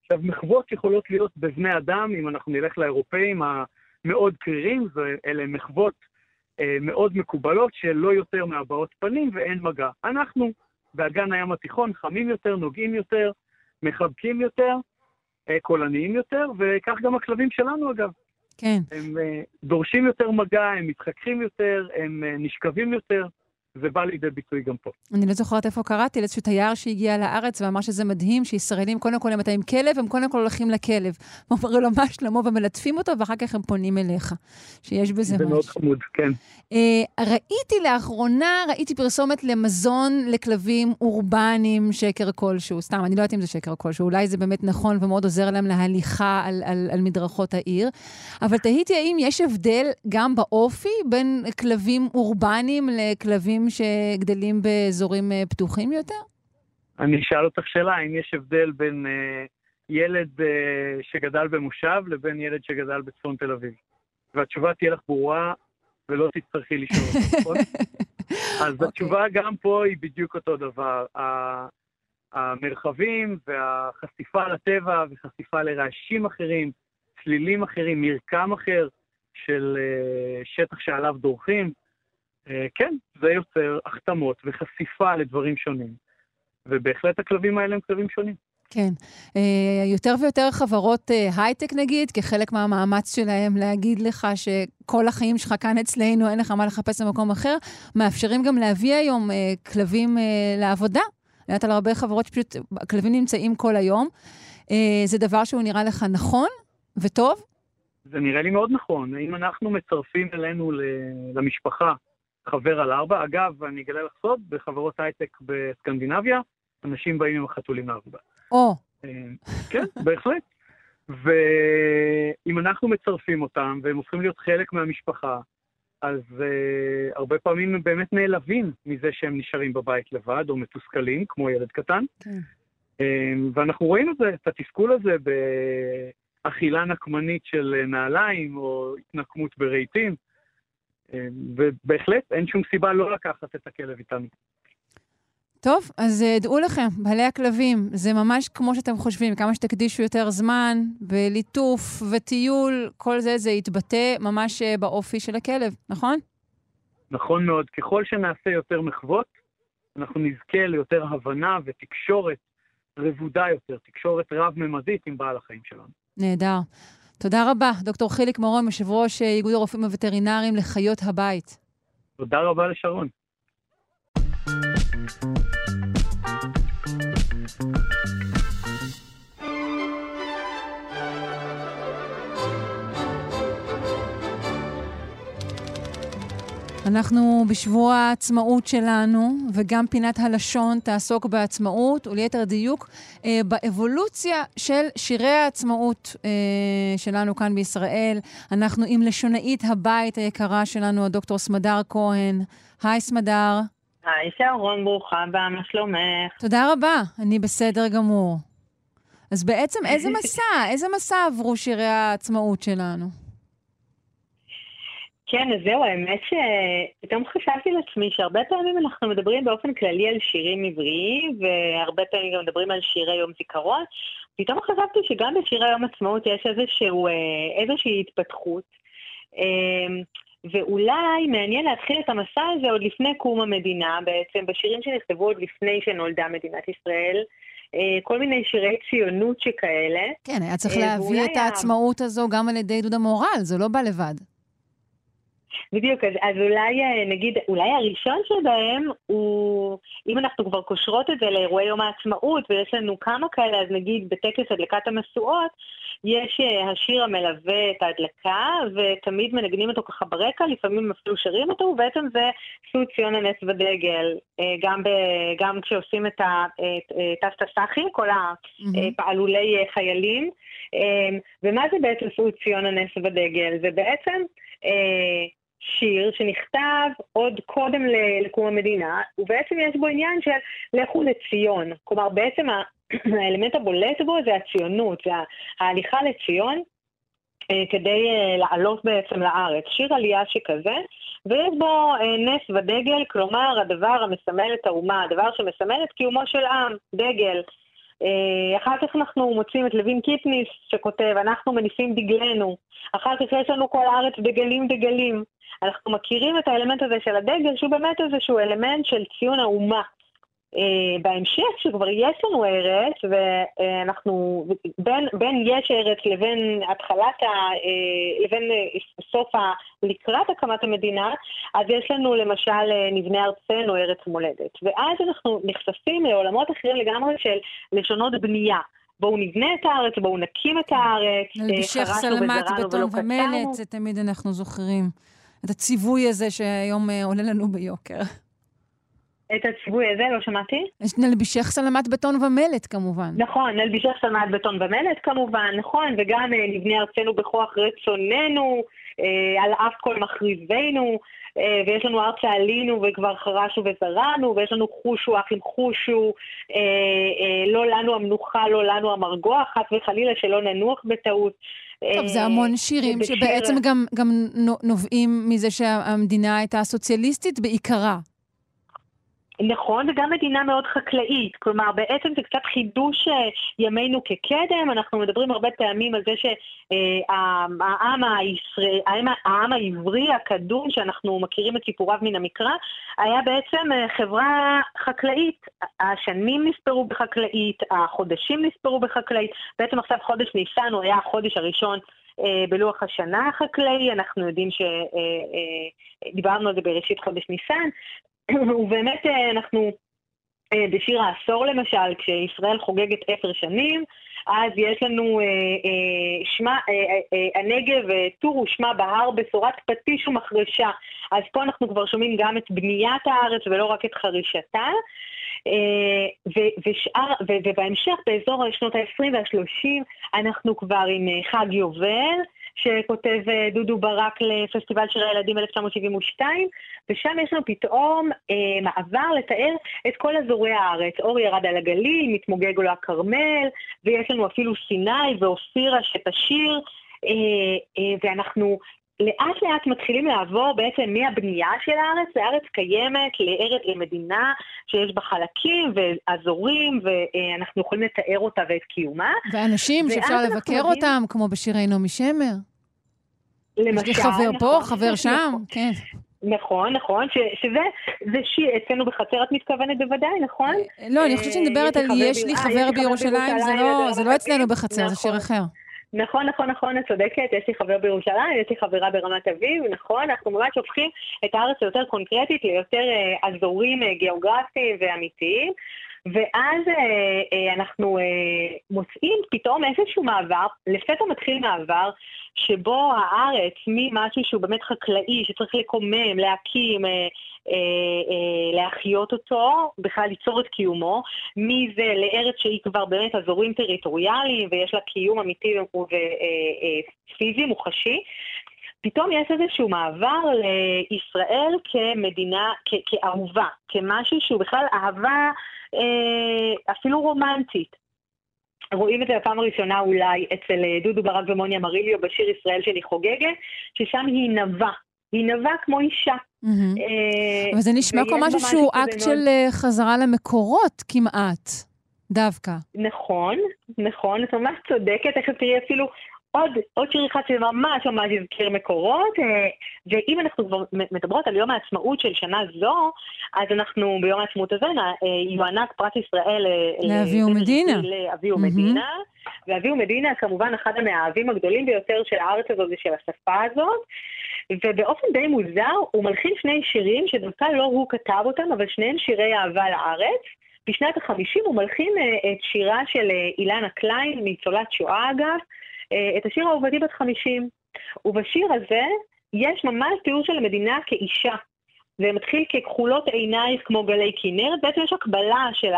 עכשיו, מחוות יכולות להיות בבני אדם, אם אנחנו נלך לאירופאים המאוד קרירים, אלה מחוות אה, מאוד מקובלות של לא יותר מהבעות פנים ואין מגע. אנחנו, באגן הים התיכון, חמים יותר, נוגעים יותר, מחבקים יותר, אה, קולניים יותר, וכך גם הכלבים שלנו אגב. כן. הם אה, דורשים יותר מגע, הם מתחככים יותר, הם אה, נשכבים יותר. זה בא לידי ביטוי גם פה. אני לא זוכרת איפה קראתי, לאיזשהו תייר שהגיע לארץ ואמר שזה מדהים שישראלים, קודם כל, אם אתה עם כלב, הם קודם כל הולכים לכלב. אומרים לו מה שלמה ומלטפים אותו, ואחר כך הם פונים אליך. שיש בזה משהו. זה מאוד חמוד, כן. Uh, ראיתי לאחרונה, ראיתי פרסומת למזון לכלבים אורבניים, שקר כלשהו. סתם, אני לא יודעת אם זה שקר כלשהו, אולי זה באמת נכון ומאוד עוזר להם להליכה על, על, על מדרכות העיר. אבל תהיתי האם יש הבדל גם באופי בין כלבים אורבניים לכלבים שגדלים באזורים אה, פתוחים יותר? אני אשאל אותך שאלה, האם יש הבדל בין uh, ילד uh, שגדל במושב לבין ילד שגדל בצפון תל אביב? והתשובה תהיה לך ברורה ולא תצטרכי לשאול נכון? אז okay. אוקיי. התשובה גם פה היא בדיוק אותו דבר. המרחבים והחשיפה לטבע וחשיפה לרעשים אחרים, צלילים אחרים, מרקם אחר של שטח שעליו דורכים, אה, כן, זה יוצר החתמות וחשיפה לדברים שונים. ובהחלט הכלבים האלה הם כלבים שונים. כן. אה, יותר ויותר חברות אה, הייטק, נגיד, כחלק מהמאמץ שלהם להגיד לך שכל החיים שלך כאן אצלנו, אין לך מה לחפש במקום אחר, מאפשרים גם להביא היום כלבים לעבודה. אני יודעת על הרבה חברות שפשוט, הכלבים נמצאים כל היום. זה דבר שהוא נראה לך נכון וטוב? זה נראה לי מאוד נכון. אם אנחנו מצרפים אלינו למשפחה חבר על ארבע, אגב, אני אגלה לך סוד, בחברות הייטק בסקנדינביה, אנשים באים עם החתולים לעבודה. או. אה, כן, בהחלט. ואם אנחנו מצרפים אותם והם הופכים להיות חלק מהמשפחה, אז uh, הרבה פעמים הם באמת נעלבים מזה שהם נשארים בבית לבד או מתוסכלים, כמו ילד קטן. כן. Um, ואנחנו רואים את זה, את התסכול הזה באכילה נקמנית של נעליים או התנקמות ברהיטים, ובהחלט אין שום סיבה לא לקחת את הכלב איתנו. טוב, אז אה, דעו לכם, בעלי הכלבים, זה ממש כמו שאתם חושבים, כמה שתקדישו יותר זמן בליטוף וטיול, כל זה, זה יתבטא ממש אה, באופי של הכלב, נכון? נכון מאוד. ככל שנעשה יותר מחוות, אנחנו נזכה ליותר הבנה ותקשורת רבודה יותר, תקשורת רב-ממדית עם בעל החיים שלנו. נהדר. תודה רבה, דוקטור חיליק מורון, יושב ראש אה, איגוד הרופאים הווטרינריים לחיות הבית. תודה רבה לשרון. אנחנו בשבוע העצמאות שלנו, וגם פינת הלשון תעסוק בעצמאות, וליתר דיוק, אה, באבולוציה של שירי העצמאות אה, שלנו כאן בישראל. אנחנו עם לשונאית הבית היקרה שלנו, הדוקטור סמדר כהן. היי, סמדר. היי, שרון, ברוכה הבאה, מה שלומך? תודה רבה, אני בסדר גמור. אז בעצם איזה מסע, איזה מסע עברו שירי העצמאות שלנו? כן, אז זהו, האמת שפתאום חשבתי לעצמי שהרבה פעמים אנחנו מדברים באופן כללי על שירים עבריים, והרבה פעמים גם מדברים על שירי יום זיכרון. פתאום חשבתי שגם בשירי יום עצמאות יש איזשהו, אה, איזושהי התפתחות. אמ, ואולי מעניין להתחיל את המסע הזה עוד לפני קום המדינה, בעצם בשירים שנכתבו עוד לפני שנולדה מדינת ישראל. אה, כל מיני שירי ציונות שכאלה. כן, היה צריך להביא את העצמאות הזו גם על ידי דודה מורל, זה לא בא לבד. בדיוק, אז, אז אולי אה, נגיד, אולי הראשון שבהם הוא, אם אנחנו כבר קושרות את זה לאירועי יום העצמאות, ויש לנו כמה כאלה, אז נגיד בטקס הדלקת המשואות, יש אה, השיר המלווה את ההדלקה, ותמיד מנגנים אותו ככה ברקע, לפעמים אפילו שרים אותו, ובעצם זה סוד ציון הנס ודגל, אה, גם, ב, גם כשעושים את טסטה סאחים, כל הפעלולי חיילים. ומה זה בעצם סוד ציון הנס ודגל? זה בעצם... שיר שנכתב עוד קודם לקום המדינה, ובעצם יש בו עניין של לכו לציון. כלומר, בעצם האלמנט הבולט בו זה הציונות, זה ההליכה לציון. אה, כדי אה, לעלות בעצם לארץ. שיר עלייה שכזה, ויש בו אה, נס ודגל, כלומר הדבר המסמל את האומה, הדבר שמסמל את קיומו של עם, דגל. אחר כך אנחנו מוצאים את לוין קיפניס שכותב, אנחנו מניפים דגלנו. אחר כך יש לנו כל הארץ דגלים דגלים. אנחנו מכירים את האלמנט הזה של הדגל, שהוא באמת איזשהו אלמנט של ציון האומה. Uh, בהמשך, שכבר יש לנו ארץ, ואנחנו, בין, בין יש ארץ לבין התחלת ה... uh, לבין סוף ה... לקראת הקמת המדינה, אז יש לנו למשל נבנה ארצנו, ארץ מולדת. ואז אנחנו נחשפים לעולמות אחרים לגמרי של לשונות בנייה. בואו נבנה את הארץ, בואו נקים את הארץ, נלבישך סלמת בטון ומלט, זה תמיד אנחנו זוכרים. את הציווי הזה שהיום אה, עולה לנו ביוקר. את הציווי הזה, לא שמעתי. נלבישך סלמת בטון ומלט, כמובן. נכון, נלבישך סלמת בטון ומלט, כמובן, נכון, וגם אה, נבנה ארצנו בכוח רצוננו, אה, על אף כל מחריבינו, ויש לנו ארצה עלינו וכבר חרשו וזרענו, ויש לנו חושו אחים חושו, אה, אה, לא לנו המנוחה, לא לנו המרגוע, חס וחלילה שלא ננוח בטעות. טוב, זה המון שירים. שבעצם גם, גם נובעים מזה שהמדינה הייתה סוציאליסטית בעיקרה. נכון, וגם מדינה מאוד חקלאית. כלומר, בעצם זה קצת חידוש אה, ימינו כקדם. אנחנו מדברים הרבה פעמים על זה שהעם הישראל, העם העברי הקדום, שאנחנו מכירים את סיפוריו מן המקרא, היה בעצם אה, חברה חקלאית. השנים נספרו בחקלאית, החודשים נספרו בחקלאית. בעצם עכשיו חודש ניסן הוא היה החודש הראשון אה, בלוח השנה החקלאי, אנחנו יודעים שדיברנו על זה בראשית חודש ניסן, ובאמת אה, אנחנו אה, בשיר העשור למשל, כשישראל חוגגת עשר שנים, אז יש לנו אה, אה, שמה, אה, אה, אה, הנגב, אה, טור ושמה בהר, בשורת פטיש ומחרשה. אז פה אנחנו כבר שומעים גם את בניית הארץ ולא רק את חרישתה. אה, ו- ושאר, ו- ובהמשך, באזור שנות ה-20 וה-30, אנחנו כבר עם אה, חג יובל, שכותב אה, דודו ברק לפסטיבל שירי הילדים 1972, ושם יש לנו פתאום אה, מעבר לתאר את כל אזורי הארץ. אור ירד על הגליל, מתמוגג לו הכרמל, ויש לנו אפילו סיני ואופירה שתשיר, אה, אה, ואנחנו לאט לאט מתחילים לעבור בעצם מהבנייה של הארץ לארץ קיימת, לארץ, למדינה שיש בה חלקים ואזורים, ואנחנו יכולים לתאר אותה ואת קיומה. ואנשים שאפשר לבקר מגיעים... אותם, כמו בשירי נעמי שמר. למשל, יש לי חבר נכון, פה, חבר שם, נכון. כן. נכון, נכון, ש, שזה זה שיר, אצלנו בחצר את מתכוונת בוודאי, נכון? לא, אני חושבת שאני מדברת על יש לי חבר בירושלים, זה לא אצלנו בחצר, זה שיר אחר. נכון, נכון, נכון, את צודקת, יש לי חבר בירושלים, יש לי חברה ברמת אביב, נכון, אנחנו ממש הופכים את הארץ ליותר קונקרטית, ליותר אה, אזורים אה, גיאוגרפיים ואמיתיים. ואז אה, אה, אנחנו אה, מוצאים פתאום איזשהו מעבר, לפתע מתחיל מעבר, שבו הארץ, ממשהו שהוא באמת חקלאי, שצריך לקומם, להקים, אה, להחיות אותו, בכלל ליצור את קיומו, מזה לארץ שהיא כבר באמת אזורים טריטוריאליים ויש לה קיום אמיתי ופיזי, אה, מוחשי. פתאום יש איזשהו מעבר לישראל כמדינה, כאהובה, כמשהו שהוא בכלל אהבה אפילו רומנטית. רואים את זה בפעם הראשונה אולי אצל דודו ברק ומוניה מריליו בשיר ישראל שלי חוגגת, ששם היא נבה. היא נבה כמו אישה. אה, אבל זה נשמע כמו משהו שהוא אקט של אה, חזרה למקורות כמעט, דווקא. נכון, נכון, את ממש צודקת, תכף תראי אפילו עוד, עוד שיר אחד שממש ממש הזכיר מקורות, אה, ואם אנחנו כבר מדברות על יום העצמאות של שנה זו, אז אנחנו ביום העצמאות הזה יוענק פרס ישראל לאבי ומדינה. לאבי ומדינה, ואבי ומדינה כמובן אחד המאהבים הגדולים ביותר של הארץ הזאת ושל השפה הזאת. ובאופן די מוזר הוא מלחין שני שירים שדווקא לא הוא כתב אותם, אבל שניהם שירי אהבה לארץ. בשנת החמישים הוא מלחין אה, את שירה של אה, אילנה קליין, ניצולת שואה אגב, אה, את השיר אהובתי בת חמישים. ובשיר הזה יש ממש תיאור של המדינה כאישה. זה מתחיל ככחולות עינייך כמו גלי כנרת, בעצם יש הקבלה של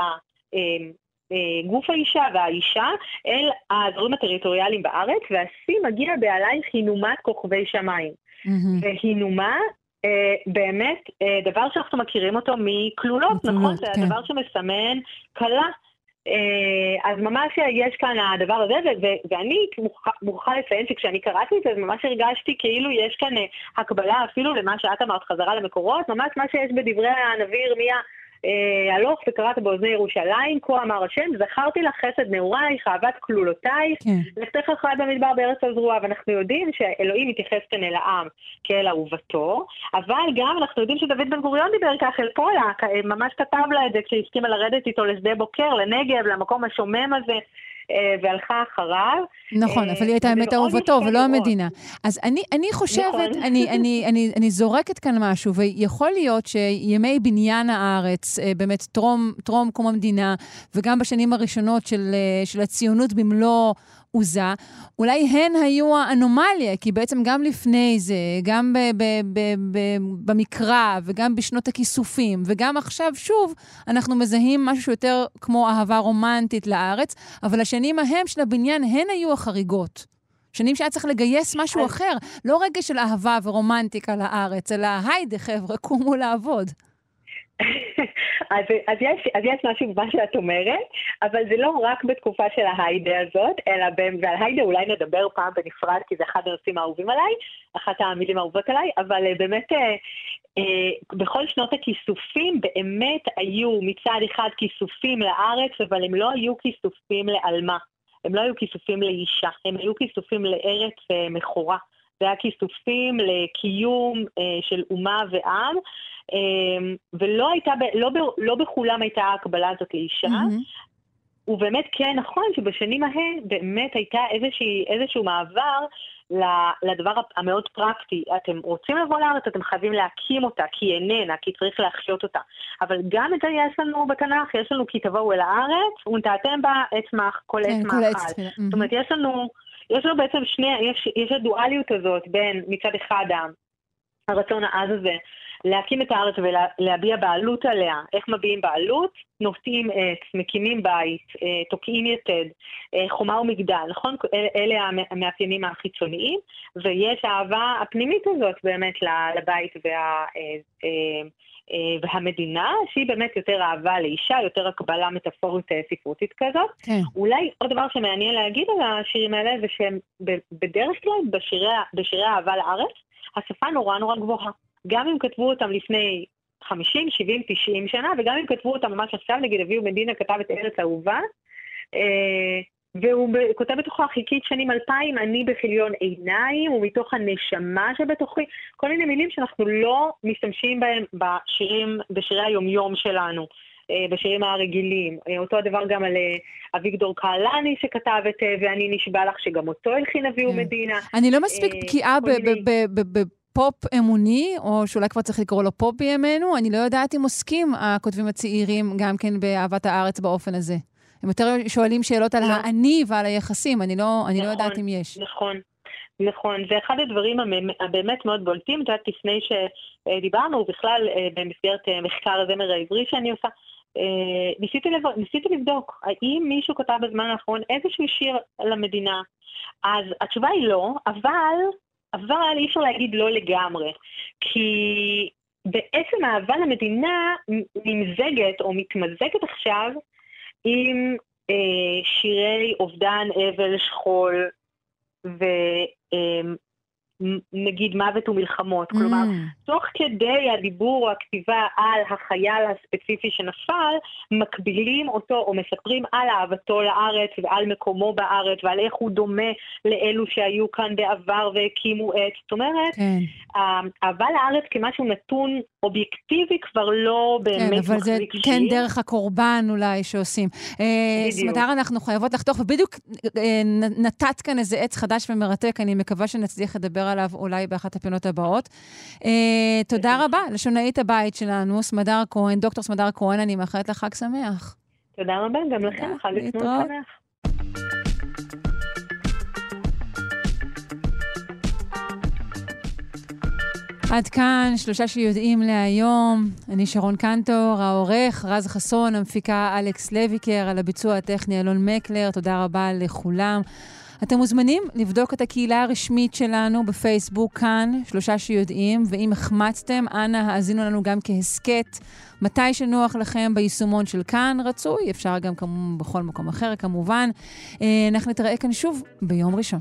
גוף האישה והאישה אל האזורים הטריטוריאליים בארץ, והשיא מגיע בעלייך הינומת כוכבי שמיים. Mm-hmm. והינומה אה, באמת אה, דבר שאנחנו מכירים אותו מכלולות, נכון? כן. זה הדבר שמסמן כלה. אה, אז ממש יש כאן הדבר הזה, ו- ואני מוכרחה לציין שכשאני קראתי את זה, ממש הרגשתי כאילו יש כאן הקבלה אפילו למה שאת אמרת, חזרה למקורות, ממש מה שיש בדברי הנביא ירמיה. אה, הלוך וקראת באוזני ירושלים, כה אמר השם, זכרתי לך חסד נעורייך, אהבת כלולותייך, כן. לכתך אחרי במדבר בארץ הזרועה, ואנחנו יודעים שאלוהים מתייחס כאן אל העם כאל אהובתו, אבל גם אנחנו יודעים שדוד בן גוריון דיבר כך אל פולק, ממש כתב לה את זה כשהסכימה לרדת איתו לשדה בוקר, לנגב, למקום השומם הזה. אה, והלכה אחריו. נכון, אבל היא הייתה האמת אהובתו ולא המדינה. אז אני, אני חושבת, נכון. אני, אני, אני, אני זורקת כאן משהו, ויכול להיות שימי בניין הארץ, אה, באמת טרום, טרום קום המדינה, וגם בשנים הראשונות של, אה, של הציונות במלוא עוזה, אולי הן היו האנומליה, כי בעצם גם לפני זה, גם ב- ב- ב- ב- במקרא וגם בשנות הכיסופים, וגם עכשיו, שוב, אנחנו מזהים משהו שיותר כמו אהבה רומנטית לארץ, אבל השנים ההם של הבניין, הן היו החריגות. שנים שהיה צריך לגייס משהו אחר, לא רגע של אהבה ורומנטיקה לארץ, אלא היידה, חבר'ה, קומו לעבוד. אז, אז, יש, אז יש משהו במה שאת אומרת, אבל זה לא רק בתקופה של ההיידה הזאת, אלא ב, ועל היידה אולי נדבר פעם בנפרד, כי זה אחד הנושאים האהובים עליי, אחת המילים האהובות עליי, אבל אה, באמת אה, אה, בכל שנות הכיסופים באמת היו מצד אחד כיסופים לארץ, אבל הם לא היו כיסופים לעלמה. הם לא היו כיסופים לאישה, הם היו כיסופים לארץ מכורה. זה היה כיסופים לקיום של אומה ועם, ולא הייתה, לא, לא בכולם הייתה ההקבלה הזאת לאישה. Mm-hmm. ובאמת כן נכון שבשנים ההן באמת הייתה איזושהי, איזשהו מעבר לדבר המאוד פרקטי. אתם רוצים לבוא לארץ, אתם חייבים להקים אותה, כי היא איננה, כי צריך להחיות אותה. אבל גם את זה יש לנו בתנ"ך, יש לנו כי תבואו אל הארץ, ונטעתם בה מח, כל עץ כן, מאכל. זאת אומרת, יש לנו, יש לנו בעצם שני, יש, יש הדואליות הזאת בין מצד אחד הרצון העז הזה להקים את הארץ ולהביע בעלות עליה. איך מביעים בעלות? נוטעים עץ, מקימים בית, אה, תוקעים יתד, אה, חומה ומגדל, נכון? אלה המאפיינים החיצוניים, ויש האהבה הפנימית הזאת באמת לבית וה... אה, והמדינה, שהיא באמת יותר אהבה לאישה, יותר הקבלה מטאפורית ספרותית כזאת. כן. אולי עוד דבר שמעניין להגיד על השירים האלה, זה שהם בדרך כלל בשירי, בשירי אהבה לארץ, השפה נורא נורא גבוהה. גם אם כתבו אותם לפני 50, 70, 90 שנה, וגם אם כתבו אותם ממש עכשיו, נגיד אביהו מדינה כתב את ארץ אהובה, אה, והוא כותב בתוכו חיכית שנים אלפיים, אני בכיליון עיניים, ומתוך הנשמה שבתוכי, כל מיני מילים שאנחנו לא משתמשים בהם בשירים, בשירי היומיום שלנו. אה, בשירים הרגילים. אה, אותו הדבר גם על אביגדור קהלני שכתב את ואני נשבע לך, שגם אותו הלחין אביהו כן. מדינה. אני לא מספיק בקיאה פופ אמוני, או שאולי כבר צריך לקרוא לו פופ בימינו, אני לא יודעת אם עוסקים הכותבים הצעירים גם כן באהבת הארץ באופן הזה. הם יותר שואלים שאלות על לא. האני ועל היחסים, אני לא, אני נכון, לא יודעת אם יש. נכון. נכון, זה אחד הדברים הבאמת מאוד בולטים, את יודעת, לפני שדיברנו, בכלל אה, במסגרת אה, מחקר הזמר העברי שאני עושה, אה, ניסיתי, לב... ניסיתי לבדוק, האם מישהו כתב בזמן האחרון איזשהו שיר למדינה? אז התשובה היא לא, אבל אבל אי אפשר להגיד לא לגמרי, כי בעצם האהבה למדינה נמזגת או מתמזגת עכשיו עם אה, שירי אובדן, אבל, שכול, ו... אה, נגיד מוות ומלחמות. Mm. כלומר, תוך כדי הדיבור או הכתיבה על החייל הספציפי שנפל, מקבילים אותו או מספרים על אהבתו לארץ ועל מקומו בארץ ועל איך הוא דומה לאלו שהיו כאן בעבר והקימו עץ. זאת אומרת, כן. אהבה לארץ כמשהו נתון אובייקטיבי כבר לא באמת כן, אבל זה שיר. כן דרך הקורבן אולי שעושים. אה, בדיוק. סמדר, אנחנו חייבות לחתוך, ובדיוק אה, נתת כאן איזה עץ חדש ומרתק, אני מקווה שנצליח לדבר עליו אולי באחת הפינות הבאות. אה, תודה רבה לשונאית הבית שלנו, סמדר כהן, דוקטור סמדר כהן, אני מאחלת לך חג שמח. תודה רבה, גם לכם, חג שמח. עד כאן, שלושה שיודעים להיום. אני שרון קנטור, העורך, רז חסון, המפיקה אלכס לויקר, על הביצוע הטכני אלון מקלר, תודה רבה לכולם. אתם מוזמנים לבדוק את הקהילה הרשמית שלנו בפייסבוק כאן, שלושה שיודעים, ואם החמצתם, אנא האזינו לנו גם כהסכת, מתי שנוח לכם ביישומון של כאן, רצוי, אפשר גם כמו בכל מקום אחר כמובן. אה, אנחנו נתראה כאן שוב ביום ראשון.